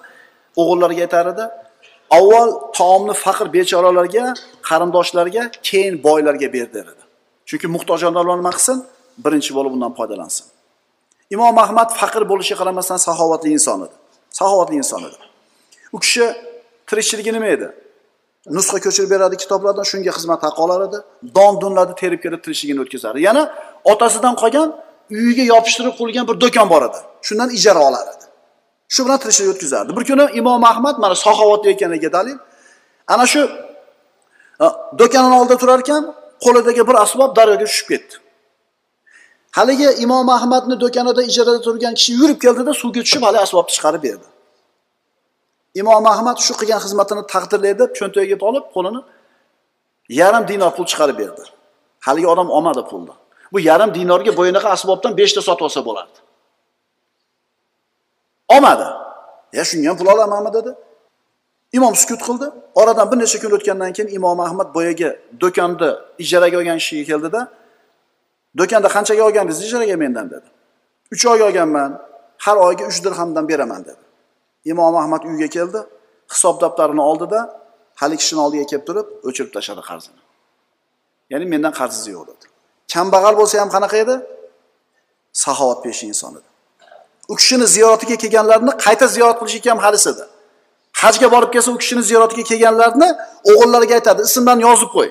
Speaker 1: o'g'illariga aytar edi avval taomni faqir bechoralarga qarindoshlarga keyin boylarga ber der edi. Chunki muhtoj odamlar nima qilsin birinchi bo'lib undan foydalansin. Imom ahmad faqir bo'lishiga qaramasdan saxovatli inson edi. Saxovatli inson edi. U kishi tirikchiligi nima edi? Nusxa ko'chirib beradi kitoblardan shunga xizmat haqi olar edi. Don dunlarni terib kelib tirikchiligini o'tkazardi yana otasidan qolgan uyiga yopishtirib qo'yilgan bir do'kon bor edi. Shundan ijara olar edi. Shu bilan tirikchilik o'tkazardi. Bir kuni imom ahmad mana saxovatli ekanligiga dalil. Ana shu do'konini oldida turar ekan qo'lidagi bir asbob daryoga tushib ketdi. Haligi imom ahmadni do'konida ijarada turgan kishi yurib keldida suvga tushib haligi asbobni chiqarib berdi. Imom ahmad shu qilgan xizmatini taqdirlaydi deb cho'ntagiga olib qo'lini yarim dinor pul chiqarib berdi. Haligi odam olmadi pulni. Bu yarim dinorga bo'yinaqa asbobdan beshta sotib olsa bo'lardi. Olmadi ya shunga ham pul olamanmi dedi. Imom sukut qildi. Oradan bir necha kun o'tgandan keyin imom ahmad boyagi do'konni ijaraga olgan kishiga keldida do'konda qanchaga olgandingiz ijaraga mendan dedi. Uch oyga olganman har oyga uch dirhamdan beraman dedi. Imom ahmad uyga keldi hisob daftarini oldida haligi kishini oldiga kelib turib o'chirib tashladi qarzini. Ya'ni mendan qarzingiz yo'q dedi. Kambag'al bo'lsa ham qanaqa edi? Saxovatpesh inson edi. U kishini ziyoratiga kelganlarni qayta ziyorat qilishga ham halis edi. Hajga borib kelsa u kishini ziyoratiga kelganlarni o'g'illariga aytadi ismlarni yozib qo'y.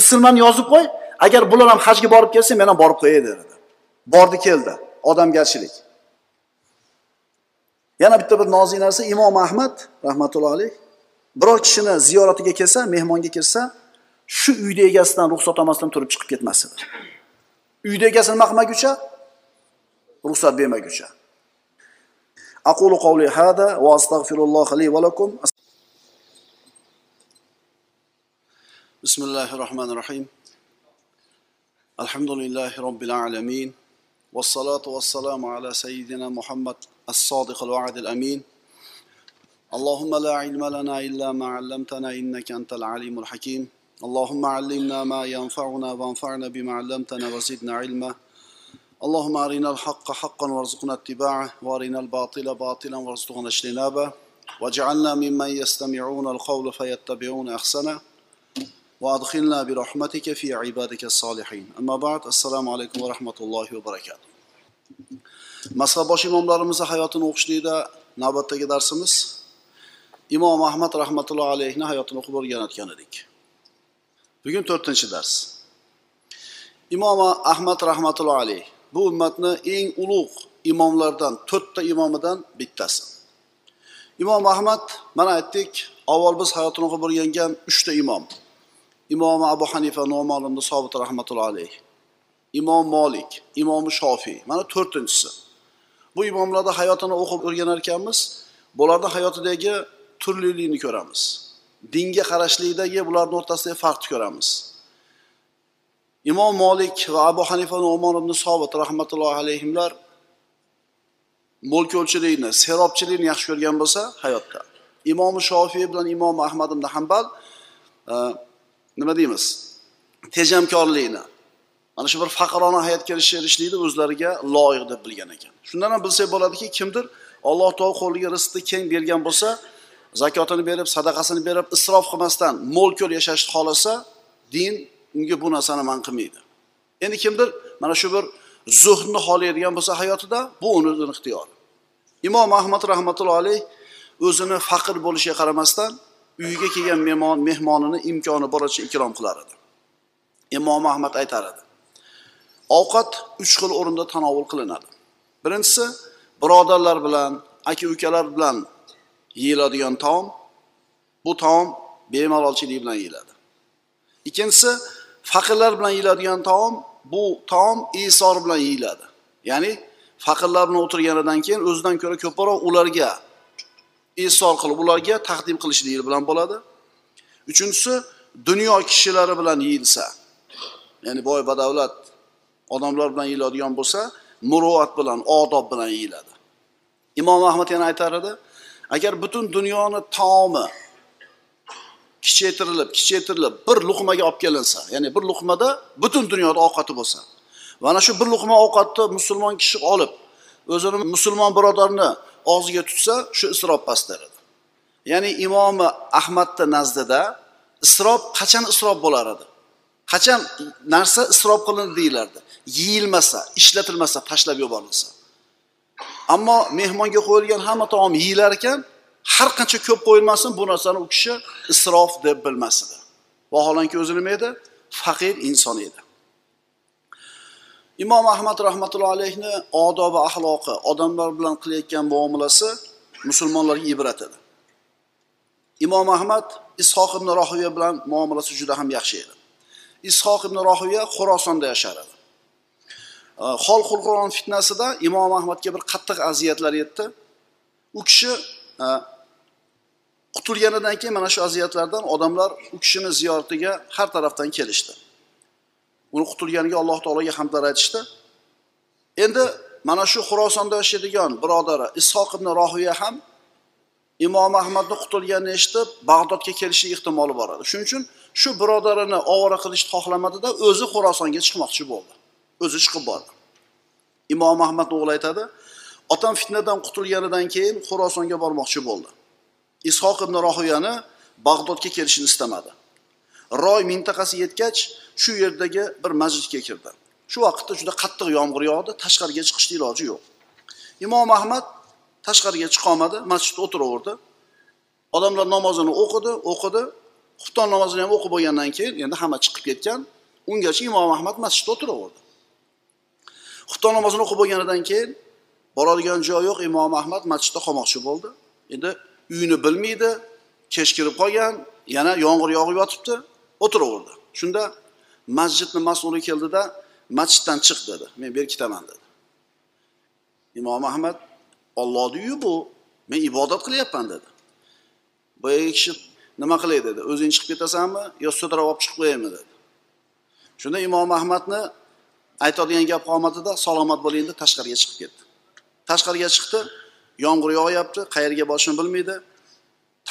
Speaker 1: Ismlarni yozib qo'y. Agar bular ham hajga borib kelsa men ham borib qo'yay dedi. Bordi keldi. Odamgarchilik. yana bitta bir nozik narsa imom ahmad rahmatullohi alayh biror kishini ziyoratiga kelsa mehmonga kelsa shu uyni egasidan ruxsat olmasdan turib chiqib ketmas edi uyni egasi nima qilmaguncha ruxsat bermaguncha aqulu qawli hada va astag'firulloh li va lakum bismillahi rohmanir rohim alhamdulillahi robbil alamin والصلاة والسلام على سيدنا محمد الصادق الوعد الأمين. اللهم لا علم لنا إلا ما علمتنا إنك أنت العليم الحكيم. اللهم علمنا ما ينفعنا وانفعنا بما علمتنا وزدنا علما. اللهم أرنا الحق حقا وارزقنا اتباعه وأرنا الباطل باطلا وارزقنا اجتنابه. واجعلنا ممن يستمعون القول فيتبعون أحسنه. وأدخلنا برحمتك في عبادك الصالحين. أما بعد السلام عليكم ورحمة الله وبركاته. Mazhabbosh imomlarimizni hayotini o'qishlikda navbatdagi darsimiz imom ahmad rahmatullohi alayhni hayotini o'qib o'rganayotgan edik. Bugun to'rtinchi dars. Imom ahmad rahmatullohi alayh bu ummatni eng ulug' imomlardan to'rtta imomidan bittasi. Imom ahmad mana aytdik avval biz hayotini o'qib o'rgangan uchta imom. Imom abu hanifa no'mon ibn sobit rahmatullohi alayh imom molik imom shofiy mana to'rtinchisi. Bu imomlarni hayotini o'qib o'rganar ekanmiz bularni hayotidagi turlilikni ko'ramiz. Dinga qarashlikdagi bularni o'rtasidagi farqni ko'ramiz. Imom molik va abu hanifa umar ibn sobit rahmatullohi alayhimlar mo'lkovchilikni serobchilikni yaxshi ko'rgan bo'lsa hayotda. Imom shofiy bilan imom ahmad ibn hambal e, nima deymiz? Tejamkorlikni mana shu bir faqirona hayotga erishishlikni o'zlariga loyiq deb bilgan ekan. Shundan ham bilsak bo'ladiki kimdir alloh taolo qo'liga rizqni keng bergan bo'lsa zakotini berib sadaqasini berib isrof qilmasdan mo'l ko'l yashashni xohlasa din unga bu narsani man qilmaydi. Endi kimdir mana shu bir zuhdni xohlaydigan bo'lsa hayotida bu uni ixtiyori. Imom ahmad rahmatullohi alayh o'zini faqir bo'lishiga qaramasdan uyiga kelgan mehmon mehmonini imkoni boricha ikrom qilar edi. Imom ahmad aytar edi ovqat uch xil o'rinda tanovul qilinadi. Birinchisi birodarlar bilan aka ukalar bilan yeyiladigan taom. Bu taom bemalolchilik bilan yeyiladi. Ikkinchisi faqirlar bilan yeyiladigan taom bu taom isor bilan yeyiladi. Ya'ni faqirlar bilan o'tirganidan keyin o'zidan ko'ra ko'proq ularga isor qilib ularga taqdim qilishlik bilan bo'ladi. Uchinchisi dunyo kishilari bilan yeyilsa ya'ni boy badavlat odamlar bilan yeyiladigan bo'lsa muruvvat bilan odob bilan yeyiladi. Imom ahmad yana aytar edi agar butun dunyoni taomi kichaytirilib kichaytirilib bir luqmaga olib kelinsa ya'ni bir luqmada butun dunyoda ovqati bo'lsa mana shu bir luqma ovqatni musulmon kishi olib o'zini musulmon birodarini og'ziga tutsa shu isrof past edi. Ya'ni imomi ahmadni nazdida isrof qachon isrof bo'lar edi? Qachon narsa isrof qilindi deyilardi yeyilmasa ishlatilmasa tashlab yuborilsa. Ammo mehmonga qo'yilgan hamma taom yeyilar ekan har qancha ko'p qo'yilmasin bu narsani u kishi isrof deb bilmas edi vaholanki o'zi nima edi? Faqir inson edi. Imom ahmad rahmatullohi alayhni odobi axloqi odamlar bilan qilayotgan muomalasi musulmonlarga ibrat edi. Imom ahmad ishoq ibn rohiya bilan muomalasi juda ham yaxshi edi. Ishoq ibn rohiya xurosonda yashar edi. Xol qur'on fitnasida imom ahmadga bir qattiq aziyatlar yetdi u kishi qutulganidan keyin mana shu aziyatlardan odamlar u kishini ziyoratiga har tarafdan kelishdi. Uni qutulganiga alloh taologa hamdlar aytishdi. Endi mana shu xurosonda yashaydigan birodari ishoq ibn rohiya ham imom ahmadni qutulganini eshitib bag'dodga kelishi ehtimoli bor edi. Shuning uchun shu birodarini ovora qilishni xohlamadida o'zi xurosonga chiqmoqchi bo'ldi. O'zi chiqib bordi. Imom ahmad o'g'li aytadi otam fitnadan qutulganidan keyin xurosonga bormoqchi bo'ldi. Ishoq ibn rohiyani bag'dodga kelishini istamadi. Roy mintaqasi yetgach shu yerdagi bir masjidga kirdi. Shu vaqtda juda qattiq yomg'ir yog'di tashqariga chiqishni iloji yo'q. Imom ahmad tashqariga chiqolmadi masjidda o'tiraverdi. Odamlar namozini o'qidi o'qidi xufton namozini ham o'qib bo'lgandan keyin endi hamma chiqib ketgan ungacha imom ahmad masjidda o'tiraverdi. Xufton namozini o'qib bo'lganidan keyin boradigan joyi yo'q. Imom ahmad masjidda qolmoqchi bo'ldi. Endi uyini bilmaydi kech kirib qolgan yana yomg'ir yog'ib yotibdi o'tiraverdi. Shunda masjidni mas'uli keldida masjiddan chiq dedi. Men bu yerga ketaman dedi. Imom ahmad ollohni uyi bu men ibodat qilyapman dedi. Boyagi kishi nima qilay dedi? O'zing chiqib ketasanmi yo sudrab olib chiqib qo'yaymi dedi. Shunda imom ahmadni aytadigan gap qomatida salomat bo'ling deb tashqariga chiqib ketdi. Tashqariga chiqdi yomg'ir yog'yapti qayerga borishini bilmaydi.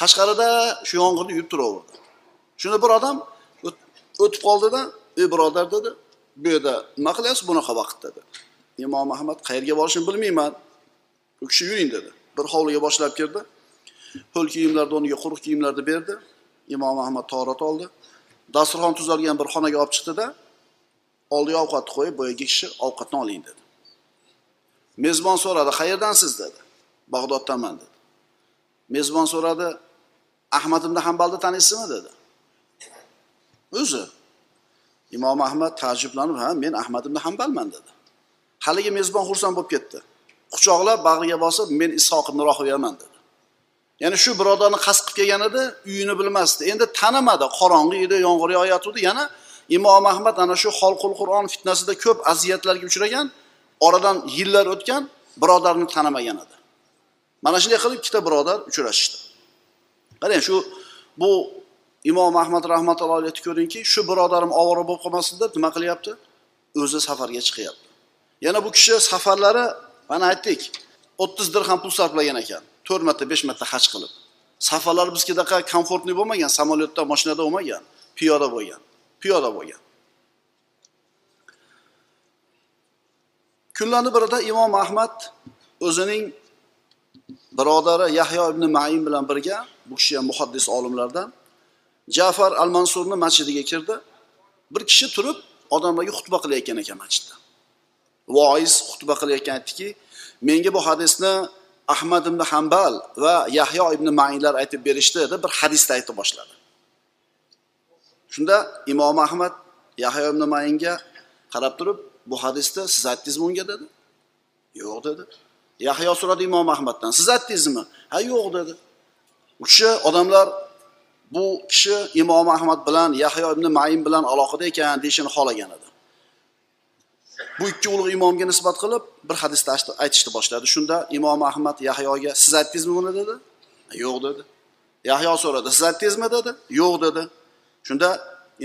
Speaker 1: Tashqarida shu yomg'irni yuvib turaverdi. Shunda bir odam o'tib qoldida ey birodar dedi. Bu yerda nima qilyapsiz bunaqa vaqtda dedi. Imom ahmad qayerga borishini bilmayman. U kishi yuring dedi. Bir hovliga boshlab kirdi. Ho'l kiyimlarni o'rniga quruq kiyimlarni berdi. Imom ahmad torat oldi dasturxon tuzalgan bir xonaga olib chiqdida oldiga ovqat qo'yib boyagi kishi ovqatni oling dedi. Mezbon so'radi qayerdansiz? dedi. Bag'doddanman dedi. Mezbon so'radi ahmad ibn hambalni taniysizmi? dedi. O'zi. Imom ahmad taajjublanib ha men ahmad ibn hambalman dedi. Haligi mezbon xursand bo'lib ketdi. Quchoqlab bag'riga bosib men ishoq ibn rohiyaman dedi. Ya'ni shu birodarni qasd qilib kelgan edi uyini bilmasdi. Endi tanimadi qorong'i edi yomg'ir yog'ayotgandi yana imom ahmad ana shu xolqul qur'on fitnasida ko'p aziyatlarga uchragan oradan yillar o'tgan birodarni tanimagan edi. Mana shunday qilib ikkita birodar uchrashishdi. Qarang shu bu imom ahmad rahmatullohi alayhi ko'ringki shu birodarim ovora bo'lib qolmasin deb nima qilyapti? O'zi safarga chiqyapti. Yana bu kishi safarlari mana aytdik o'ttiz dirham pul sarflagan ekan to'rt marta besh marta haj qilib. Safarlar bizgidaqa komfortli bo'lmagan samolyotda mashinada bo'lmagan piyoda bo'lgan. Piyoda bo'lgan. Kunlarni birida imom ahmad o'zining birodari yahyo ibn maim bilan birga bu kishi ham muhaddis olimlardan jafar al mansurni masjidiga kirdi. Bir kishi turib odamlarga xutba qilayotgan ekan masjidda. Voiz xutba qilayotgan aytdiki menga bu hadisni ahmad ibn hambal va yahyo ibn mainlar aytib berishdi deb bir hadisni aytib boshladi. Shunda imom ahmad yahyo ibn mayinga qarab turib bu hadisni siz aytdingizmi unga? dedi. Yo'q dedi. Yahyo so'radi imom ahmaddan siz aytdingizmi? Ha yo'q dedi. U kishi odamlar bu kishi imom ahmad bilan yahyo ibn mayin bilan aloqada ekan deyishini xohlagan edi. Bu ikki ulug' imomga nisbat qilib bir hadisda aytishni boshladi. Shunda imom ahmad yahyoga siz aytdingizmi buni? dedi. Yo'q dedi. Yahyo so'radi siz aytdingizmi? dedi. Yo'q dedi. Shunda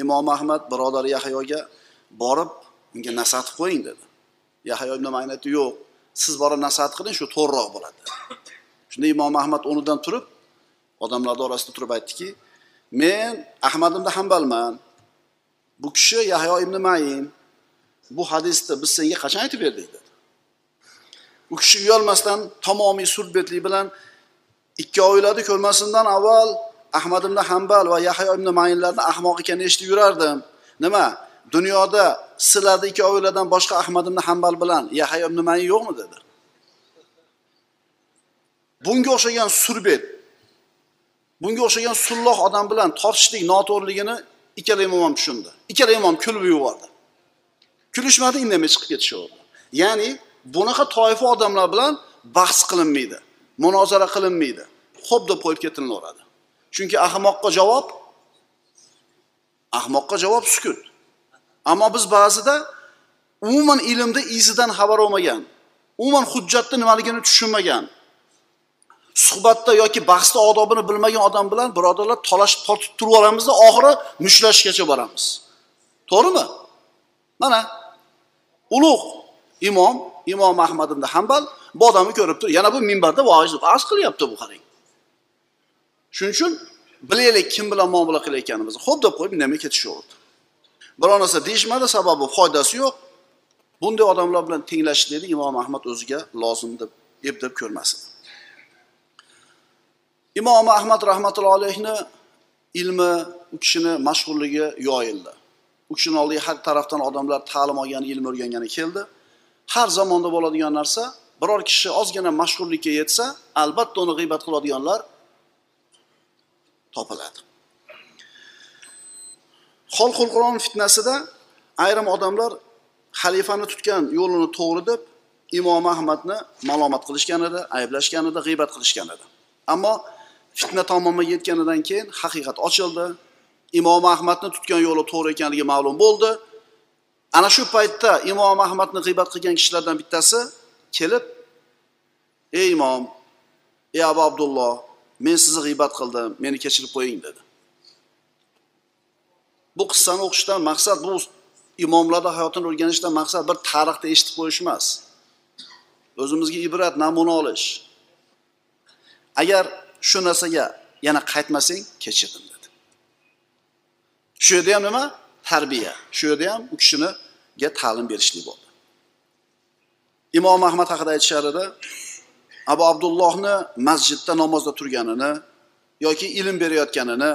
Speaker 1: imom ahmad birodari yahyoga borib unga nasihat qo'ying dedi. Yahyo ibn mayn aytdi yo'q siz borib nasihat qiling shu to'g'riroq bo'ladi. Shunda imom ahmad o'rnidan turib odamlarni orasida turib aytdiki men ahmad ibn hambalman. Bu kishi yahyo ibn mayin bu hadisni biz senga qachon aytib berdik? dedi. U kishi uyalmasdan tamomiy surbetlik bilan ikkovlari ko'rmasimdan avval ahmad ibn hambal va yahyo ibn mayinlarni ahmoq ekanini eshitib yurardim. Nima? Dunyoda sizlarni ikkovinglardan boshqa ahmad ibn hambal bilan yahyo ibn mayin yo'qmi dedi. Bunga o'xshagan surbet bunga o'xshagan sulloh odam bilan tortishlik noto'g'riligini ikkala imom ham tushundi. Ikkala imom kulib yubordi. Kulishmadi indamay chiqib ketishaverdi. Ya'ni bunaqa toifa odamlar bilan bahs qilinmaydi munozara qilinmaydi. Xo'p deb qo'yib ketilaveradi chunki ahmoqqa javob ahmoqqa javob sukut ammo biz ba'zida umuman ilmni izidan xabar olmagan umuman hujjatni nimaligini tushunmagan suhbatda yoki bahsda odobini bilmagan odam bilan birodarlar talashib tortib turib olamizda oxiri mushlashgacha boramiz. To'g'rimi? Mana ulug' imom imom ahmad ibn hambal bu odamni ko'rib turib yana bu minbarda voiz va'z qilyapti bu qarang. Shuning uchun bilaylik kim bilan muomala qilayotganimizni xo'p deb qo'yib indamay ketishaverdi biror narsa deyishmadi sababi foydasi yo'q. Bunday odamlar bilan tenglashishlikni imom ahmad o'ziga lozim deb eb deb ko'rmasin. Imom ahmad rahmatullohi alayhni ilmi u kishini mashhurligi yoyildi. U kishini oldiga har tarafdan odamlar ta'lim olgani ilm o'rgangani keldi. Har zamonda bo'ladigan narsa biror kishi ozgina mashhurlikka yetsa albatta uni g'iybat qiladiganlar topiladi. Xolqul qur'on fitnasida ayrim odamlar xalifani tutgan yo'lini to'g'ri deb imom ahmadni malomat qilishgan edi ayblashgan edi g'iybat qilishgan edi ammo fitna tomonga yetganidan keyin haqiqat ochildi. Imom ahmadni tutgan yo'li to'g'ri ekanligi ma'lum bo'ldi. Ana shu paytda imom ahmadni g'iybat qilgan kishilardan bittasi kelib ey imom ey abu abdulloh men sizni g'iybat qildim meni kechirib qo'ying dedi. Bu qissani o'qishdan maqsad bu imomlarni hayotini o'rganishdan maqsad bir tarixni eshitib qo'yish emas. O'zimizga ibrat namuna olish. Agar shu narsaga yana qaytmasang kechirdim dedi. Shu yerda ham nima? Tarbiya. Shu yerda ham u kishiniga ta'lim berishlik bo'ldi. Imom ahmad haqida aytishar edi abu abdullohni masjidda namozda turganini yoki ilm berayotganini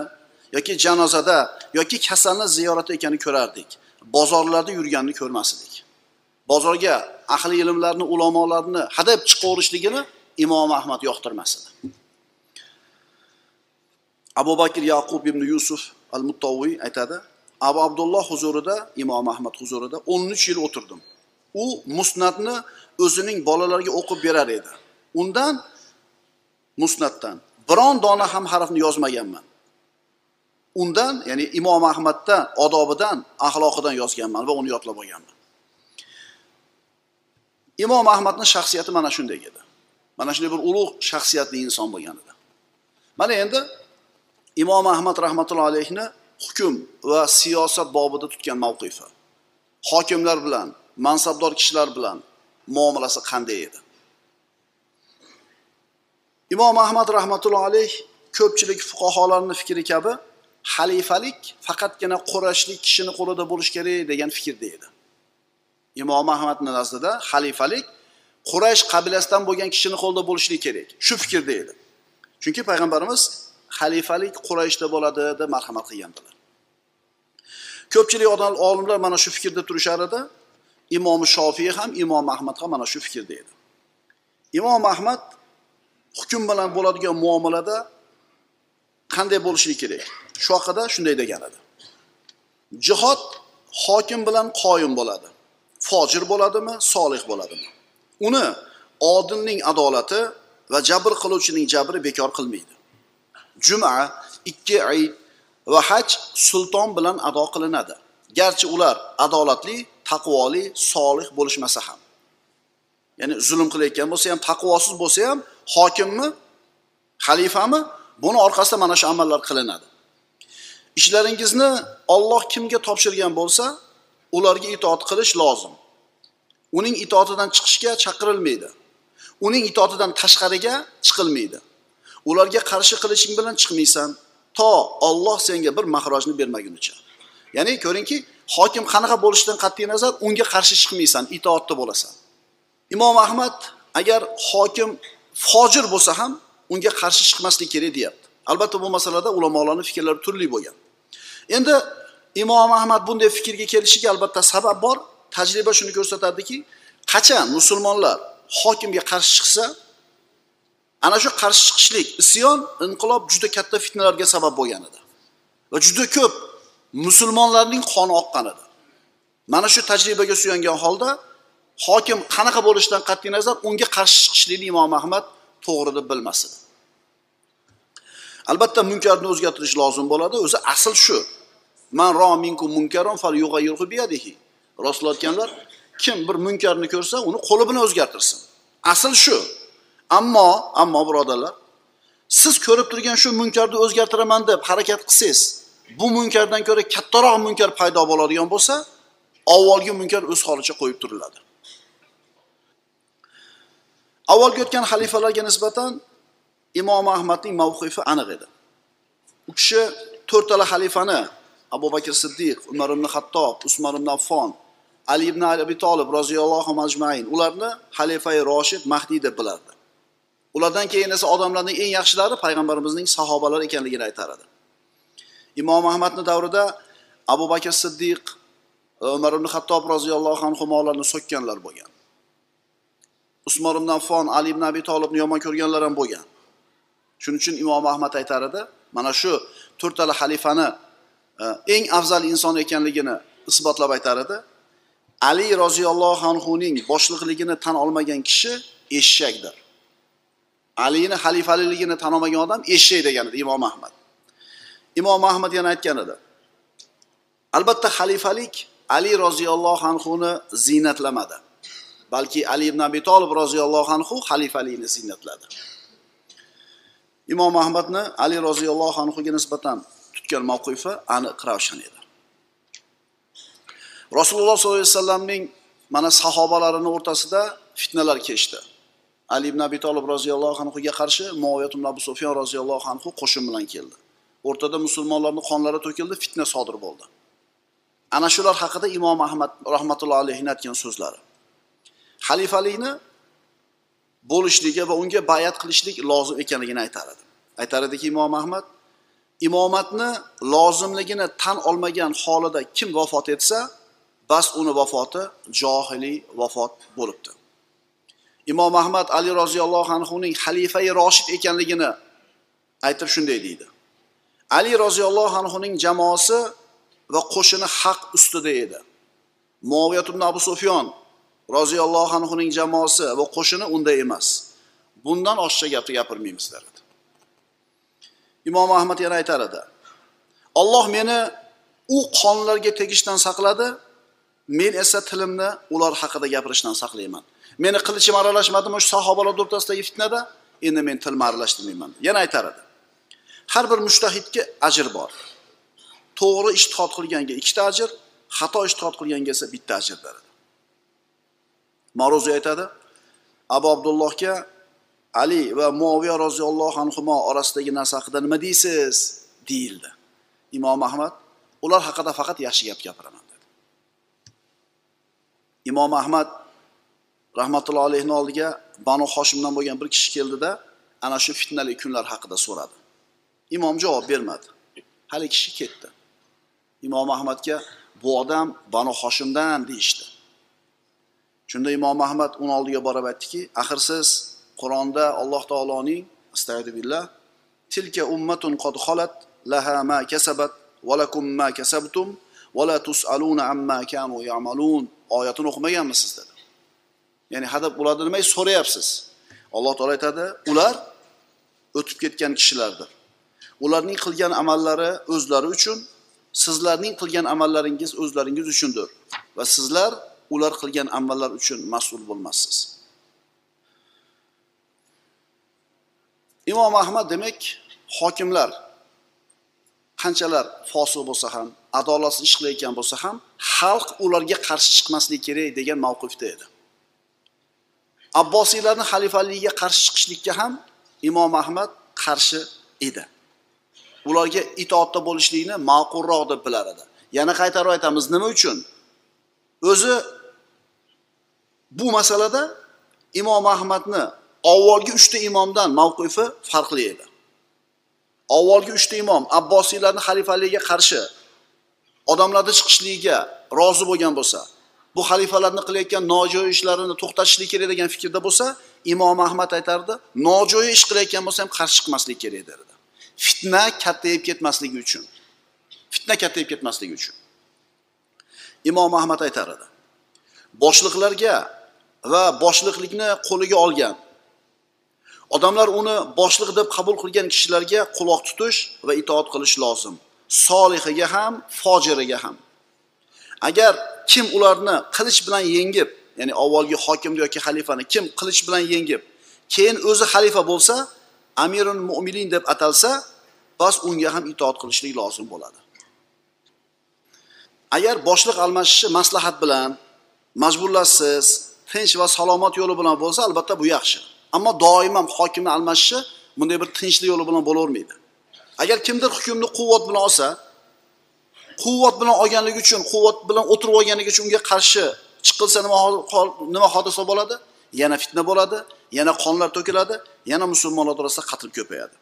Speaker 1: yoki janozada yoki kasalni ziyorati ekanini ko'rardik. Bozorlarda yurganini ko'rmas edik bozorga ahli ilmlarni ulamolarni hadab chiqaverishligini imom ahmad yoqtirmas edi abu bakr yaqub ibn yusuf al muttoviy aytadi abu abdulloh huzurida imom ahmad huzurida o'n uch yil o'tirdim. U musnatni o'zining bolalariga o'qib berar edi. Undan musnatdan biron dona ham harfni yozmaganman. Undan ya'ni imom ahmaddan odobidan axloqidan yozganman va uni yodlab olganman. Imom ahmadni shaxsiyati mana shunday edi. Mana shunday bir ulug' shaxsiyatli inson bo'lgan edi. Mana endi imom ahmad rahmatullohi alayhni hukm va siyosat bobida tutgan mavqifi. Hokimlar bilan mansabdor kishilar bilan muomalasi qanday edi? Imom ahmad rahmatullohi alayh ko'pchilik fuqarolarni fikri kabi xalifalik faqatgina qurashlik kishini qo'lida bo'lishi kerak degan fikrda edi. Imom ahmadni nazdida xalifalik quraysh qabilasidan bo'lgan kishini qo'lida bo'lishligi kerak. Shu fikrda edi. Chunki payg'ambarimiz xalifalik qurayshda bo'ladi deb marhamat qilgandilar. Ko'pchilik odam olimlar mana shu fikrda turishar edi. Imom shofiy ham imom ahmad ham mana shu fikrda edi. Imom ahmad hukm bilan bo'ladigan muomalada qanday bo'lishligi kerak? Shu haqida shunday degan edi jihod hokim bilan qoyim bo'ladi fojir bo'ladimi solih bo'ladimi? Uni odilning adolati va jabr qiluvchining jabri bekor qilmaydi. Juma ikki ayd va haj sulton bilan ado qilinadi. Garchi ular adolatli taqvoli solih bo'lishmasa ham ya'ni zulm qilayotgan bo'lsa ham taqvosiz bo'lsa ham hokimmi? Xalifami? Buni orqasida mana shu amallar qilinadi. Ishlaringizni olloh kimga topshirgan bo'lsa ularga itoat qilish lozim. Uning itoatidan chiqishga chaqirilmaydi. Uning itoatidan tashqariga chiqilmaydi. Ularga qarshi qilishing bilan chiqmaysan to olloh senga bir mahrojni bermagunicha. Ya'ni ko'ringki hokim qanaqa bo'lishidan qat'iy nazar unga qarshi chiqmaysan itoatda bo'lasan. Imom ahmad agar hokim fojir bo'lsa ham unga qarshi chiqmaslik kerak deyapti. Albatta bu masalada ulamolarni fikrlari turli bo'lgan. Endi imom ahmad bunday fikrga kelishiga albatta sabab bor. Tajriba shuni ko'rsatadiki qachon musulmonlar hokimga qarshi chiqsa ana shu qarshi chiqishlik isyon inqilob juda katta fitnalarga sabab bo'lgan edi va juda ko'p musulmonlarning qoni oqqan edi. Mana shu tajribaga suyangan holda hokim qanaqa bo'lishidan qat'iy nazar unga qarshi chiqishlikni imom ahmad to'g'ri deb bilmas edi albatta munkarni o'zgartirish lozim bo'ladi. O'zi asl shu. Man ro minkum munkaron fal yughayyirhu biyadihi. Rasululloh aytganlar kim bir munkarni ko'rsa uni qo'li bilan o'zgartirsin. Asl shu. Ammo ammo birodarlar siz ko'rib turgan shu munkarni o'zgartiraman deb harakat qilsangiz bu munkardan ko'ra kattaroq munkar paydo bo'ladigan bo'lsa avvalgi munkar o'z holicha qo'yib turiladi. Avvalgi o'tgan xalifalarga nisbatan imom ahmadning mavqifi aniq edi. U kishi to'rttala xalifani abu bakr siddiq umar ibn hattob usmon ibn affon ali ibn abi tolib roziyallohu majmain ularni xalifai roshid mahdiy deb bilardi. Ulardan keyin esa odamlarning eng yaxshilari payg'ambarimizning sahobalari ekanligini aytar edi. Imom ahmadni davrida abu bakr siddiq umar ibn hattob roziyallohu anhularni so'kkanlar bo'lgan. Usmon ibn affon ali ibn abi tolibni yomon ko'rganlar ham bo'lgan. Shuning uchun imom ahmad aytar edi mana shu to'rttala xalifani e, eng afzal inson ekanligini isbotlab aytar edi ali roziyallohu anhuning boshliqligini tan olmagan kishi eshakdir. Alini xalifaliligini tan olmagan odam eshak degan edi imom ahmad. Imom ahmad yana aytgan edi albatta xalifalik ali roziyallohu anhuni ziynatlamadi. Balki ali ibn abi tolib roziyallohu anhu xalifalikni ziynatladi imom ahmadni ali roziyallohu anhuga nisbatan tutgan mavqifi aniq ravshan edi. Rasululloh sollallohu alayhi vasallamning mana sahobalarini o'rtasida fitnalar kechdi. Ali ibn abi tolib roziyallohu anhuga qarshi muoviyat ibn abu sufyon roziyallohu anhu qo'shin bilan keldi. O'rtada musulmonlarni qonlari to'kildi fitna sodir bo'ldi. Ana shular haqida imom ahmad rahmatullohi alayhini aytgan so'zlari. Xalifalikni bo'lishligi va unga bayat qilishlik lozim ekanligini aytar edi aytar ediki imom ahmad imomatni lozimligini tan olmagan holida kim vafot etsa bas uni vafoti johiliy vafot bo'libdi. Imom ahmad ali roziyallohu anhuning xalifai roshid ekanligini aytib shunday deydi. Ali roziyallohu anhuning jamoasi va qo'shini haq ustida edi. Muoviyat ibn abu sufyon roziyallohu anhuning jamoasi va qo'shini unda emas. Bundan oshiqcha gapni gapirmaymiz der edi imom ahmad yana aytar edi. Olloh meni u qonlarga tegishdan saqladi men esa tilimni ular haqida gapirishdan saqlayman. Meni qilichim aralashmadimi o'sha sahobalar o'rtasidagi fitnada endi men tilimni aralashtirmayman yana aytar edi. Har bir mushtahidga ajr bor. To'g'ri ishtihod qilganga ikkita ajr xato ishtihod qilganga esa bitta ajr beradi ma'ruziy aytadi. Abu abdullohga ali va muoviya roziyallohu anhu orasidagi narsa haqida nima deysiz? Deyildi. Imom ahmad ular haqida faqat yaxshi gap gapiraman dedi. Imom ahmad rahmatullohi alayhini oldiga banu hoshimdan bo'lgan bir kishi keldida ana shu fitnali kunlar haqida so'radi. Imom javob bermadi. Haligi kishi ketdi. Imom ahmadga bu odam banu hoshimdan deyishdi. Shunda imom ahmad uni oldiga borib aytdiki axir siz qur'onda alloh taoloning billah tilka ummatun qad xolat laha ma kasabat va lakum ma kasabtum va la tusaluna amma kanu ya'malun. Oyatini o'qimaganmisiz dedi. Ya'ni hadab ulardan nima so'rayapsiz? Alloh taolo aytadi ular o'tib ketgan kishilardir. Ularning qilgan amallari o'zlari uchun sizlarning qilgan amallaringiz o'zlaringiz uchundir va sizlar ular qilgan amallar uchun mas'ul bo'lmassiz. Imom ahmad demak hokimlar qanchalar fosiq bo'lsa ham adolatsiz ish qilayotgan bo'lsa ham xalq ularga qarshi chiqmasligi kerak degan mavqifda edi. Abbosiylarni xalifaligiga qarshi chiqishlikka ham imom ahmad qarshi edi. Ularga itoatda bo'lishlikni ma'qulroq deb bilar edi. Yana qaytarib aytamiz nima uchun? O'zi bu masalada imom ahmadni avvalgi uchta imomdan mavqifi farqli edi. Avvalgi uchta imom abbosiylarni xalifaligiga qarshi odamlarni chiqishligiga rozi bo'lgan bo'lsa bu xalifalarni qilayotgan nojo'ya ishlarini to'xtatishlik kerak degan fikrda bo'lsa imom ahmad aytardi nojo'ya ish qilayotgan bo'lsa ham qarshi chiqmaslik kerak derdi. Fitna kattayib ketmasligi uchun. Fitna kattayib ketmasligi uchun. Imom ahmad aytar edi boshliqlarga va boshliqlikni qo'liga olgan. Odamlar uni boshliq deb qabul qilgan kishilarga quloq tutish va itoat qilish lozim. Solihiga ham fojiriga ham. Agar kim ularni qilich bilan yengib ya'ni avvalgi hokimni yoki xalifani kim qilich bilan yengib keyin o'zi xalifa bo'lsa amirul mo'minin deb atalsa bas unga ham itoat qilishlik lozim bo'ladi. Agar boshliq almashishi maslahat bilan majburlassiz tinch va salomat yo'li bilan bo'lsa albatta bu yaxshi. Ammo doim ham hokimni almashishi bunday bir tinchlik yo'li bilan bo'lavermaydi. Agar kimdir hukmni quvvat bilan olsa quvvat bilan olganligi uchun quvvat bilan o'tirib olganligi uchun unga qarshi chiqilsa nima nima hodisa bo'ladi? Yana fitna bo'ladi yana qonlar to'kiladi yana musulmonlar orasida qatl ko'payadi.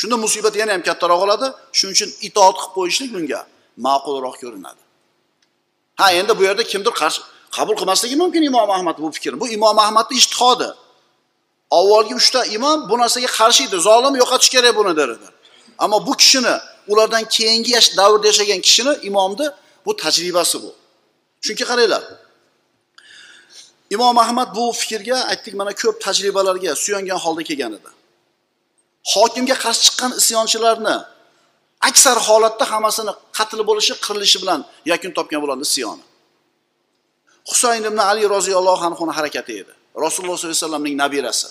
Speaker 1: Shunda musibat yana ham kattaroq bo'ladi. Shuning uchun itoat qilib qo'yishlik bunga ma'qulroq ko'rinadi. Ha endi bu yerda kimdir qarshi qabul qilmasligi mumkin imom ahmad bu fikrni. Bu imom ahmadni ishtihodi. Avvalgi uchta imom bu narsaga qarshi edi. Zolim yo'qotish kerak buni der ammo bu kishini ulardan keyingi davrda yashagan kishini imomni bu tajribasi bu. Chunki qaranglar imom ahmad bu fikrga aytdik mana ko'p tajribalarga suyangan holda kelgan edi. Hokimga qarshi chiqqan isyonchilarni aksar holatda hammasini qatl bo'lishi qirilishi bilan yakun topgan bo'ladi isyoni. Husayn ibn ali roziyallohu anhuni harakati edi. Rasululloh sollallohu alayhi vasallamning nabirasi.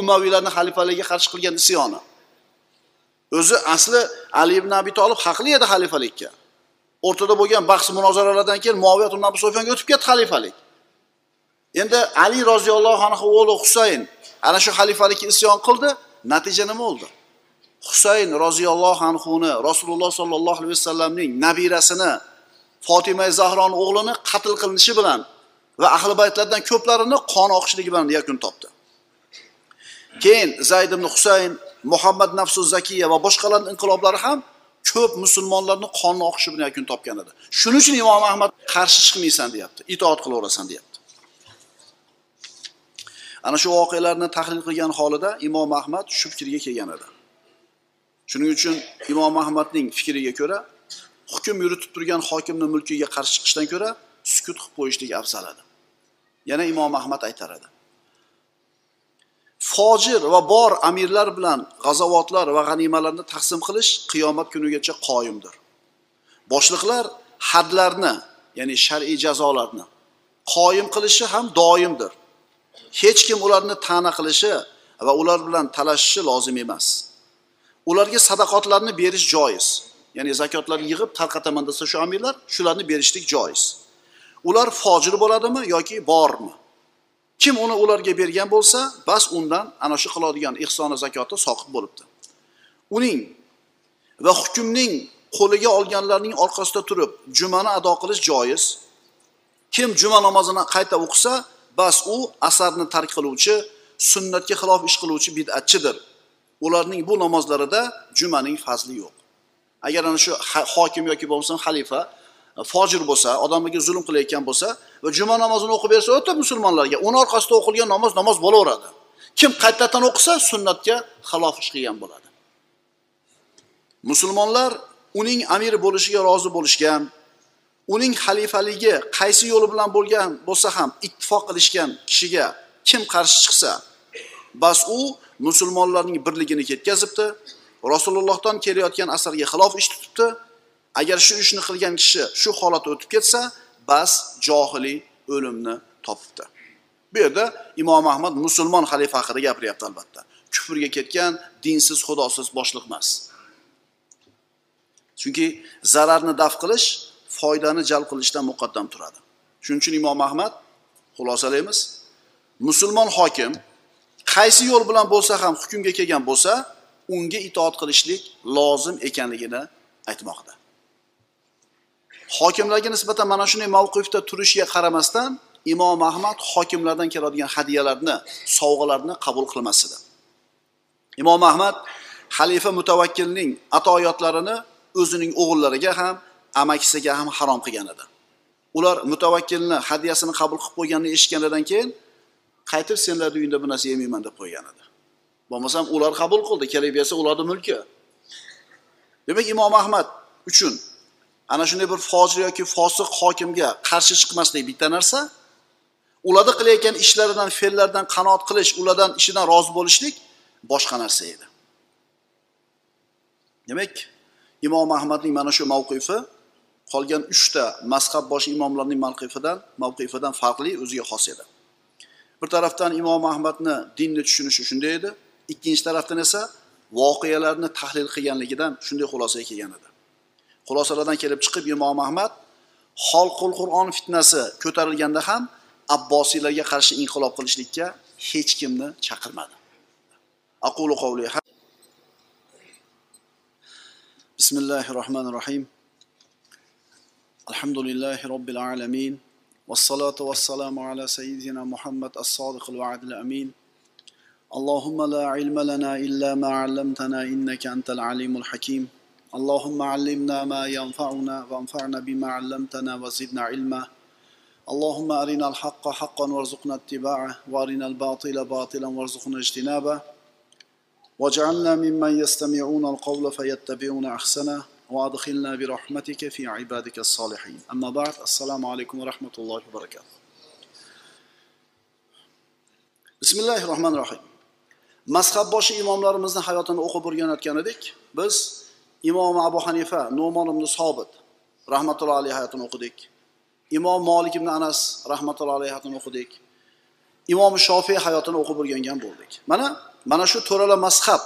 Speaker 1: Umaviylarni xalifaligiga qarshi qilgan isyoni. O'zi asli ali ibn abi tolib haqli edi xalifalikka. O'rtada bo'lgan bahs munozaralardan keyin muoviyat ibn abu sufyonga o'tib ketdi xalifalik. Endi ali roziyallohu anhu o'g'li husayn ana shu xalifalikka isyon qildi natija nima bo'ldi? Husayn roziyallohu anhuni rasululloh sollallohu alayhi vasallamning nabirasini fotima zahroni o'g'lini qatl qilinishi bilan va ahli baytlardan ko'plarini qon oqishligi bilan yakun topdi. Keyin zayd ibn husayn muhammad nafsu zakiya va boshqalarni inqiloblari ham ko'p musulmonlarni qonni oqishi bilan yakun topgan edi. Shuning uchun imom ahmad qarshi chiqmaysan deyapti itoat qilaverasan deyapti. Ana shu voqealarni tahlil qilgan holida imom ahmad shu fikrga kelgan edi. Shuning uchun imom ahmadning fikriga ko'ra hukm yuritib turgan hokimni mulkiga qarshi chiqishdan ko'ra sukut qilib qo'yishlik afzal edi yana imom ahmad aytar edi. Fojir va bor amirlar bilan g'azovotlar va g'animalarni taqsim qilish qiyomat kunigacha qoyimdir. Boshliqlar hadlarni ya'ni shar'iy jazolarni qoyim qilishi ham doimdir. Hech kim ularni ta'na qilishi va ular bilan talashishi lozim emas. Ularga sadaqotlarni berish joiz. Ya'ni zakotlarni yig'ib tarqataman desa shu amirlar shularni berishlik joiz. Ular fojir bo'ladimi yoki bormi? Kim uni ularga bergan bo'lsa bas undan ana shu qiladigan ehsoni zakoti soqit bo'libdi. Uning va hukmning qo'liga olganlarning orqasida turib jumani ado qilish joiz. Kim juma namozini qayta o'qisa bas u asarni tark qiluvchi sunnatga xilof ish qiluvchi bid'atchidir. Ularning bu namozlarida jumaning fazli yo'q. Agar ana shu hokim yoki bo'lmasam xalifa e, fojir bo'lsa odamlarga zulm qilayotgan bo'lsa va juma namozini o'qib bersa o'ta musulmonlarga uni orqasida o'qilgan namoz namoz bo'laveradi. Kim qaytadan o'qisa sunnatga xilof ish qilgan bo'ladi. Musulmonlar uning amiri bo'lishiga rozi bo'lishgan uning xalifaligi qaysi yo'li bilan bo'lgan bo'lsa ham ittifoq qilishgan kishiga kim qarshi chiqsa bas u musulmonlarning birligini ketkazibdi. Rasulullohdan kelayotgan asarga xilof ish tutibdi. Agar shu ishni qilgan kishi shu holatda o'tib ketsa bas johiliy o'limni topibdi. Bu yerda imom ahmad musulmon xalifa haqida gapiryapti albatta. Kufrga ketgan dinsiz xudosiz boshliq emas. Chunki zararni daf qilish foydani jalb qilishdan muqaddam turadi. Shuning uchun imom ahmad xulosalaymiz musulmon hokim qaysi yo'l bilan bo'lsa ham hukmga kelgan bo'lsa unga itoat qilishlik lozim ekanligini aytmoqda. Hokimlarga nisbatan mana shunday mavqifda turishiga qaramasdan imom ahmad hokimlardan keladigan hadyalarni sovg'alarni qabul qilmas edi imom ahmad xalifa mutavakkilning atoyotlarini o'zining o'g'illariga ham amakisiga ham harom qilgan edi. Ular mutavakkilni hadyasini qabul qilib qo'yganini eshitganidan keyin qaytib senlarni uyingda bu narsa yemayman deb qo'ygan edi. Bo'lmasam ular qabul qildi kerak bersa ularni mulki. Demak imom ahmad uchun ana shunday bir fojir yoki fosiq hokimga qarshi chiqmaslik bitta narsa. Ularni qilayotgan ishlaridan fe'llaridan qanoat qilish ulardan ishidan rozi bo'lishlik boshqa narsa edi. Demak imom ahmadning mana shu mavqifi qolgan uchta mazhab bosh imomlarning mavqifidan mavqifidan farqli o'ziga xos edi. Bir tarafdan imom ahmadni dinni tushunishi shunday edi. ikkinchi tarafdan esa voqealarni tahlil qilganligidan shunday xulosaga kelgan edi. Xulosalardan kelib chiqib imom ahmad xolqul qur'on fitnasi ko'tarilganda ham abbosiylarga qarshi inqilob qilishlikka hech kimni chaqirmadi. Aqulu bismillahi rohmanir rohim alhamdulillahi robbil alamin. Vassalotu vassalamu ala sayyidina muhammad as sodiqil vadil amin. اللهم لا علم لنا إلا ما علمتنا إنك أنت العليم الحكيم. اللهم علمنا ما ينفعنا وانفعنا بما علمتنا وزدنا علما. اللهم أرنا الحق حقا وارزقنا اتباعه وأرنا الباطل باطلا وارزقنا اجتنابه. واجعلنا ممن يستمعون القول فيتبعون أحسنه وأدخلنا برحمتك في عبادك الصالحين. أما بعد السلام عليكم ورحمة الله وبركاته. بسم الله الرحمن الرحيم. Mazhabboshi imomlarimizni hayotini o'qib o'rganayotgan edik. Biz imom abu hanifa no'mon ibn sobit rahmatullohi alayhi hayotini o'qidik. Imom molik ibn anas rahmatullohi alayhi hayotini o'qidik. Imom shofiy hayotini o'qib o'rgangan bo'ldik. Mana mana shu to'rala mazhab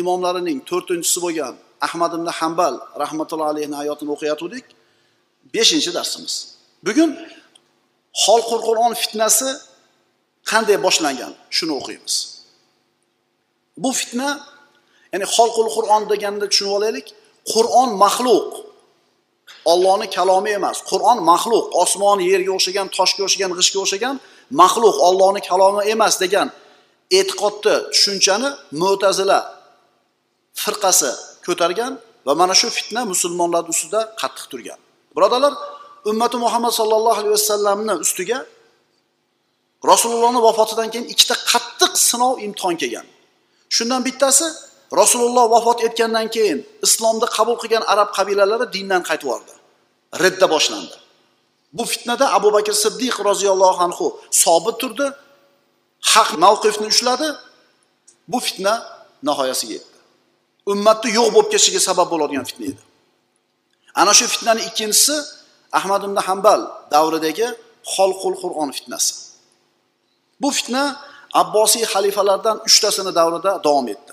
Speaker 1: imomlarining to'rtinchisi bo'lgan ahmad ibn hambal rahmatullohi alayhini hayotini o'qiyotgandik. Beshinchi darsimiz. Bugun xolqul qur'on fitnasi qanday boshlangan? Shuni o'qiymiz. Bu fitna ya'ni xolqul qur'on deganda tushunib olaylik qur'on maxluq. Ollohni kalomi emas qur'on maxluq. Osmon yerga o'xshagan toshga o'xshagan g'ishtga o'xshagan maxluq ollohni kalomi emas degan e'tiqodni tushunchani mo'tazila firqasi ko'targan va mana shu fitna musulmonlar ustida qattiq turgan. Birodarlar ummati muhammad sallallohu alayhi vasallamni ustiga rasulullohni vafotidan keyin ikkita qattiq sinov imtihon kelgan. Shundan bittasi rasululloh vafot etgandan keyin islomni qabul qilgan arab qabilalari dindan qaytib yubordi ridda boshlandi. Bu fitnada abu bakr siddiq roziyallohu anhu sobit turdi haq mavqifni ushladi. Bu fitna nihoyasiga yetdi. Ummatni yo'q bo'lib ketishiga sabab bo'ladigan fitna edi. Ana shu fitnani ikkinchisi ahmad ibn hambal davridagi xolqul qur'on fitnasi. Bu fitna abbosiy xalifalardan uchtasini davrida davom etdi.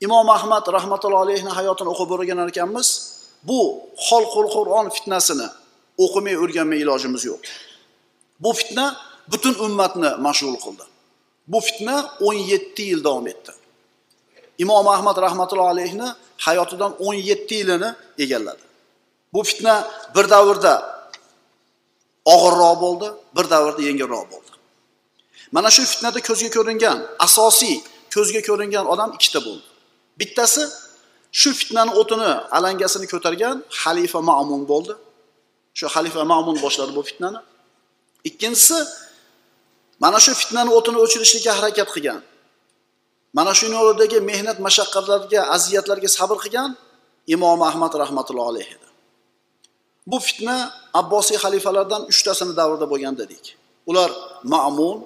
Speaker 1: Imom ahmad rahmatullohi alayhini hayotini o'qib o'rganar ekanmiz. Bu xolqul qur'on fitnasini o'qimay o'rganmay ilojimiz yo'q. Bu fitna butun ummatni mashg'ul qildi. Bu fitna o'n yetti yil davom etdi. Imom ahmad rahmatullohi alayhini hayotidan o'n yetti yilini egalladi. Bu fitna bir davrda og'irroq bo'ldi bir davrda yengilroq bo'ldi. Mana shu fitnada ko'zga ko'ringan asosiy ko'zga ko'ringan odam ikkita bo'ldi. Bittasi shu fitnani o'tini alangasini ko'targan xalifa ma'mun bo'ldi. Shu xalifa ma'mun boshladi bu fitnani. Ikkinchisi mana shu fitnani o'tini o'chirishlikka harakat qilgan mana shu yo'lidagi mehnat mashaqqatlarga aziyatlarga sabr qilgan imom ahmad rahmatullohi alayhi edi. Bu fitna abbosiy xalifalardan uchtasini davrida bo'lgan dedik. Ular ma'mun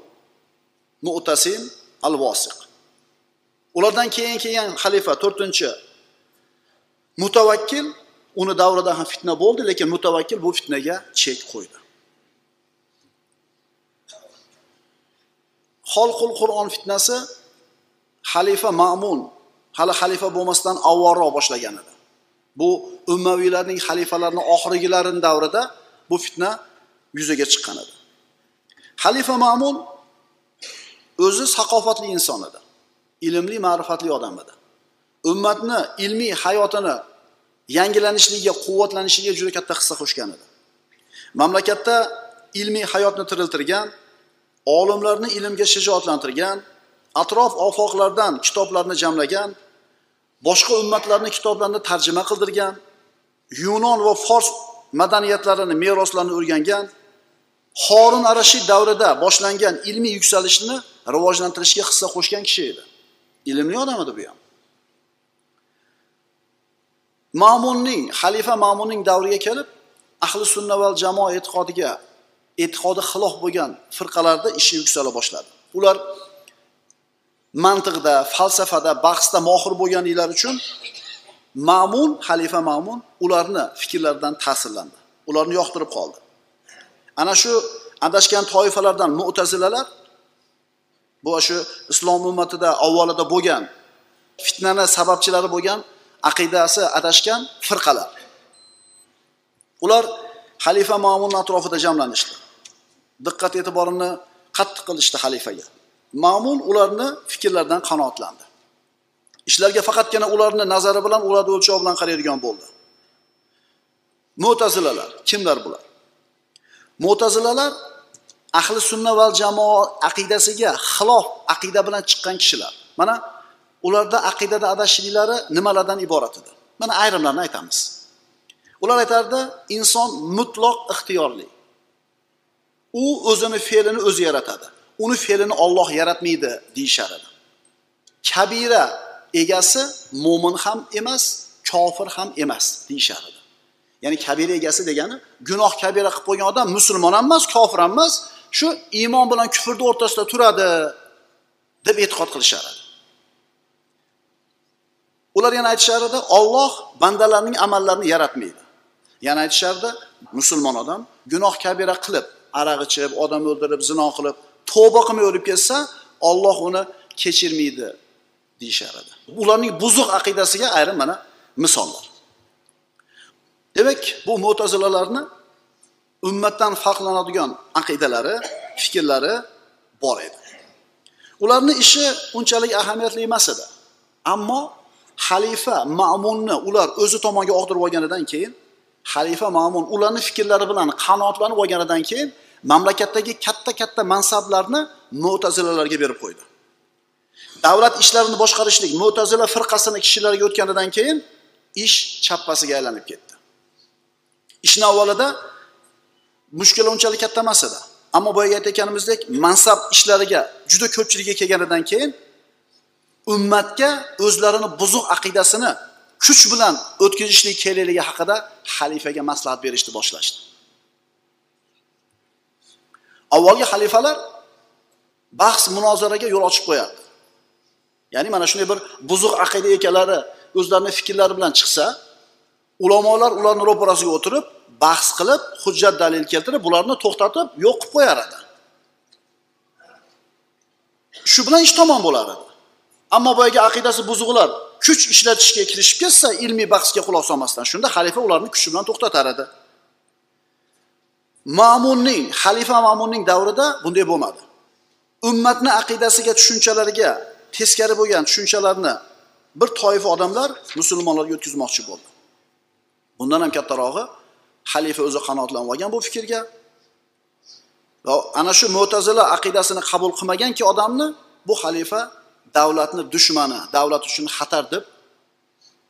Speaker 1: mu'tasim al vosiq ulardan keyin kelgan xalifa to'rtinchi mutavakkil uni davrida ham fitna bo'ldi lekin mutavakkil bu fitnaga chek qo'ydi. Xolqul qur'on fitnasi xalifa ma'mun hali xalifa bo'lmasdan avvalroq boshlagan edi. Bu ummaviylarning xalifalarni oxirgilarini davrida bu fitna yuzaga chiqqan edi. Xalifa ma'mun o'zi saqofatli inson edi. Ilmli ma'rifatli odam edi. Ummatni ilmiy hayotini yangilanishligiga quvvatlanishiga juda katta hissa qo'shgan edi. Mamlakatda ilmiy hayotni tiriltirgan olimlarni ilmga shijoatlantirgan atrof ofoqlardan kitoblarni jamlagan boshqa ummatlarni kitoblarini tarjima qildirgan yunon va fors madaniyatlarini meroslarini o'rgangan Horun arashid davrida boshlangan ilmiy yuksalishni rivojlantirishga hissa qo'shgan kishi edi. Ilmli odam edi bu ham. Ma'munning xalifa ma'munning davriga kelib ahli sunna val jamoa e'tiqodiga e'tiqodi xilof bo'lgan firqalarda ishi yuksala boshladi. Ular mantiqda falsafada bahsda mohir bo'lganliklari uchun ma'mun xalifa ma'mun ularni fikrlaridan ta'sirlandi. Ularni yoqtirib qoldi. Ana shu adashgan toifalardan mu'tazilalar bu shu islom ummatida avvalida bo'lgan fitnani sababchilari bo'lgan aqidasi adashgan firqalar. Ular xalifa ma'munni atrofida jamlanishdi. Diqqat e'tiborini qattiq qilishdi xalifaga. Ma'mun ularni fikrlaridan qanoatlandi. Ishlarga faqatgina ularni nazari bilan ularni o'lchov bilan qaraydigan bo'ldi. Mo'tazilalar kimlar bular? Mo'tazilalar ahli sunna val jamoa aqidasiga xilof aqida bilan chiqqan kishilar. Mana ularda aqidada adashishliklari nimalardan iborat edi? Mana ayrimlarini aytamiz. Ular aytardi inson mutloq ixtiyorli. U o'zini fe'lini o'zi yaratadi. Uni fe'lini olloh yaratmaydi deyishar edi. Kabira egasi mo'min ham emas kofir ham emas deyishar edi. Ya'ni kabira egasi degani gunoh kabira qilib qo'ygan odam musulmon ham emas kofir ham emas shu iymon bilan kufrni o'rtasida turadi deb e'tiqod qilishar edi ular yana aytishardi olloh bandalarning amallarini yaratmaydi. Yana aytishardi musulmon odam gunoh kabira qilib aroq ichib odam o'ldirib zino qilib tavba qilmay o'lib ketsa olloh uni kechirmaydi deyishar edi ularning buzuq aqidasiga ayrim mana misollar. Demak bu mo'tazilalarni ummatdan farqlanadigan aqidalari fikrlari bor edi. Ularni ishi unchalik ahamiyatli emas edi. Ammo xalifa ma'munni ular o'zi tomonga og'dirib olganidan keyin xalifa ma'mun ularni fikrlari bilan qanoatlanib olganidan keyin mamlakatdagi katta katta mansablarni mo'tazilalarga berib qo'ydi. Davlat ishlarini boshqarishlik mo'tazila firqasini kishilariga o'tganidan keyin ish chappasiga aylanib ketdi. Ishni avvalida mushkula unchalik katta emas edi ammo boyagi aytayotganimizdek mansab ishlariga juda ko'pchilikka kelganidan keyin ummatga o'zlarini buzuq aqidasini kuch bilan o'tkazishlik kerakligi haqida xalifaga maslahat berishni boshlashdi. Avvalgi xalifalar bahs munozaraga yo'l ochib qo'yardi. Ya'ni mana shunday bir buzuq aqida egalari o'zlarini fikrlari bilan chiqsa ulamolar ularni ro'parasiga o'tirib bahs qilib hujjat dalil keltirib bularni to'xtatib yo'q qilib qo'yar edi. Shu bilan ish tamom bo'lar edi. Ammo boyagi aqidasi buzuqlar kuch ishlatishga kirishib ketsa ilmiy bahsga quloq solmasdan shunda xalifa ularni kuchi bilan to'xtatar edi. Ma'munning xalifa ma'munning davrida bunday bo'lmadi. Ummatni aqidasiga tushunchalariga teskari bo'lgan tushunchalarni bir toifa odamlar musulmonlarga o'tkazmoqchi bo'ldi. Bundan ham kattarog'i xalifa o'zi qanoatlanib olgan bu fikrga. Va ana shu mo'tazila aqidasini qabul qilmaganki odamni bu xalifa davlatni dushmani davlat uchun xatar deb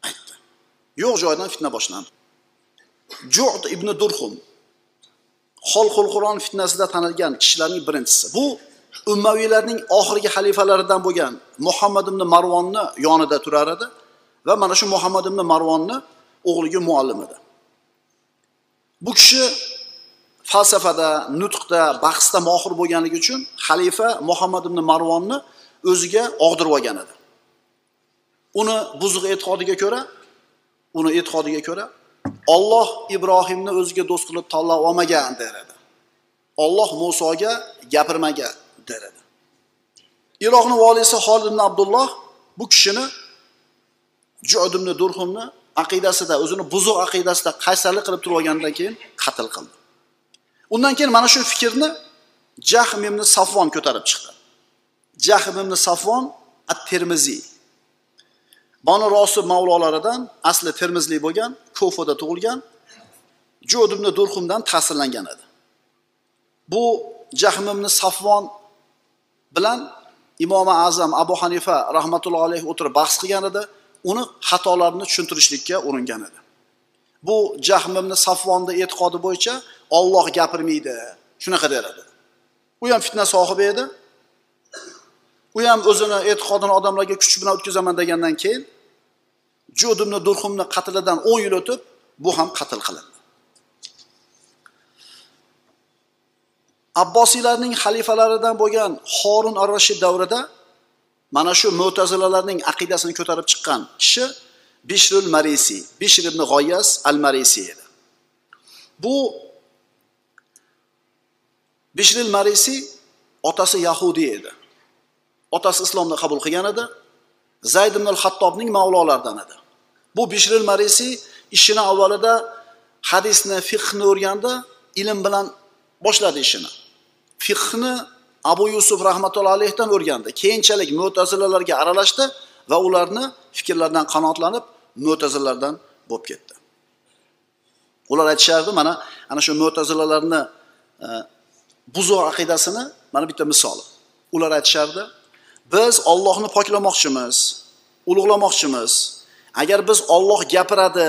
Speaker 1: aytdi. Yo'q joydan fitna boshlandi. Jud ibn durhum xolqul qur'on fitnasida tanilgan kishilarning birinchisi. Bu ummaviylarning oxirgi xalifalaridan bo'lgan muhammad ibn marvonni yonida turar edi va mana shu muhammad ibn marvonni o'g'liga muallim edi bu kishi falsafada nutqda bahsda mohir bo'lganligi uchun xalifa muhammad ibn marvonni o'ziga og'dirib olgan edi. Uni buzuq e'tiqodiga ko'ra uni e'tiqodiga ko'ra olloh ibrohimni o'ziga do'st qilib tanlab olmagan der edi. Olloh musoga gapirmagan der edi. Iroqni voliysi holid ibn abdulloh bu kishini jud ibn durhumni aqidasida o'zini buzuq aqidasida qaysarlik qilib turib olgandan keyin qatl qildi. Undan keyin mana shu fikrni jahm ibn safvon ko'tarib chiqdi. Jahm ibn safvon at termiziy banu rosib mavlolaridan asli termizlik bo'lgan ko'fada tug'ilgan jud ibn durhumdan ta'sirlangan edi. Bu jahm ibn safvon bilan imomi azam abu hanifa rahmatullohi alayhi o'tirib bahs qilgan edi. Uni xatolarini tushuntirishlikka uringan edi. Bu jahmimni safvonni e'tiqodi bo'yicha olloh gapirmaydi shunaqa der edi. U ham fitna sohibi edi. U ham o'zini e'tiqodini odamlarga kuch bilan o'tkazaman degandan keyin jud ibn durhumni qatlidan o'n yil o'tib bu ham qatl qilindi. Abbosiylarning xalifalaridan bo'lgan horun ar rashid davrida mana shu mo'tazilalarning aqidasini ko'tarib chiqqan kishi bishrul marisi bishr ibn g'oyas al marisi edi. Bu bishril marisi otasi yahudiy edi. Otasi islomni qabul qilgan edi. Zayd ibn al hattobning mavlolaridan edi. Bu bishril marisi ishini avvalida hadisni fiqhni o'rgandi ilm bilan boshladi ishini. Fiqhni abu yusuf rahmatullohi alayhidan o'rgandi. Keyinchalik mo'tazilalarga aralashdi va ularni fikrlaridan qanoatlanib mo'tazilalardan bo'lib ketdi. Ular aytishardi mana ana shu mo'tazilalarni e, buzuq aqidasini mana bitta misoli ular aytishardi biz ollohni poklamoqchimiz ulug'lamoqchimiz. Agar biz olloh gapiradi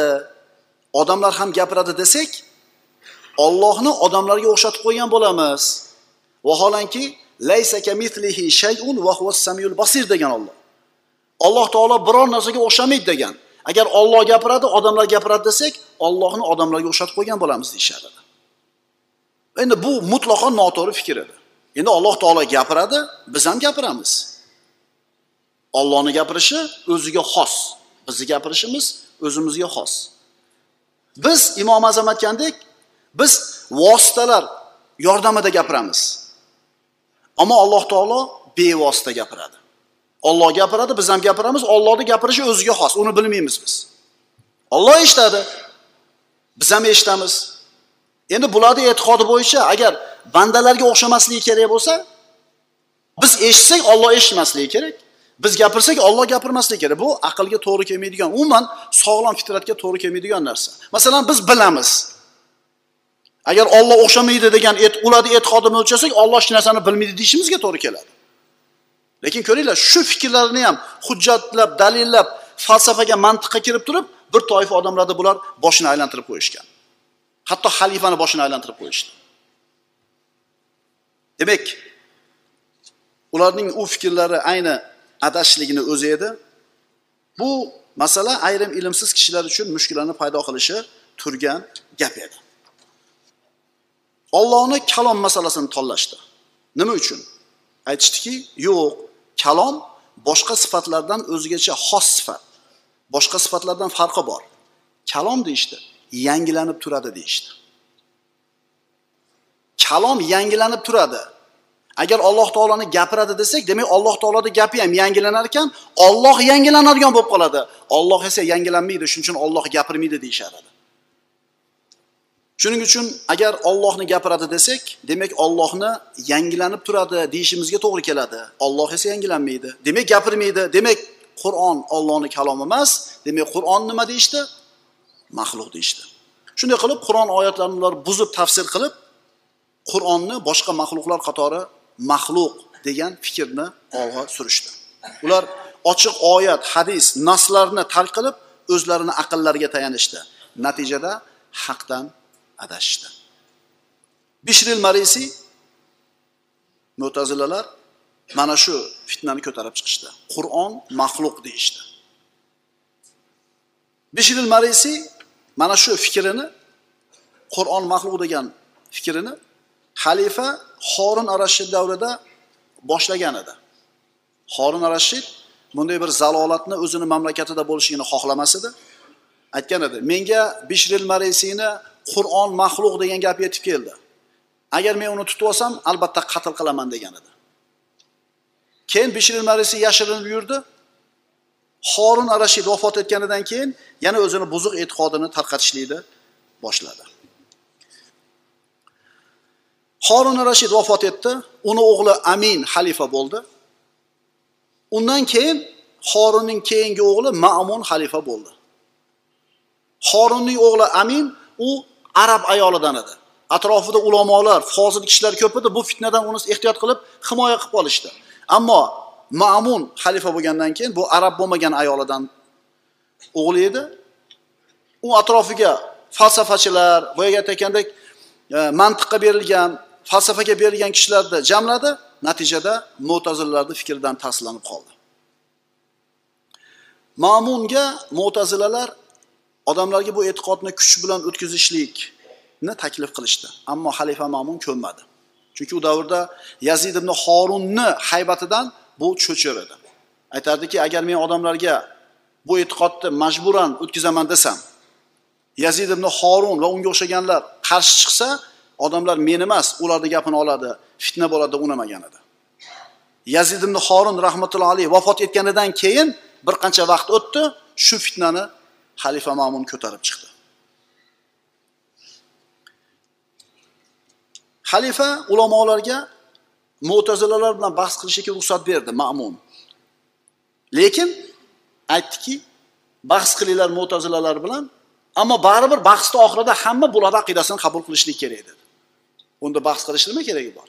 Speaker 1: odamlar ham gapiradi desak ollohni odamlarga o'xshatib qo'ygan bo'lamiz. Vaholanki laysa kamithlihi shay'un va huwas basir degan Alloh. alloh taolo biror narsaga o'xshamaydi degan. Agar olloh gapiradi odamlar gapiradi desak ollohni odamlarga o'xshatib qo'ygan bo'lamiz deyishadi endi bu mutlaqo noto'g'ri fikr edi. Endi alloh taolo gapiradi biz ham gapiramiz. Ollohni gapirishi o'ziga xos. Bizni gapirishimiz o'zimizga xos. Biz imom azam aytgandek biz vositalar yordamida gapiramiz. Ammo alloh taolo bevosita gapiradi. Olloh gapiradi biz ham gapiramiz ollohni gapirishi o'ziga xos uni bilmaymiz biz. Olloh eshitadi biz ham eshitamiz. Endi bularni e'tiqodi bo'yicha agar bandalarga o'xshamasligi kerak bo'lsa biz eshitsak olloh eshitmasligi kerak biz gapirsak olloh gapirmasligi kerak. Bu aqlga to'g'ri kelmaydigan umuman sog'lom fitratga to'g'ri kelmaydigan narsa. Masalan biz bilamiz agar olloh o'xshamaydi degan ularni e'tiqodini o'lchasak olloh hech narsani bilmaydi deyishimizga to'g'ri keladi. Lekin ko'ringlar shu fikrlarni ham hujjatlab dalillab falsafaga mantiqqa kirib turib bir toifa odamlarda bular boshini aylantirib qo'yishgan. Hatto xalifani boshini aylantirib qo'yishdi. Demak ularning u fikrlari ayni adashishligini o'zi edi. Bu masala ayrim ilmsiz kishilar uchun mushkulani paydo qilishi turgan gap edi. Ollohni kalom masalasini tanlashdi. Nima uchun? Aytishdiki yo'q kalom boshqa sifatlardan o'zgacha xos sifat boshqa sifatlardan farqi bor. Kalom deyishdi yangilanib turadi deyishdi. Kalom yangilanib turadi. Agar alloh taoloni gapiradi desak demak alloh taoloni gapi ham yangilanar ekan olloh yangilanadigan bo'lib qoladi. Olloh esa yangilanmaydi shuning uchun olloh gapirmaydi deyishadi. Shuning uchun agar ollohni gapiradi desak demak ollohni yangilanib turadi deyishimizga to'g'ri keladi. Olloh esa yangilanmaydi. Demak gapirmaydi. Demak qur'on ollohni kalomi emas demak qur'on nima deyishdi? Maxluq deyishdi. Shunday qilib qur'on oyatlarini ular buzib tafsir qilib qur'onni boshqa maxluqlar qatori maxluq degan fikrni olg'a surishdi. Ular ochiq oyat hadis naslarni tark qilib o'zlarini aqllariga tayanishdi. Natijada haqdan adashishdi bishril marisi mo'tazilalar mana shu fitnani ko'tarib chiqishdi. Qur'on maxluq deyishdi. Bishril marisi mana shu fikrini qur'on maxluq degan fikrini xalifa xorin arashid davrida boshlagan edi. Xorin arashid bunday bir zalolatni o'zini mamlakatida bo'lishligini xohlamas edi. Aytgan edi menga bishril marisiyni qur'on maxluq degan gap yetib keldi agar men uni tutib olsam albatta qatl qilaman degan edi keyin bishir marisi yashirinib yurdi horun arashid vafot etganidan keyin yana o'zini buzuq e'tiqodini tarqatishlikni boshladi horun Rashid vafot etdi. Uni o'g'li Amin xalifa bo'ldi. Undan keyin horunning keyingi o'g'li Ma'mun xalifa bo'ldi. horunning o'g'li Amin u arab ayolidan edi. Atrofida ulamolar, fozil kishilar ko'p edi. Bu fitnadan uni ehtiyot qilib himoya qilib qolishdi. Ammo Ma'mun xalifa bo'lgandan keyin bu arab bo'lmagan ayolidan o'g'li edi. U atrofiga falsafachilar, boyagi aytgandek e, mantiqqa berilgan falsafaga berilgan kishilarni jamladi natijada mo'tazillarni fikridan taslanib qoldi ma'munga mo'tazilalar odamlarga bu e'tiqodni kuch bilan o'tkazishlikni taklif qilishdi. Ammo xalifa ma'mun ko'nmadi. Chunki u davrda yazid ibn horunni haybatidan bu cho'chir edi. Aytardiki agar men odamlarga bu e'tiqodni majburan o'tkazaman desam yazid ibn horun va unga o'xshaganlar qarshi chiqsa odamlar men emas ularni gapini oladi fitna bo'ladi deb unamagan edi. Yazid ibn horun rahmatullohi alayhi vafot etganidan keyin bir qancha vaqt o'tdi shu fitnani xalifa ma'mun ko'tarib chiqdi. Xalifa ulamolarga mo'tazilalar bilan bahs qilishga ruxsat berdi ma'mun. Lekin aytdiki bahs qilinglar mo'tazilalar bilan ammo baribir bahsni oxirida hamma bularni aqidasini qabul qilishlik kerak dedi. Unda bahs qilishni nima keragi bor?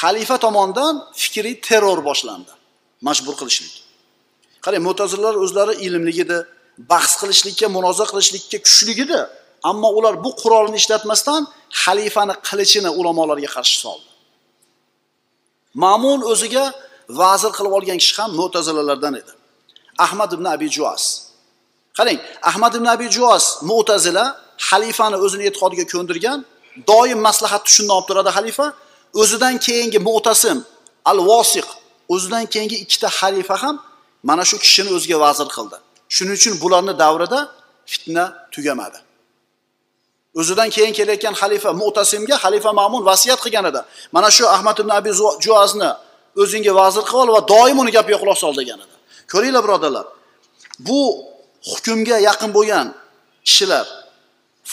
Speaker 1: Xalifa tomonidan fikriy terror boshlandi majbur qilishlik. Qarang mo'tazilalar o'zlari ilmli edi bahs qilishlikka munoza qilishlikka kuchligida ammo ular bu qurolni ishlatmasdan xalifani qilichini ulamolarga qarshi soldi. Ma'mun o'ziga vazir qilib olgan kishi ham mo'tazilalardan edi. Ahmad ibn abi juas. Qarang ahmad ibn abi juas mo'tazila xalifani o'zini e'tiqodiga ko'ndirgan doim maslahatni shundan olib turadi xalifa. O'zidan keyingi mo'tasim al vosiq o'zidan keyingi ikkita xalifa ham mana shu kishini o'ziga vazir qildi. Shuning uchun bularni davrida fitna tugamadi. O'zidan keyin kelayotgan xalifa mu'tasimga xalifa ma'mun vasiyat qilgan edi. Mana shu ahmad ibn abi juazni o'zingga vazir qilib ol va doim uni gapiga quloq sol degan edi. Ko'ringlar birodarlar bu hukmga yaqin bo'lgan kishilar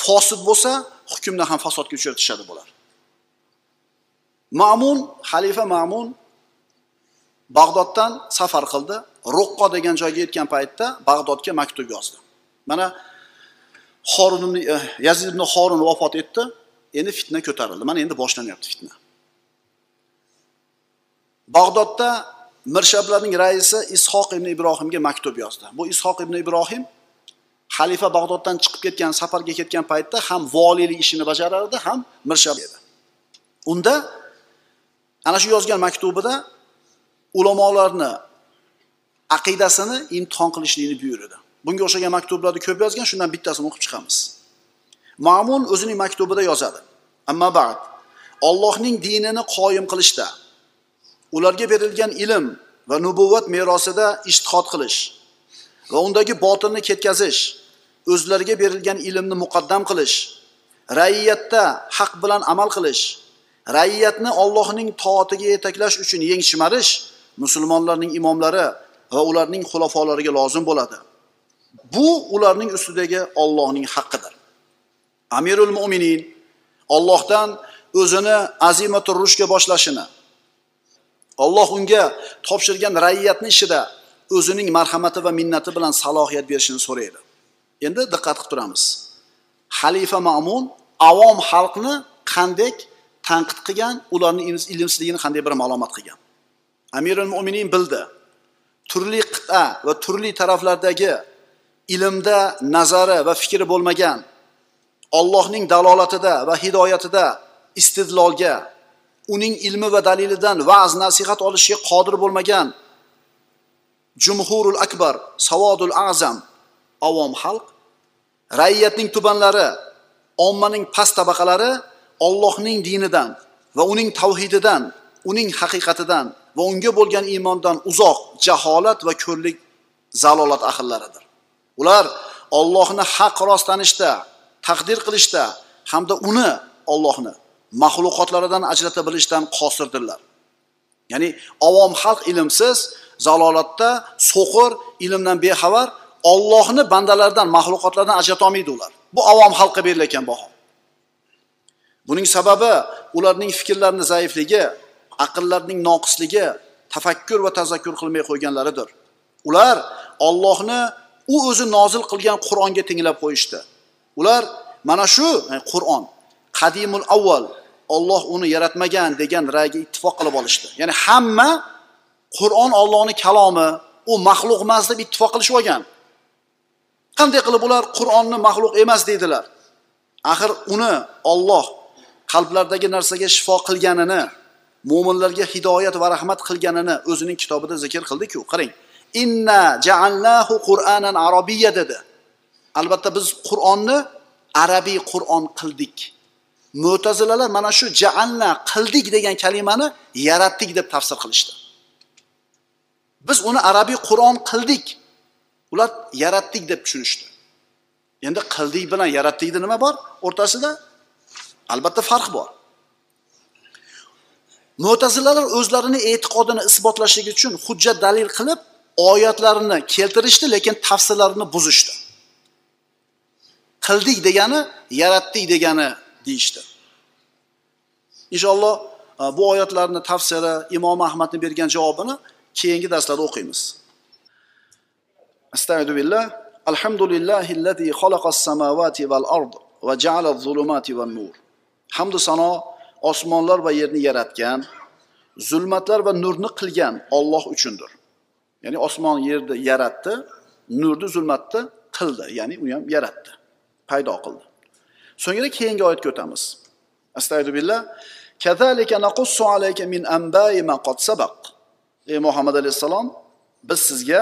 Speaker 1: fosid bo'lsa hukmni ham fasodga uchratishadi bular. Ma'mun xalifa ma'mun bag'doddan safar qildi. Ruqqo degan joyga yetgan paytda bag'dodga maktub yozdi. Mana horun eh, yazid ibn horun vafot etdi. Endi fitna ko'tarildi. Mana endi boshlanyapti fitna. Bag'dodda mirshablarning raisi ishoq ibn ibrohimga maktub yozdi. Bu ishoq ibn ibrohim xalifa bag'doddan chiqib ketgan safarga ketgan paytda ham voliylik ishini bajarardi ham mirshab edi. Unda ana shu yozgan maktubida ulamolarni aqidasini imtihon qilishlikni buyurdi. Bunga o'xshagan maktublarni ko'p yozgan shundan bittasini o'qib chiqamiz. Ma'mun o'zining maktubida yozadi. Amma ba'd Allohning dinini qoyim qilishda ularga berilgan ilm va nubuvvat merosida ijtihod qilish va undagi botilni ketkazish o'zlariga berilgan ilmni muqaddam qilish raiyatda haq bilan amal qilish raiyatni Allohning toatiga yetaklash uchun yeng shimarish musulmonlarning imomlari va ularning xulofolariga lozim bo'ladi. Bu ularning ustidagi Allohning haqqidir. Amirul mo'minin Allohdan o'zini azimatur rushga boshlashini Alloh unga topshirgan raiyatni ishida o'zining marhamati va minnati bilan salohiyat berishini so'raydi. Endi diqqat qilib turamiz. Xalifa ma'mun avom xalqni qanday tanqid qilgan ularning ilmsizligini qanday bir ma'lumot qilgan? Amirul mo'minin bildi. Turli qit'a va turli taraflardagi ilmda nazari va fikri bo'lmagan Allohning dalolatida va hidoyatida istidlolga uning ilmi va dalilidan va'z nasihat olishga qodir bo'lmagan jumhurul akbar savodul azam avom xalq rayyatning tubanlari ommaning past tabaqalari Allohning dinidan va uning tavhididan uning haqiqatidan va unga bo'lgan iymondan uzoq jaholat va ko'rlik zalolat ahllaridir ular Allohni haq rost tanishda taqdir qilishda hamda uni Allohni maxluqotlaridan ajrata bilishdan qosirdirlar. Ya'ni avom xalq ilmsiz zalolatda so'qir ilmdan bexabar Allohni bandalardan maxluqotlardan ajrata olmaydi ular. Bu avom xalqqa berilayotgan baho. Buning sababi ularning fikrlarining zaifligi aqllarning noqisligi tafakkur va tazakkur qilmay qo'yganlaridir. Ular Allohni u o'zi nozil qilgan Qur'onga tenglab qo'yishdi. Ular mana shu e, Qur'on qadimul avval Alloh uni yaratmagan degan ra'yga ittifoq qilib olishdi. Ya'ni hamma Qur'on Allohning kalomi u maxluq emas deb ittifoq qilishib olgan. Qanday qilib ular Qur'onni maxluq emas deydilar? Axir uni Alloh qalblardagi narsaga shifo qilganini mo'minlarga hidoyat va rahmat qilganini o'zining kitobida zikr qildi-ku. Qarang. Inna ja'alnahu Qur'anan arabiyya dedi. Albatta biz Qur'onni arabiy Qur'on qildik. Mu'tazilalar mana shu ja'alna qildik degan kalimani yaratdik deb tafsir qilishdi. Biz uni arabiy Qur'on qildik. Ular yaratdik deb tushunishdi. Endi qildik bilan yaratdikda nima bor o'rtasida? Albatta farq bor. Mo'tazilalar o'zlarini e'tiqodini isbotlashligi uchun hujjat dalil qilib oyatlarini keltirishdi, lekin tafsirlarini buzishdi. Qildik degani yaratdik degani deyishdi. Inshaalloh e, bu oyatlarni tafsiri Imom Ahmadning bergan javobini keyingi darslarda o'qiymiz. Astagfiru billah. Alhamdulillahillazi xalaqas samawati val ard va ja'ala az-zulumati wan nur. Sano osmonlar va yerni yaratgan, zulmatlar va nurni qilgan Alloh uchundir. Ya'ni osmon yerni yaratdi, nurni zulmatni qildi, ya'ni u ham yaratdi, paydo qildi. So'ngra keyingi oyatga o'tamiz. Astagfirullah. Kazalika naqussu alayka min anba'i ma qad sabaq. Ey Muhammad alayhissalom biz sizga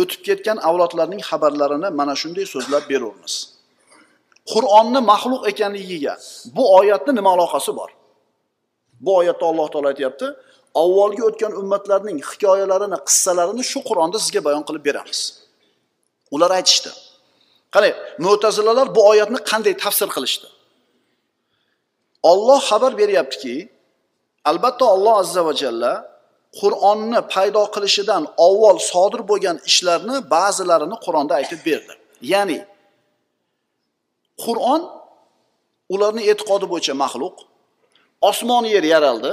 Speaker 1: o'tib ketgan avlodlarning xabarlarini mana shunday so'zlab beramiz qur'onni maxluq ekanligiga bu oyatni nima aloqasi bor bu oyatda alloh taolo aytyapti avvalgi o'tgan ummatlarning hikoyalarini qissalarini shu qur'onda sizga bayon qilib beramiz. Ular aytishdi. Qarang mo'tazilalar bu oyatni qanday tafsir qilishdi? Olloh xabar beryaptiki albatta olloh azza va jalla qur'onni paydo qilishidan avval sodir bo'lgan ishlarni ba'zilarini qur'onda aytib berdi. Ya'ni qur'on ularni e'tiqodi bo'yicha maxluq osmon yer yaraldi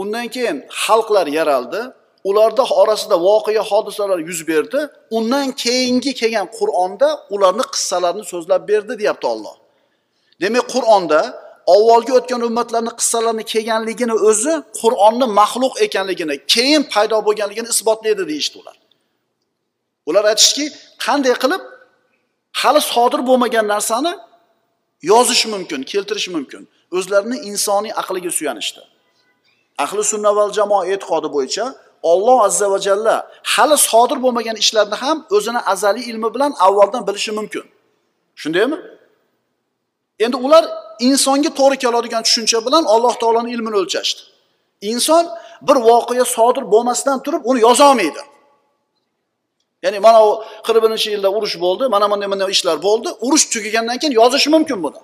Speaker 1: undan keyin xalqlar yaraldi ularda orasida voqea hodisalar yuz berdi undan keyingi kelgan qur'onda ularni qissalarini so'zlab berdi deyapti olloh demak qur'onda avvalgi o'tgan ummatlarni qissalarini kelganligini o'zi qur'onni maxluq ekanligini keyin paydo bo'lganligini isbotlaydi deyishdi ular. Ular aytishdiki qanday qilib hali sodir bo'lmagan narsani yozish mumkin keltirish mumkin. O'zlarini insoniy aqliga suyanishdi. Ahli sunna val jamoa e'tiqodi bo'yicha olloh azza va jalla hali sodir bo'lmagan ishlarni ham o'zini azaliy ilmi bilan avvaldan bilishi mumkin. Shundaymi? Endi ular insonga to'g'ri keladigan tushuncha bilan alloh taoloni ilmini o'lchashdi. Inson bir voqea sodir bo'lmasdan turib uni yozolmaydi. Ya'ni mana u qirq birinchi yilda urush bo'ldi mana bunday bunday ishlar bo'ldi urush tugagandan keyin yozish mumkin buni.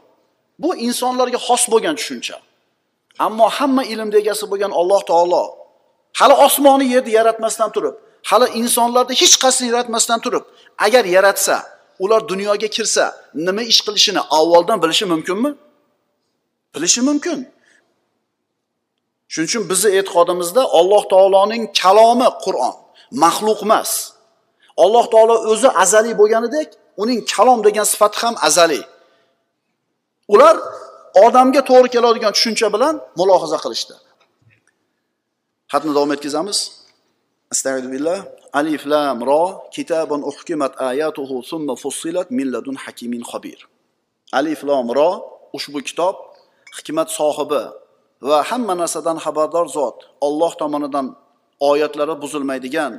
Speaker 1: Bu insonlarga xos bo'lgan tushuncha. Ammo hamma ilmni egasi bo'lgan alloh taolo hali osmonni yerni yaratmasdan turib hali insonlarni hech qaysini yaratmasdan turib agar yaratsa ular dunyoga kirsa nima ish qilishini avvaldan bilishi mumkinmi? Bilishi mumkin. Shuning uchun bizni e'tiqodimizda alloh taoloning kalomi qur'on maxluq emas. Alloh taolo o'zi azaliy bo'lganidek uning kalom degan sifati ham azaliy. Ular odamga to'g'ri keladigan tushuncha bilan mulohaza qilishdi. Xatni davom etkazamiz. Astag'firullah alif lam ro kitabun uhkimat ayatuhu summa fussilat min ladun hakimin xabir alif lam ro ushbu kitob hikmat sohibi va hamma narsadan xabardor zot Alloh tomonidan oyatlari buzilmaydigan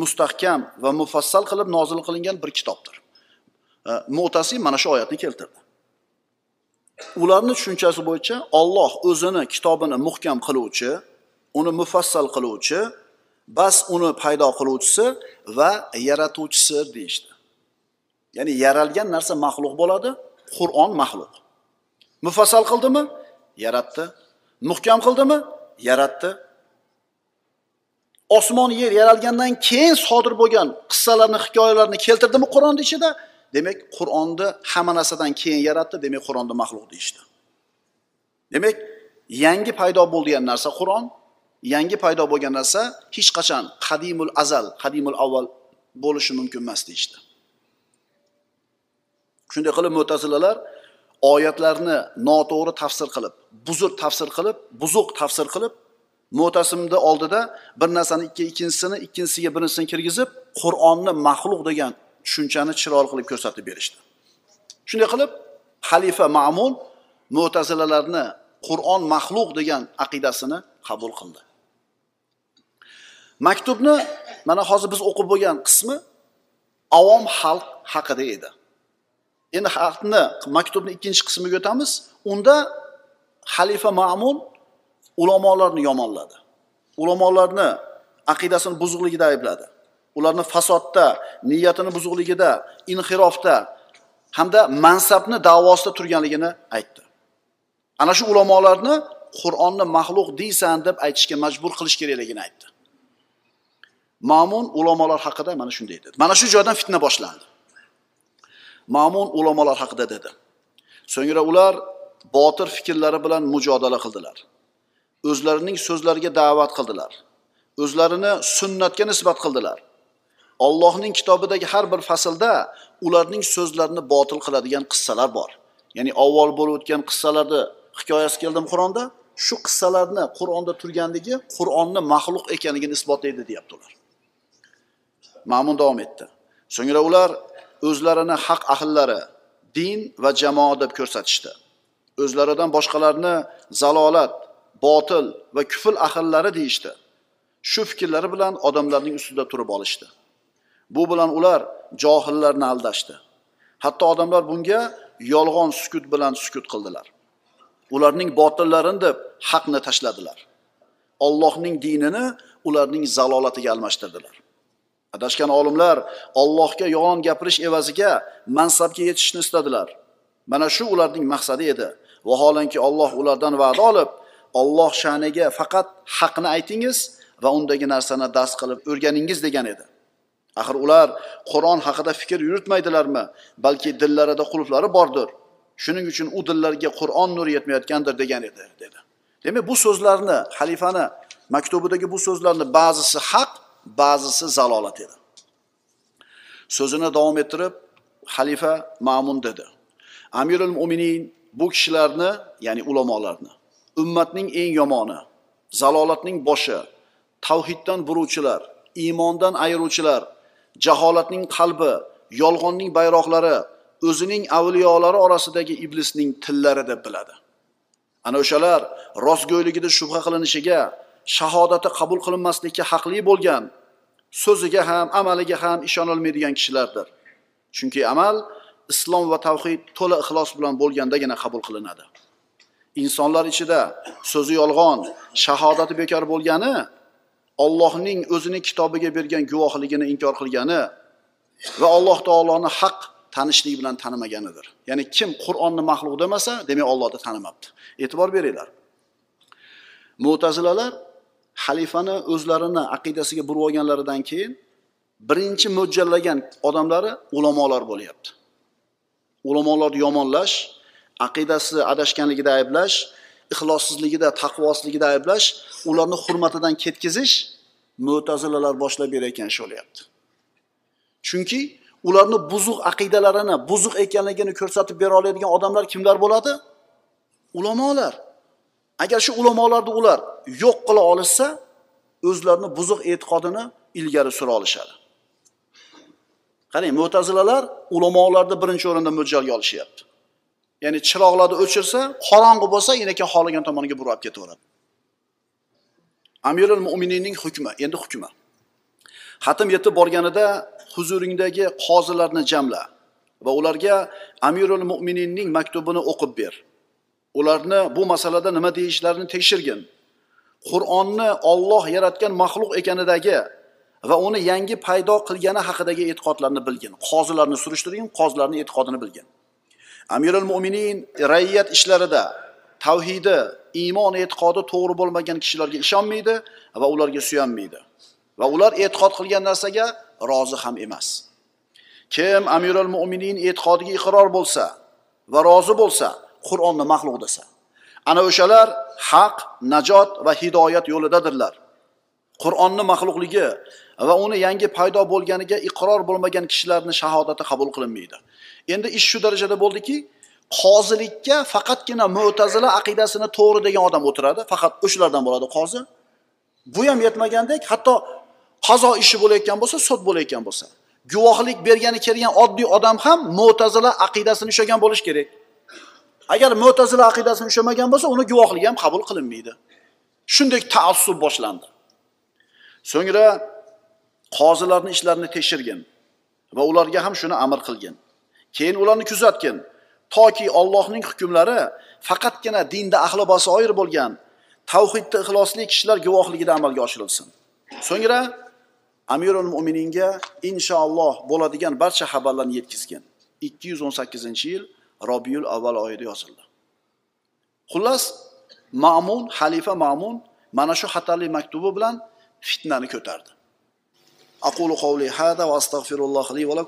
Speaker 1: mustahkam va mufassal qilib nozil qilingan bir kitobdir. E, Mu'tasi mana shu oyatni keltirdi. Ularni tushunchasi bo'yicha Alloh o'zini kitobini muhkam qiluvchi uni mufassal qiluvchi bas uni paydo qiluvchisi va yaratuvchisi deyishdi. Ya'ni yaralgan narsa maxluq bo'ladi qur'on maxluq. Mufassal qildimi? Yaratdi. Muhkam qildimi? Yaratdi. Osmon yer yaralgandan keyin sodir bo'lgan qissalarni hikoyalarni keltirdimi qur'onni ichida? Demak qur'onni hamma narsadan keyin yaratdi demak qur'onni maxluq deyishdi. Demak yangi paydo bo'lgan narsa qur'on yangi paydo bo'lgan narsa hech qachon qadimul azal qadimul avval bo'lishi mumkin emas deyishdi. Shunday qilib mo'tazilalar oyatlarni noto'g'ri tafsir qilib buzuq tafsir qilib buzuq tafsir qilib mo'tasimni oldida bir narsani ikki ikkinchisini ikkinchisiga birinchisini kirgizib qur'onni maxluq degan tushunchani chiroyli qilib ko'rsatib berishdi. Shunday qilib xalifa ma'mun mo'tazilalarni qur'on maxluq degan aqidasini qabul qildi. Maktubni mana hozir biz o'qib bo'lgan qismi avom xalq haqida edi. Endi xalqni maktubni ikkinchi qismiga o'tamiz unda xalifa ma'mun ulamolarni yomonladi. Ulamolarni aqidasini buzuqligida aybladi. Ularni fasodda niyatini buzuqligida inhirofda hamda mansabni davosida turganligini aytdi. Ana shu ulamolarni qur'onni maxluq deysan deb aytishga majbur qilish kerakligini aytdi. Ma'mun ulamolar haqida mana shunday dedi. Mana shu joydan fitna boshlandi. Ma'mun ulamolar haqida dedi. So'ngra ular botir fikrlari bilan mujodala qildilar. O'zlarining so'zlariga da'vat qildilar. O'zlarini sunnatga nisbat qildilar. Allohning kitobidagi har bir faslda ularning so'zlarini botil qiladigan qissalar bor. Ya'ni avval bo'lib o'tgan qissalarni hikoyasi keldimi qur'onda. Shu qissalarni qur'onda turganligi qur'onni maxluq ekanligini isbotlaydi deyapti ular. Ma'mun davom etdi. So'ngra ular o'zlarini haq ahllari din va jamoa deb ko'rsatishdi. O'zlaridan boshqalarni zalolat botil va kufr ahllari deyishdi. Shu fikrlari bilan odamlarning ustida turib olishdi. Bu bilan ular johillarni aldashdi. Hatto odamlar bunga yolg'on sukut bilan sukut qildilar. Ularning botillarini deb haqni tashladilar. Ollohning dinini ularning zalolatiga almashtirdilar. Adashgan olimlar ollohga yolg'on gapirish evaziga mansabga yetishishni istadilar. Mana shu ularning maqsadi edi. Vaholanki olloh ulardan va'da olib olloh sha'niga faqat haqni aytingiz va undagi narsani dars qilib o'rganingiz degan edi. Axir ular qur'on haqida fikr yuritmaydilarmi? Balki dillarida qulflari bordir. Shuning uchun u dillarga qur'on nuri yetmayotgandir degan edi dedi. Demak bu so'zlarni xalifani maktubidagi bu so'zlarni ba'zisi haq ba'zisi zalolat edi. So'zini davom ettirib xalifa ma'mun dedi. Amirul mo'minin bu kishilarni ya'ni ulamolarni ummatning eng yomoni zalolatning boshi tavhiddan buruvchilar iymondan ayiruvchilar jaholatning qalbi yolg'onning bayroqlari o'zining avliyolari orasidagi iblisning tillari deb biladi. Ana o'shalar rostgo'yligida shubha qilinishiga shahodati qabul qilinmaslikka haqli bo'lgan so'ziga ham amaliga ham ishonolmaydigan kishilardir. Chunki amal islom va tavhid to'la ixlos bilan bo'lgandagina qabul qilinadi. Insonlar ichida so'zi yolg'on shahodati bekor bo'lgani Allohning o'zining kitobiga bergan guvohligini inkor qilgani va Alloh taoloni haq tanishlik bilan tanimaganidir. Ya'ni kim Qur'onni maxluq demasa, demak Allohni tanimabdi. E'tibor beringlar. Mu'tazilalar xalifani o'zlarini aqidasiga burib olganlaridan keyin birinchi mo'ljallagan odamlari ulamolar bo'lyapti. Ulamolarni yomonlash, aqidasi adashganligida ayblash, ixlossizligida, taqvosizligida ayblash, ularni hurmatidan ketkizish mo'tazilalar boshlab berayotgan ish bo'lyapti. Chunki ularni buzuq aqidalarini, buzuq ekanligini ko'rsatib bera oladigan odamlar kimlar bo'ladi? Ulamolar. Agar shu ulamolarni ular yo'q qila olishsa, o'zlarini buzuq e'tiqodini ilgari sura olishadi. Qarang, mo'tazilalar ulamolarni birinchi o'rinda mo'ljalga olishyapti. Ya'ni chiroqlarni o'chirsa, qorong'i bo'lsa, yana keyin xohlagan tomoniga burab ketaveradi. Amirul mo'mininning hukmi, endi hukmi. Xatm yetib borganida huzuringdagi qozilarni jamla va ularga Amirul mo'mininning maktubini o'qib ber. Ularni bu masalada nima deyishlarini tekshirgin. Qur'onni Alloh yaratgan maxluq ekanidagi va uni yangi paydo qilgani haqidagi e'tiqodlarni bilgin. Qozilarni surishtirgin qozilarni e'tiqodini bilgin. Amirul mo'minin rayyat ishlarida tavhidi iymon e'tiqodi to'g'ri bo'lmagan kishilarga ishonmaydi va ularga suyanmaydi. Va ular e'tiqod qilgan narsaga rozi ham emas. Kim amirul mo'minin e'tiqodiga iqror bo'lsa va rozi bo'lsa qur'onni maxluq desa. Ana o'shalar haq najot va hidoyat yo'lidadirlar. Qur'onni maxluqligi va uni yangi paydo bo'lganiga iqror bo'lmagan kishilarni shahodati qabul qilinmaydi. Endi ish shu darajada bo'ldiki qozilikka faqatgina mo'tazila aqidasini to'g'ri degan odam o'tiradi. Faqat o'shalardan bo'ladi qozi. Bu ham yetmagandek hatto qazo ishi bo'layotgan bo'lsa sud bo'layotgan bo'lsa. Guvohlik bergani kelgan oddiy odam ham mo'tazila aqidasini ushlagan bo'lishi kerak. Agar mo'tazila aqidasini ushlamagan bo'lsa uni guvohligi ham qabul qilinmaydi. Shunday taassub boshlandi. So'ngra qozilarni ishlarini tekshirgin va ularga ham shuni amr qilgin. Keyin ularni kuzatgin. Toki Allohning hukmlari faqatgina dinda ahli basoir bo'lgan tavhidda ixlosli kishilar guvohligida amalga oshirilsin. So'ngra amirul mo'mininga inshaalloh bo'ladigan barcha xabarlarni yetkazgin. 218 yil robiyul avval oyida yozildi. Xullas ma'mun xalifa ma'mun mana shu xatarli maktubi bilan fitnani ko'tardi. Aqulu qawli hada va astag'firulloh li va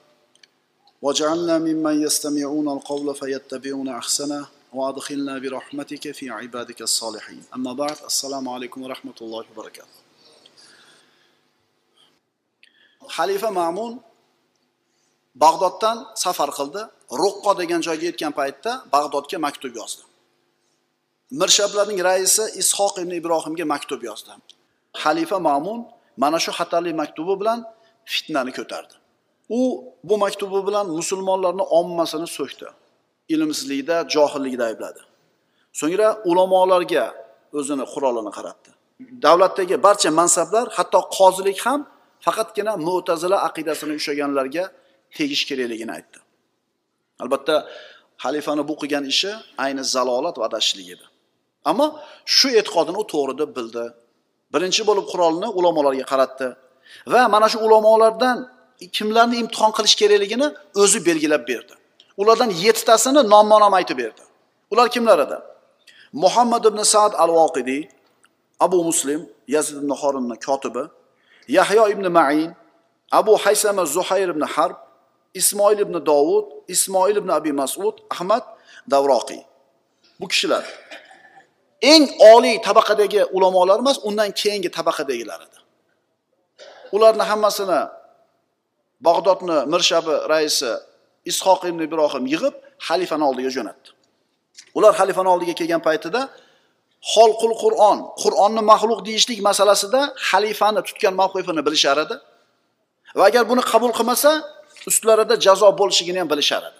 Speaker 1: واجعلنا ممن يستمعون القول فيتبعون احسنه وادخلنا برحمتك في عبادك الصالحين اما بعد السلام عليكم ورحمه الله وبركاته xalifa ma'mun bag'doddan safar qildi ruqqo degan joyga yetgan paytda bag'dodga maktub yozdi mirshablarning raisi ishoq ibn ibrohimga maktub yozdi xalifa ma'mun mana shu xatarli maktubi bilan fitnani ko'tardi U bu maktubi bilan musulmonlarni ommasini so'kdi. Ilmsizlikda johillikda aybladi. So'ngra ulamolarga o'zini qurolini qaratdi. Davlatdagi barcha mansablar hatto qozilik ham faqatgina mo'tazila aqidasini ushlaganlarga tegish kerakligini aytdi. Albatta xalifani bu qilgan ishi ayni zalolat va adashishlik edi. Ammo shu e'tiqodini u to'g'ri deb bildi. Birinchi bo'lib qurolni ulamolarga qaratdi va mana shu ulamolardan kimlarni imtihon qilish kerakligini o'zi belgilab berdi. Ulardan yettitasini nomma nom aytib berdi. Ular kimlar edi? Muhammad ibn saad al voqidiy abu muslim yazid ibn horinni kotibi yahyo ibn main abu haysama zuhayr ibn harb ismoil ibn dovud ismoil ibn abi masud ahmad davroqiy bu kishilar. Eng oliy tabaqadagi ulamolar emas undan keyingi tabaqadagilar edi. Ularni hammasini bag'dodni mirshabi raisi ishoq ibn ibrohim yig'ib xalifani oldiga jo'natdi. Ular xalifani oldiga kelgan paytida xolqul qur'on qur'onni maxluq deyishlik masalasida xalifani tutgan mavqifini bilishar edi. Va agar buni qabul qilmasa ustlarida jazo bo'lishligini ham bilishar edi.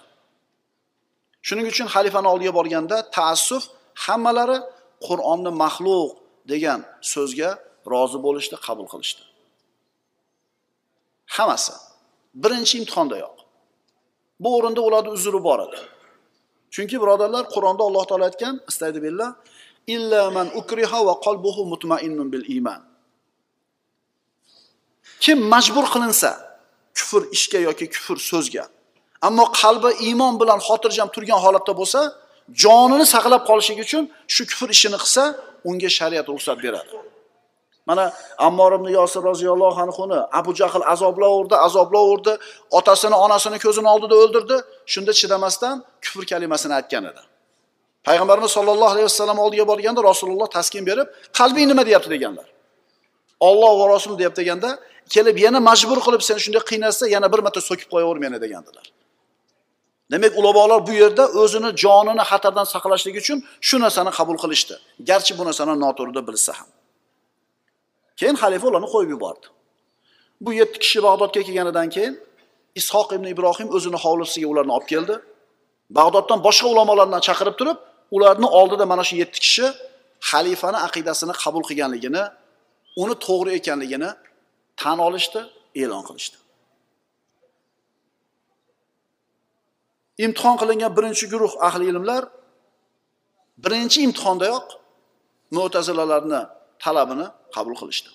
Speaker 1: Shuning uchun xalifani oldiga borganda taassuf hammalari qur'onni maxluq degan so'zga rozi bo'lishdi qabul qilishdi. Hammasi birinchi imtihondayoq bu o'rinda ularni uzri bor edi. Chunki birodarlar qur'onda alloh taolo aytgan istaydi billah illa man ukriha va qalbuhu mutmainnun bil iman. Kim majbur qilinsa kufr ishga yoki kufr so'zga ammo qalbi iymon bilan xotirjam turgan holatda bo'lsa jonini saqlab qolishligi uchun shu kufr ishini qilsa unga shariat ruxsat beradi. Mana ammor ibn yosir roziyallohu anhuni abu jahl azoblaverdi azoblaverdi. Otasini onasini ko'zini oldida o'ldirdi. Shunda chidamasdan kufr kalimasini aytgan edi. Payg'ambarimiz sollallohu alayhi vasallam oldiga borganda rasululloh taskin berib qalbing nima? deyapti deganlar. Olloh va rasul deyapti deganda kelib yana majbur qilib seni shunday qiynatsa yana bir marta so'kib qo'yaver meni degandilar. Demak ulamolar bu yerda o'zini jonini xatardan saqlashlik uchun shu narsani qabul qilishdi. Garchi bu narsani noto'g'ri deb bilsa ham. Keyin xalifa ularni qo'yib yubordi. Bu yetti kishi bag'dodga kelganidan keyin ishoq ibn ibrohim o'zini hovlisiga ularni olib keldi. Bag'doddan boshqa ulamolarni chaqirib turib ularni oldida mana shu yetti kishi xalifani aqidasini qabul qilganligini uni to'g'ri ekanligini tan olishdi e'lon qilishdi. Imtihon qilingan birinchi guruh ahli ilmlar birinchi imtihondayoq mo'tazilalarni talabini qabul qilishdi.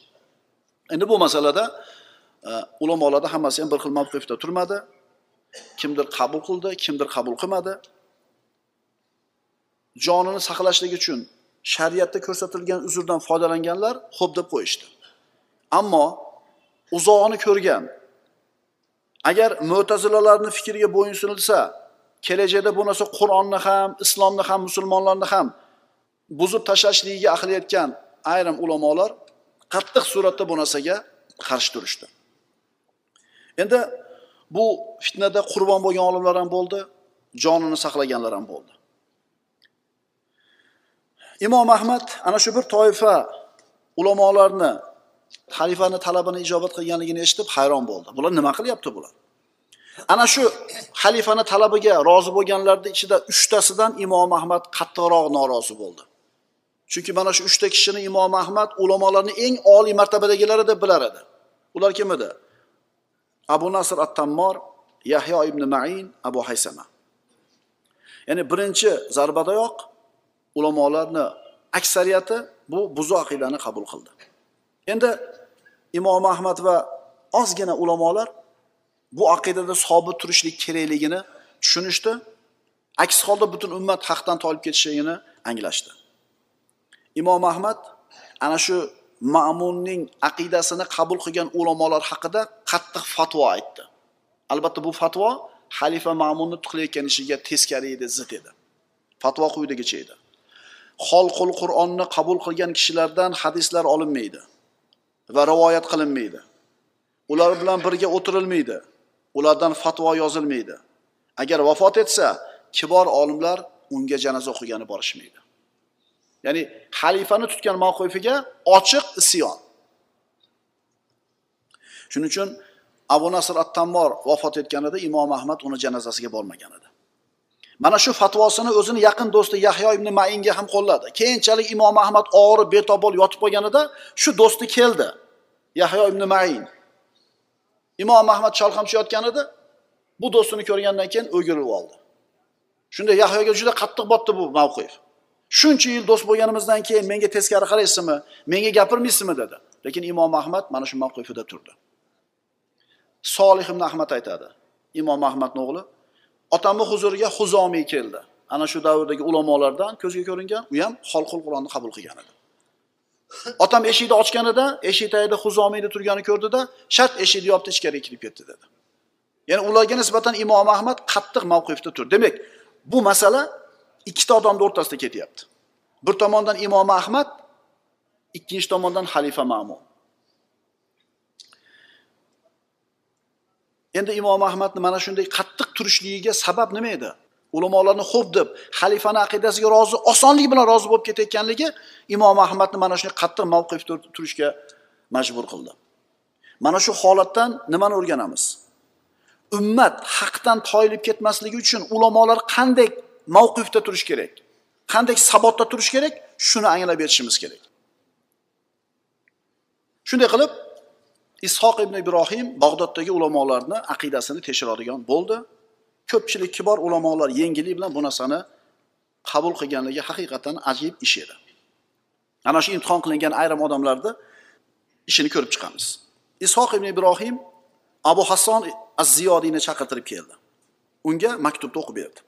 Speaker 1: Endi bu masalada e, ulamolarda hammasi ham bir xil mavqifda turmadi. Kimdir qabul qildi kimdir qabul qilmadi. Jonini saqlashlik uchun shariatda ko'rsatilgan uzrdan foydalanganlar xo'p deb qo'yishdi. Ammo uzog'ini ko'rgan agar mo'tazilalarni fikriga bo'ysunilsa kelajakda bu narsa qur'onni ham islomni ham musulmonlarni ham buzib tashlashligiga ahli yetgan ayrim ulamolar qattiq suratda bu narsaga qarshi turishdi. Endi bu fitnada qurbon bo'lgan olimlar ham bo'ldi jonini saqlaganlar ham bo'ldi. Imom ahmad ana shu bir toifa ulamolarni xalifani talabini ijobat qilganligini eshitib hayron bo'ldi. Bular nima qilyapti bular? Ana shu xalifani talabiga rozi bo'lganlarni ichida uchtasidan imom ahmad qattiqroq norozi bo'ldi. Chunki mana shu uchta kishini imom ahmad ulamolarni eng oliy martabadagilari deb bilar edi. Ular kim edi? Abu nasr at tammor yahyo ibn main abu haysama. Ya'ni birinchi zarbadayoq ulamolarni aksariyati bu buzu aqidani qabul qildi. Endi imom ahmad va ozgina ulamolar bu aqidada sobit turishlik kerakligini tushunishdi. Aks holda butun ummat haqdan tolib ketishligini anglashdi. Imom ahmad ana shu ma'munning aqidasini qabul qilgan ulamolar haqida qattiq fatvo aytdi. Albatta bu fatvo xalifa ma'munni qilayotgan ishiga teskari edi zid edi. Fatvo quyidagicha edi. Xolqul qur'onni qabul qilgan kishilardan hadislar olinmaydi va rivoyat qilinmaydi. Ular bilan birga o'tirilmaydi. Ulardan fatvo yozilmaydi. Agar vafot etsa kibor olimlar unga janoza o'qigani borishmaydi. Ya'ni xalifani tutgan mavqifiga ochiq isyon. Shuning uchun abu nasr at tammor vafot etganida imom ahmad uni janozasiga bormagan edi. Mana shu fatvosini o'zini yaqin do'sti yahyo ibn mainga ham qo'lladi. Keyinchalik imom ahmad og'rib betob bo'lib yotib qolganida shu do'sti keldi yahyo ibn main. Imom ahmad cholqamchi yotgan edi bu do'stini ko'rgandan keyin o'girilib oldi. Shunda yahyoga juda qattiq botdi bu mavqif. Shuncha yil do'st bo'lganimizdan keyin menga teskari qaraysizmi? Menga gapirmaysizmi? dedi. Lekin imom ahmad mana shu mavqifida turdi. Solih ibn ahmad aytadi. Imom ahmadni o'g'li otamni huzuriga huzomiy keldi. Ana shu davrdagi ulamolardan ko'zga ko'ringan u ham xolqul qur'onni qabul qilgan edi. Otam eshikni ochganida eshik tagida huzomiyni turganini ko'rdida shart eshikni yopdi ichkariga kirib ketdi dedi. Ya'ni ularga nisbatan imom ahmad qattiq mavqifda turdi. Demak bu masala ikkita odamni o'rtasida ketyapti. Bir tomondan imom ahmad ikkinchi tomondan xalifa ma'mun. Endi imom ahmadni mana shunday qattiq turishligiga sabab nima edi? Ulamolarni xo'p deb xalifani aqidasiga rozi osonlik bilan rozi bo'lib ketayotganligi imom ahmadni mana shunday qattiq mavqifda turishga majbur qildi. Mana shu holatdan nimani o'rganamiz? Ummat haqdan toyilib ketmasligi uchun ulamolar qanday mavqifda turish kerak. Qanday sabotda turish kerak? Shuni anglab yetishimiz kerak. Shunday qilib ishoq ibn ibrohim bag'doddagi ulamolarni aqidasini tekshiradigan bo'ldi. Ko'pchilik kibor ulamolar yengillik bilan bu narsani qabul qilganligi haqiqatdan ajib ish edi. Ana shu imtihon qilingan ayrim odamlarni ishini ko'rib chiqamiz. Ishoq ibn ibrohim abu hasson az ziyodiyni chaqirtirib keldi. Unga maktubni o'qib berdi.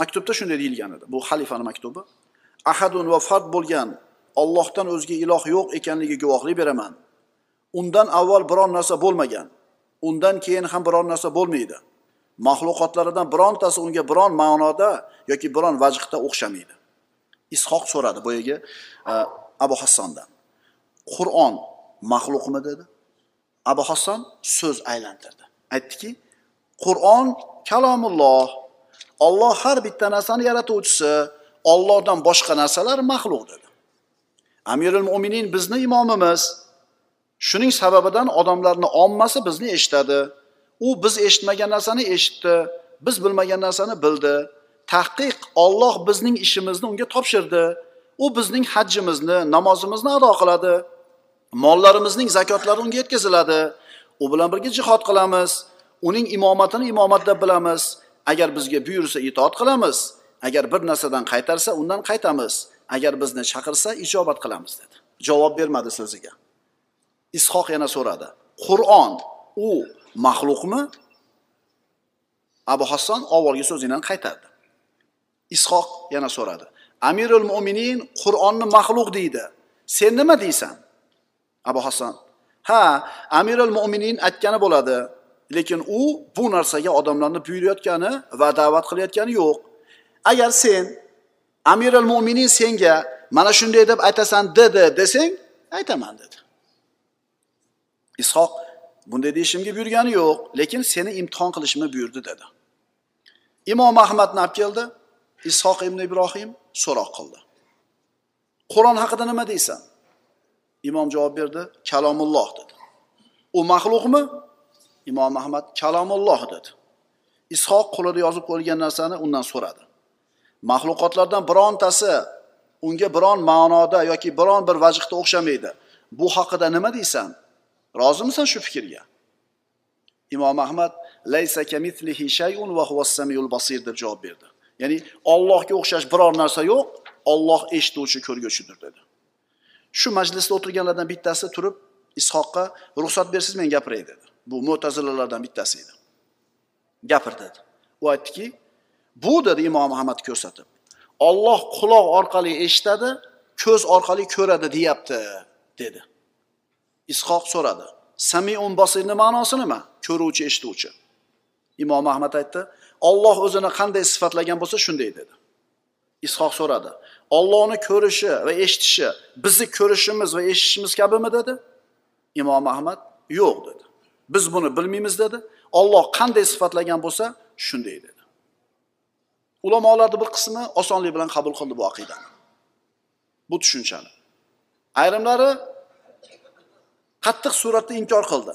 Speaker 1: Maktubda shunday deyilgan edi bu xalifani maktubi ahadun va fard bo'lgan ollohdan o'zga iloh yo'q ekanligi guvohlik beraman. Undan avval biron narsa bo'lmagan undan keyin ham biron narsa bo'lmaydi. Maxluqotlaridan birontasi unga biron ma'noda yoki biron vajhda o'xshamaydi. Ishoq so'radi boyagi e, abu hassondan qur'on maxluqmi dedi. Abu hasson so'z aylantirdi. Aytdiki qur'on kalomulloh. Olloh har bitta narsani yaratuvchisi ollohdan boshqa narsalar maxluq dedi. Amirul mo'minin bizni imomimiz shuning sababidan odamlarni ommasi bizni eshitadi. U biz eshitmagan narsani eshitdi biz bilmagan narsani bildi. Tahqiq olloh bizning ishimizni unga topshirdi. U bizning hajjimizni namozimizni ado qiladi. Mollarimizning zakotlari unga yetkaziladi. U bilan birga jihod qilamiz. Uning imomatini imomat deb bilamiz. Agar bizga buyursa itoat qilamiz. Agar bir narsadan qaytarsa undan qaytamiz. Agar bizni chaqirsa ijobat qilamiz dedi. Javob bermadi so'ziga. Ishoq yana so'radi. Qur'on u maxluqmi? Abu hasson avvalgi so'zidan qaytardi. Ishoq yana so'radi. Amirul mo'minin qur'onni maxluq deydi. Sen nima deysan? Abu hasson ha amirul mo'minin aytgani bo'ladi. Lekin u bu narsaga odamlarni buyurayotgani va da'vat qilayotgani yo'q. Agar sen amirul mo'minin senga mana shunday deb aytasan dedi desang aytaman dedi. Ishoq bunday deyishimga buyurgani yo'q lekin seni imtihon qilishimni buyurdi dedi. Imom ahmadni olib keldi ishoq ibn ibrohim so'roq qildi. Qur'on haqida nima deysan? Imom javob berdi kalomulloh dedi. U maxluqmi? Imom ahmad kalomulloh dedi. Ishoq qo'lida yozib qo'yilgan narsani undan so'radi. Maxluqotlardan birontasi unga biron ma'noda yoki biron bir vajhda o'xshamaydi. Bu haqida nima deysan? Rozimisan shu fikrga? Imom ahmad laysa kamithlihi shayun va huwas samiul basir deb javob berdi. Ya'ni ollohga o'xshash biror narsa yo'q olloh eshituvchi ko'rguvchidir dedi. Shu majlisda o'tirganlardan bittasi turib ishoqqa ruxsat bersiz men gapiray dedi. Bu mo'tazilalardan bittasi edi. Gapir dedi. U aytdiki bu dedi imom ahmad ko'rsatib. Olloh quloq orqali eshitadi ko'z orqali ko'radi deyapti dedi. Ishoq so'radi samiun bosirni ma'nosi nima? Ko'ruvchi eshituvchi. Imom ahmad aytdi olloh o'zini qanday sifatlagan bo'lsa shunday dedi. Ishoq so'radi ollohni ko'rishi va eshitishi bizni ko'rishimiz va eshitishimiz kabimi dedi. Imom ahmad yo'q dedi biz buni bilmaymiz dedi. Olloh qanday sifatlagan bo'lsa shunday dedi. Ulamolarni bir qismi osonlik bilan qabul qildi bu aqidani. Bu tushunchani. Ayrimlari qattiq suratda inkor qildi.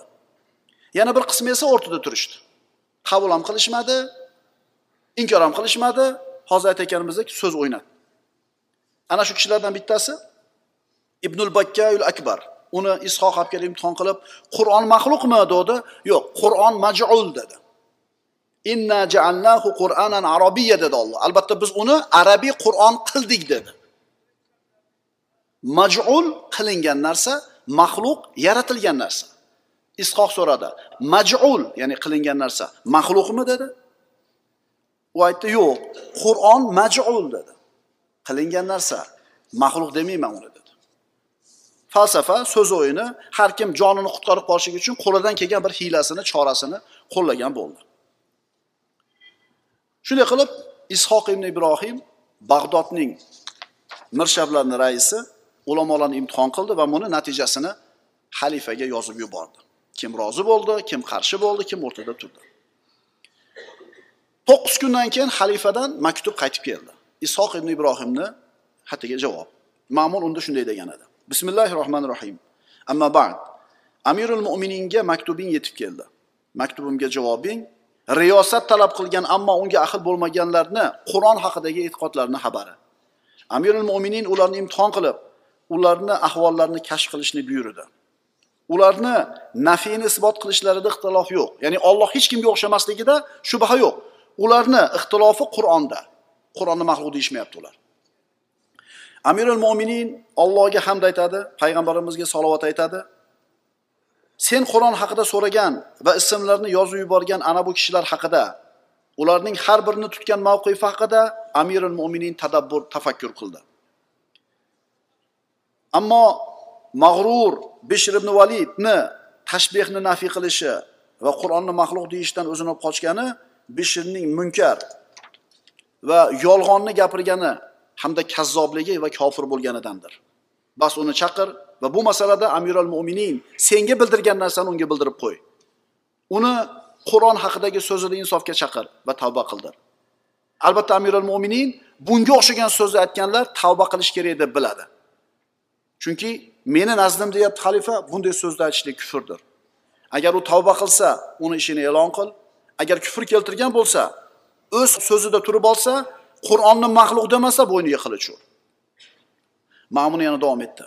Speaker 1: Yana bir qismi esa o'rtada turishdi. Qabul ham qilishmadi inkor ham qilishmadi. Hozir aytayotganimizdek so'z o'ynadi. Ana shu kishilardan bittasi ibnul bakkayul akbar. Uni ishoq olib kelib imtihon qilib qur'on maxluqmi dedi. Yo'q qur'on majul dedi. Inna jaalnahu qur'anan arabiyya dedi olloh albatta biz uni arabiy qur'on qildik dedi. Majul qilingan narsa maxluq yaratilgan narsa. Ishoq so'radi majul ya'ni qilingan narsa maxluqmi dedi. U aytdi yo'q qur'on majul dedi. Qilingan narsa maxluq demayman uni dedi. Falsafa so'z o'yini har kim jonini qutqarib qolishlik uchun qo'lidan kelgan bir hiylasini chorasini qo'llagan bo'ldi. Shunday qilib ishoq ibn ibrohim bag'dodning mirshablarni raisi ulamolarni imtihon qildi va buni natijasini xalifaga yozib yubordi. Kim rozi bo'ldi kim qarshi bo'ldi kim o'rtada turdi. To'qqiz kundan keyin xalifadan maktub qaytib keldi. Ishoq ibn ibrohimni xatiga javob. Ma'mun unda shunday degan edi. Bismillahi rohmanir rohim amma ba'd. Amirul mo'mininga maktubing yetib keldi. Maktubimga javobing. Riyosat talab qilgan ammo unga ahil bo'lmaganlarni qur'on haqidagi e'tiqodlarini xabari. Amirul mo'minin ularni imtihon qilib ularni ahvollarini kashf qilishni buyurdi. Ularni nafiyni isbot qilishlarida ixtilof yo'q. Ya'ni olloh hech kimga o'xshamasligida shubha yo'q. Ularni ixtilofi qur'onda. Qur'onni maxluq deyishmayapti ular. Amirul mo'minin Allohga hamd aytadi payg'ambarimizga salovat aytadi. Sen qur'on haqida so'ragan va ismlarini yozib yuborgan ana bu kishilar haqida ularning har birini tutgan mavqifi haqida amirul mo'minin tadabbur tafakkur qildi. Ammo mag'rur bishr ibn validni tashbehni nafiy qilishi va qur'onni maxluq deyishdan o'zini qochgani bishrning munkar va yolg'onni gapirgani hamda kazzobligi va kofir bo'lganidandir. Bas uni chaqir va bu masalada amiral mo'minin senga bildirgan narsani unga bildirib qo'y. Uni qur'on haqidagi so'zida insofga chaqir va tavba qildir. Albatta amiral mo'minin bunga o'xshagan so'zni aytganlar tavba qilish kerak deb biladi. Chunki meni nazdim deyapti xalifa bunday so'zni aytishlik kufrdir. Agar u tavba qilsa uni ishini e'lon qil. Agar kufr keltirgan bo'lsa o'z so'zida turib olsa qur'onni maxluq demasa bo'yniga qilich ur ma'mun yana davom etdi.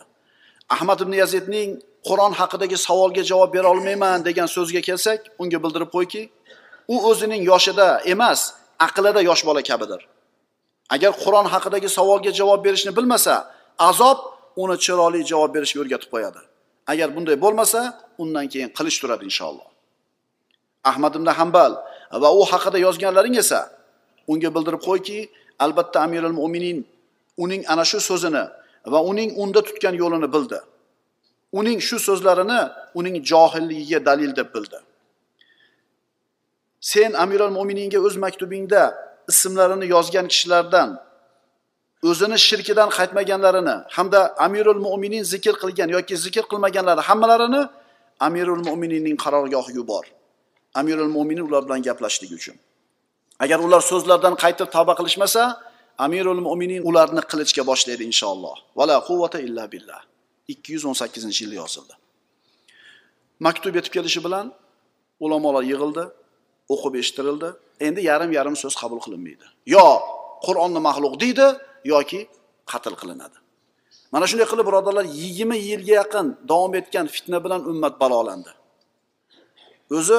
Speaker 1: Ahmad ibn yazidning qur'on haqidagi savolga javob bera olmayman degan so'zga kelsak unga bildirib qo'yki u o'zining yoshida emas aqlida yosh bola kabidir. Agar qur'on haqidagi savolga javob berishni bilmasa azob uni chiroyli javob berishga o'rgatib qo'yadi. Agar bunday bo'lmasa undan keyin qilich turadi inshaalloh. Ahmad ibn hambal va u haqida yozganlaring esa unga bildirib qo'yki albatta amirul mo'minin uning ana shu so'zini va uning unda tutgan yo'lini bildi. Uning shu so'zlarini uning johilligiga dalil deb bildi. Sen amirul mo'mininga o'z maktubingda ismlarini yozgan kishilardan o'zini shirkidan qaytmaganlarini hamda amirul mo'minin zikr qilgan yoki zikr qilmaganlari hammalarini amirul mo'mininning qarorgohiga yubor amirul mo'minin ular bilan gaplashligi uchun. Agar ular so'zlardan qaytib tavba qilishmasa amirul mo'minin ularni qilichga boshlaydi inshaalloh. Vala quvvata illa billah. Ikki yuz o'n sakkizinchi yilda yozildi. Maktub yetib kelishi bilan ulamolar yig'ildi o'qib eshittirildi. Endi yarim yarim so'z qabul qilinmaydi. Yo qur'onni maxluq deydi yoki qatl qilinadi. Mana shunday qilib birodarlar yigirma yilga yaqin davom etgan fitna bilan ummat balolandi o'zi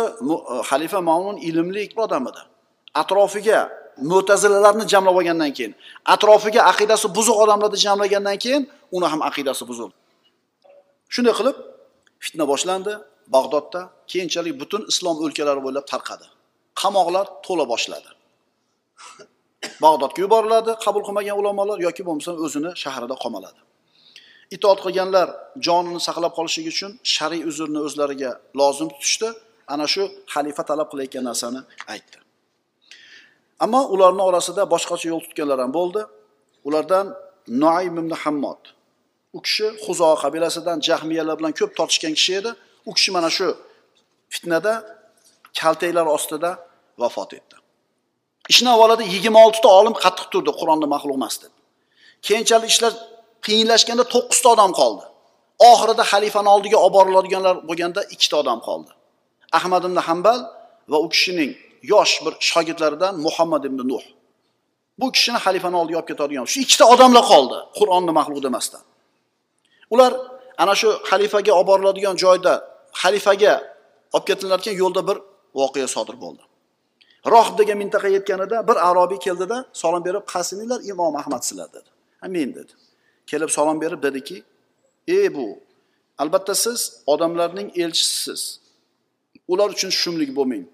Speaker 1: xalifa mamun ilmli odam edi. Atrofiga mo'tazilalarni jamlab olgandan keyin atrofiga aqidasi buzuq odamlarni jamlagandan keyin uni ham aqidasi buzildi shunday qilib fitna boshlandi bag'dodda keyinchalik butun islom o'lkalari bo'ylab tarqadi. Qamoqlar to'la boshladi. Bag'dodga yuboriladi qabul qilmagan ulamolar yoki bo'lmasa o'zini shahrida qamaladi itoat qilganlar jonini saqlab qolishligi uchun shar'iy uzrni o'zlariga lozim tutishdi. Ana shu xalifa talab qilayotgan narsani aytdi. Ammo ularni orasida boshqacha yo'l tutganlar ham bo'ldi. Ulardan noaym ibn hammod u kishi huzo qabilasidan jahmiyalar bilan ko'p tortishgan kishi edi. U kishi mana shu fitnada kaltaklar ostida vafot etdi. Ishni avvalida yigirma oltita olim qattiq turdi qur'onni maxluq emas deb. Keyinchalik ishlar qiyinlashganda to'qqizta odam qoldi. Oxirida xalifani oldiga olib boriladiganlar bo'lganda ikkita odam qoldi. Ahmad ibn hambal va u kishining yosh bir shogirdlaridan muhammad ibn nuh. Bu kishini xalifani oldiga olib ketadigan shu ikkita odamlar qoldi qur'onni maxluq demasdan ular ana shu xalifaga olib boriladigan joyda xalifaga olib ketilayotgan yo'lda bir voqea sodir bo'ldi. Rohib degan mintaqaga yetganida bir arobiy keldida salom berib qasininglar imom ahmad sizlar dedi. Ha men dedi. Kelib salom berib dediki ey bu albatta siz odamlarning elchisiz ular uchun shumlik bo'lmang.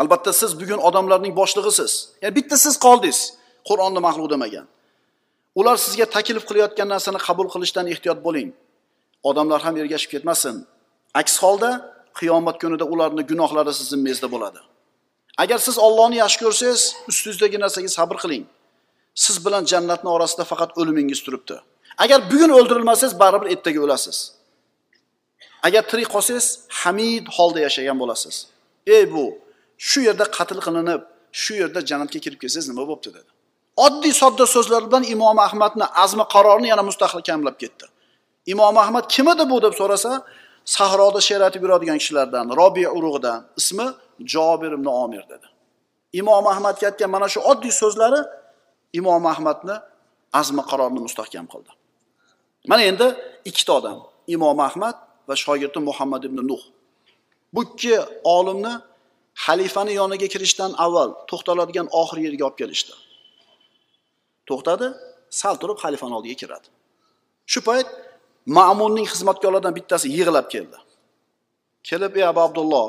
Speaker 1: Albatta siz bugun odamlarning boshlig'isiz. Ya'ni bitta siz qoldingiz. Qur'onni maxluq demagan. Ular sizga taklif qilayotgan narsani qabul qilishdan ehtiyot bo'ling. Odamlar ham ergashib ketmasin. Aks holda qiyomat kunida ularni gunohlari siz zimmangizda bo'ladi. Agar siz ollohni yaxshi ko'rsangiz ustingizdagi narsaga sabr qiling. Siz bilan jannatni orasida faqat o'limingiz turibdi. Agar bugun o'ldirilmasangiz baribir ertaga o'lasiz. Agar tirik qolsangiz hamid holda yashagan bo'lasiz. Ey bu shu yerda qatl qilinib shu yerda jannatga kirib kelsangiz nima bo'libdi dedi. Oddiy sodda so'zlar bilan imom ahmadni azmi qarorini yana mustahkamlab ketdi. Imom ahmad kim edi bu? deb so'rasa sahroda she'r aytib yuradigan kishilardan robiy urug'idan ismi jobir ibn omir dedi. Imom ahmadga aytgan mana shu oddiy so'zlari imom ahmadni azmi qarorini mustahkam qildi. Mana endi ikkita odam imom ahmad va shogirdi muhammad ibn nuh. Bu ikki olimni xalifani yoniga kirishdan avval to'xtaladigan oxirgi yerga olib kelishdi. To'xtadi sal turib xalifani oldiga kiradi. Shu payt ma'munning xizmatkorlaridan bittasi yig'lab keldi. Kelib ey abu abdulloh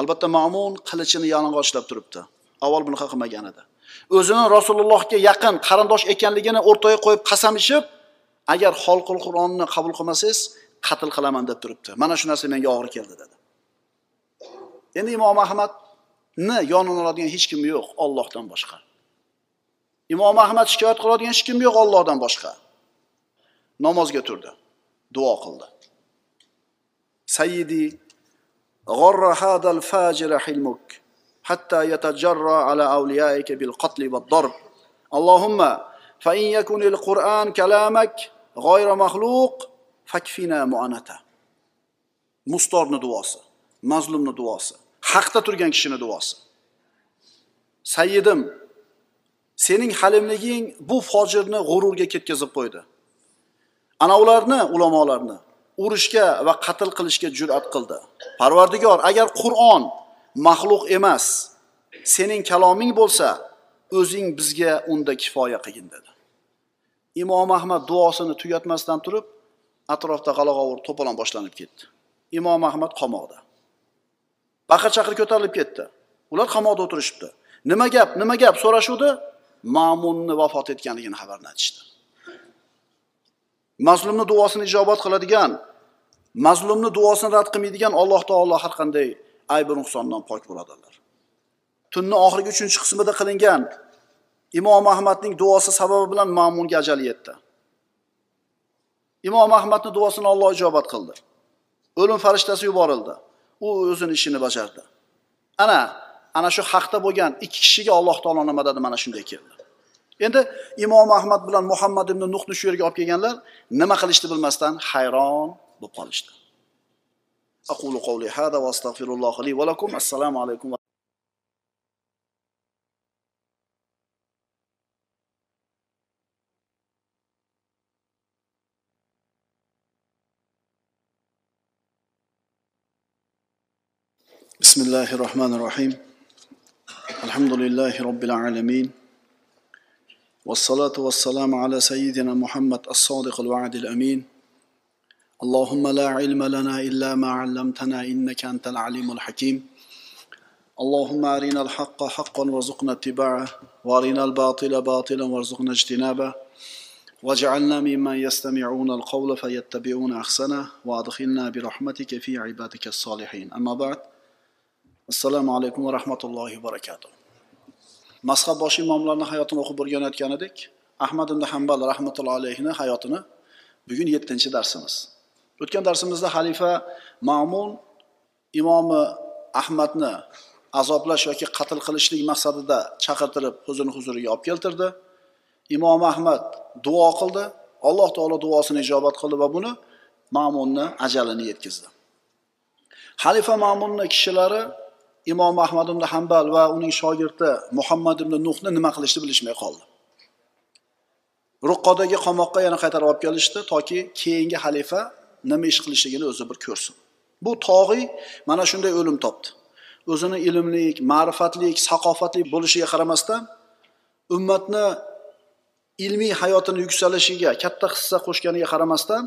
Speaker 1: albatta ma'mun qilichini yalang'ochlab turibdi. Avval bunaqa qilmagan edi. O'zini rasulullohga yaqin qarindosh ekanligini o'rtaga qo'yib qasam ichib agar xolqul qur'onni qabul qilmasangiz qatl qilaman deb turibdi. Mana shu narsa menga og'ir keldi dedi. endi imom ahmadni yonini oladigan hech kim yo'q ollohdan boshqa imom ahmad shikoyat qiladigan hech kim yo'q ollohdan boshqa namozga turdi duo qildi sayyidi غر هذا الفاجر حلمك حتى يتجرى على أوليائك بالقتل والضرب اللهم فإن يكن القرآن كلامك غير مخلوق فكفنا معانته mustorni duosi mazlumni duosi Haqda turgan kishini duosi. Sayyidim sening halimliging bu fojirni g'ururga ketkazib qo'ydi. Ana ularni ulamolarni urushga va qatl qilishga jur'at qildi. Parvardigor agar qur'on maxluq emas sening kaloming bo'lsa o'zing bizga unda kifoya qilgin dedi. Imom ahmad duosini tugatmasdan turib atrofda g'alag'ovur to'polon boshlanib ketdi. Imom ahmad qamoqda. Baqir chaqir ko'tarilib ketdi. Ular qamoqda o'tirishibdi. Nima gap nima gap so'rashuvdi? Ma'munni vafot etganligini xabarini aytishdi. Mazlumni duosini ijobat qiladigan mazlumni duosini rad qilmaydigan alloh taolo har qanday aybi nuqsondan pok bo'ladilar. Tunni oxirgi uchinchi qismida qilingan imom ahmadning duosi sababi bilan ma'munga ajali yetdi. Imom ahmadni duosini olloh ijobat qildi. O'lim farishtasi yuborildi. U o'zini ishini bajardi. Ana ana shu haqda bo'lgan ikki kishiga alloh taolo nima dedi? Mana shunday keldi. Endi imom ahmad bilan muhammad ibn nuhni shu yerga olib kelganlar nima qilishni bilmasdan hayron bo'lib qolishdi. Aqulu qawli hada va astag'firulloh li va lakum. Assalomu بسم الله الرحمن الرحيم الحمد لله رب العالمين والصلاة والسلام على سيدنا محمد الصادق الوعد الأمين اللهم لا علم لنا إلا ما علمتنا إنك أنت العليم الحكيم اللهم أرنا الحق حقا وارزقنا اتباعه وأرنا الباطل باطلا وارزقنا اجتنابه واجعلنا ممن يستمعون القول فيتبعون أحسنه وأدخلنا برحمتك في عبادك الصالحين أما بعد assalomu alaykum va rahmatullohi va barakatuh. Mazhab boshi imomlarni hayotini o'qib o'rganayotgan edik ahmad ibn hambal rahmatullohi alayhini hayotini bugun yettinchi darsimiz. O'tgan darsimizda xalifa ma'mun imomi ahmadni azoblash yoki qatl qilishlik maqsadida chaqirtirib o'zini huzuriga olib keltirdi. Imom ahmad duo qildi alloh taolo duosini ijobat qildi va buni ma'munni ajalini yetkazdi. Xalifa ma'munni kishilari imom ahmad ibn hambal va uning shogirdi muhammad ibn nuhni nima qilishni bilishmay qoldi. Ruqqodagi qamoqqa yana qaytarib olib kelishdi toki keyingi xalifa nima ish qilishligini o'zi bir ko'rsin. Bu tog'iy mana shunday o'lim topdi. O'zini ilmlik ma'rifatlik saqofatli bo'lishiga qaramasdan ummatni ilmiy hayotini yuksalishiga katta hissa qo'shganiga qaramasdan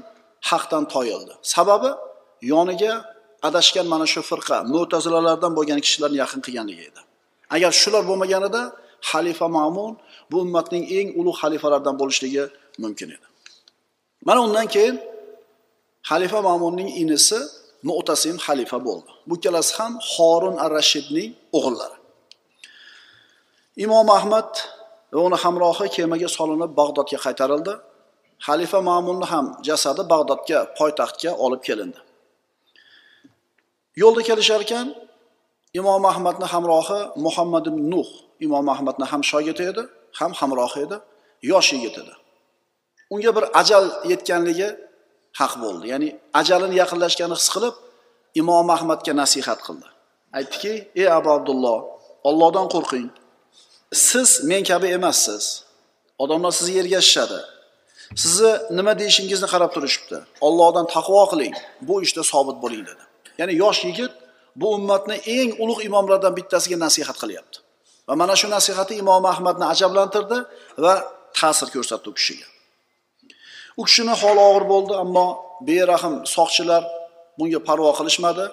Speaker 1: haqdan toyildi sababi yoniga adashgan mana shu firqa mo'tazilalardan bo'lgan kishilarni yaqin qilganligi edi. Agar shular bo'lmaganida xalifa ma'mun bu ummatning eng ulug' xalifalardan bo'lishligi mumkin edi. Mana undan keyin xalifa ma'munning inisi mu'tasim xalifa bo'ldi. Bu ikkalasi ham horun ar rashidning o'g'illari. Imom ahmad va uni hamrohi kemaga solinib bag'dodga qaytarildi. Xalifa ma'munni ham jasadi bag'dodga poytaxtga olib kelindi. Yo'lda kelishar ekan imom ahmadni hamrohi muhammad ibn nuh. Imom ahmadni ham shogirdi edi ham hamrohi edi yosh yigit edi. Unga bir ajal yetganligi haq bo'ldi. Ya'ni ajalini yaqinlashganini his qilib imom ahmadga nasihat qildi. Aytdiki ey abu abdulloh ollohdan qo'rqing. Siz men kabi emassiz. Odamlar sizni ergashishadi sizni nima deyishingizni qarab turishibdi. Ollohdan taqvo qiling. Bu ishda sobit bo'ling dedi. Ya'ni yosh yigit bu ummatni eng ulug' imomlardan bittasiga nasihat qilyapti. Va mana shu nasihati imom ahmadni ajablantirdi va ta'sir ko'rsatdi u kishiga. U kishini holi og'ir bo'ldi ammo berahm soqchilar bunga parvo qilishmadi.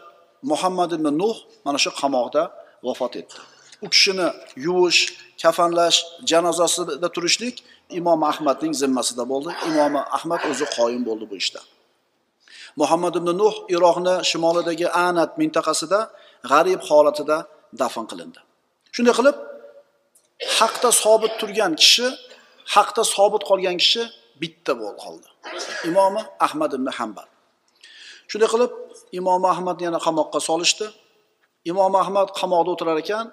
Speaker 1: Muhammad ibn nuh mana shu qamoqda vafot etdi. U kishini yuvish kafanlash janozasida turishlik imom ahmadning zimmasida bo'ldi. Imom ahmad o'zi qoyim bo'ldi bu ishda muhammad ibn nuh iroqni shimolidagi anat mintaqasida g'arib holatida dafn qilindi. Shunday qilib haqda sobit turgan kishi haqda sobit qolgan kishi bitta bo'lib qoldi. Imomi ahmad ibn hambal shunday qilib imom ahmadni yana qamoqqa solishdi. Imom ahmad qamoqda o'tirar ekan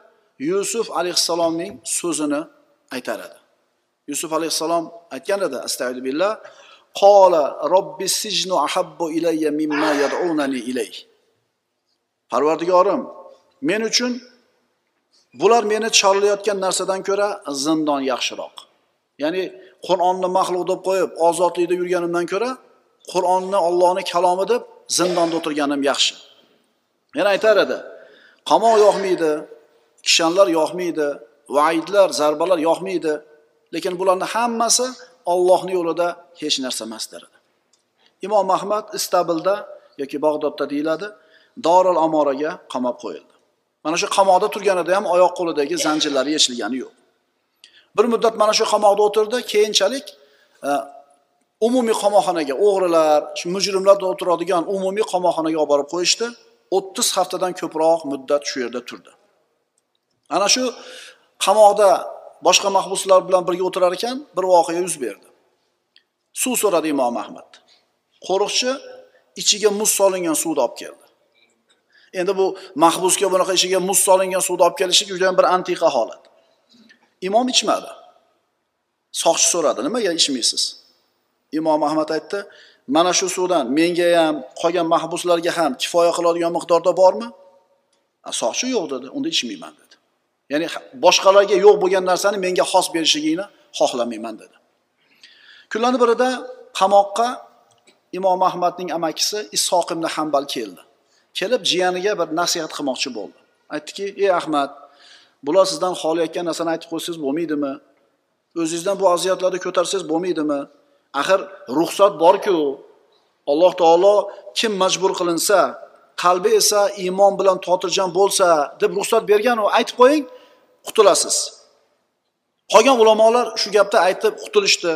Speaker 1: yusuf alayhissalomning so'zini aytar edi. Yusuf alayhissalom aytgan edi astag'du billah qola robbi sijnu ahabbu ilayya mimma yad'unani ilay parvardigorim men uchun bular meni chorlayotgan narsadan ko'ra zindon yaxshiroq. Ya'ni qur'onni maxluq deb qo'yib ozodlikda yurganimdan ko'ra qur'onni ollohni kalomi deb zindonda o'tirganim yaxshi. Yana aytar edi qamoq yoqmaydi kishanlar yoqmaydi vaidlar zarbalar yoqmaydi lekin bularni hammasi ollohni yo'lida hech narsa emas der imom ahmad istabilda yoki bag'dodda deyiladi dorul amoraga qamab qo'yildi. Mana shu qamoqda turganida ham oyoq qo'lidagi zanjirlari yechilgani yo'q. Bir muddat mana shu qamoqda o'tirdi keyinchalik e, umumiy qamoqxonaga o'g'rilar shu mujrimlar o'tiradigan umumiy qamoqxonaga olib borib qo'yishdi. O'ttiz haftadan ko'proq muddat shu yerda turdi. Ana shu qamoqda boshqa mahbuslar bilan birga o'tirar ekan bir voqea yuz berdi. Suv so'radi imom ahmad. Qo'riqchi ichiga muz solingan suvni olib keldi. Endi bu mahbusga bunaqa ichiga muz solingan suvni olib kelishlik juda bir antiqa holat. Imom ichmadi. Soqchi so'radi nimaga ichmaysiz? Imom ahmad aytdi mana shu suvdan menga ham qolgan mahbuslarga ham kifoya qiladigan miqdorda bormi? Soqchi yo'q dedi unda ichmayman dedi. Ya'ni boshqalarga yo'q bo'lgan narsani menga xos berishligingni xohlamayman dedi. Kunlarni birida qamoqqa imom ahmadning amakisi ishoq ibn hambal keldi. Kelib jiyaniga bir nasihat qilmoqchi bo'ldi. Aytdiki ey ahmad bular sizdan xohlayotgan narsani aytib qo'ysangiz bo'lmaydimi? O'zingizdan bu aziyatlarni ko'tarsangiz bo'lmaydimi? Axir ruxsat borku alloh taolo kim majbur qilinsa qalbi esa iymon bilan xotirjam bo'lsa deb ruxsat berganu aytib qo'ying qutulasiz. Qolgan ulamolar shu gapni aytib qutulishdi.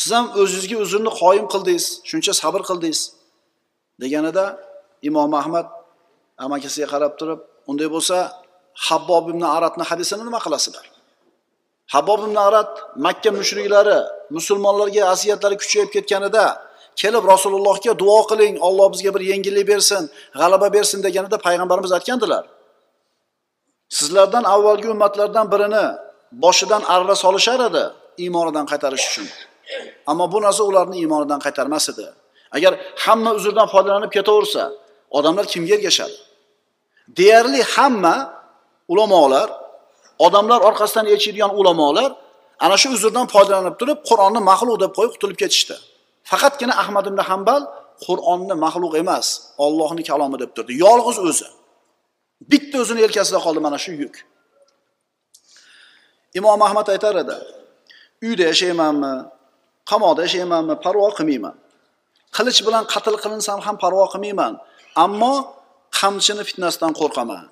Speaker 1: Siz ham o'zingizga uzrni qoyim qildingiz shuncha sabr qildingiz deganida imom ahmad amakisiga qarab turib unday bo'lsa habbob ibn aratni hadisini nima qilasizlar habbob ibn arat makka mushriklari musulmonlarga aziyatlari kuchayib ketganida kelib rasulullohga duo qiling olloh bizga bir yengillik bersin g'alaba bersin deganida payg'ambarimiz aytgandilar. Sizlardan avvalgi ummatlardan birini boshidan arra solishar edi iymonidan qaytarish uchun. Ammo bu narsa ularni iymonidan qaytarmas edi. Agar hamma uzrdan foydalanib ketaversa odamlar kimga ergashadi? Deyarli hamma ulamolar odamlar orqasidan elchiydigan ulamolar ana shu uzrdan foydalanib turib qur'onni maxluq deb qo'yib qutulib ketishdi. Faqatgina ahmad ibn hambal qur'onni maxluq emas ollohni kalomi deb turdi. Yolg'iz o'zi. Bitta o'zini yelkasida qoldi mana shu yuk. Imom ahmad aytar edi uyda yashaymanmi qamoqda yashaymanmi parvo qilmayman. Qilich bilan qatl qilinsam ham parvo qilmayman ammo qamchini fitnasidan qo'rqaman.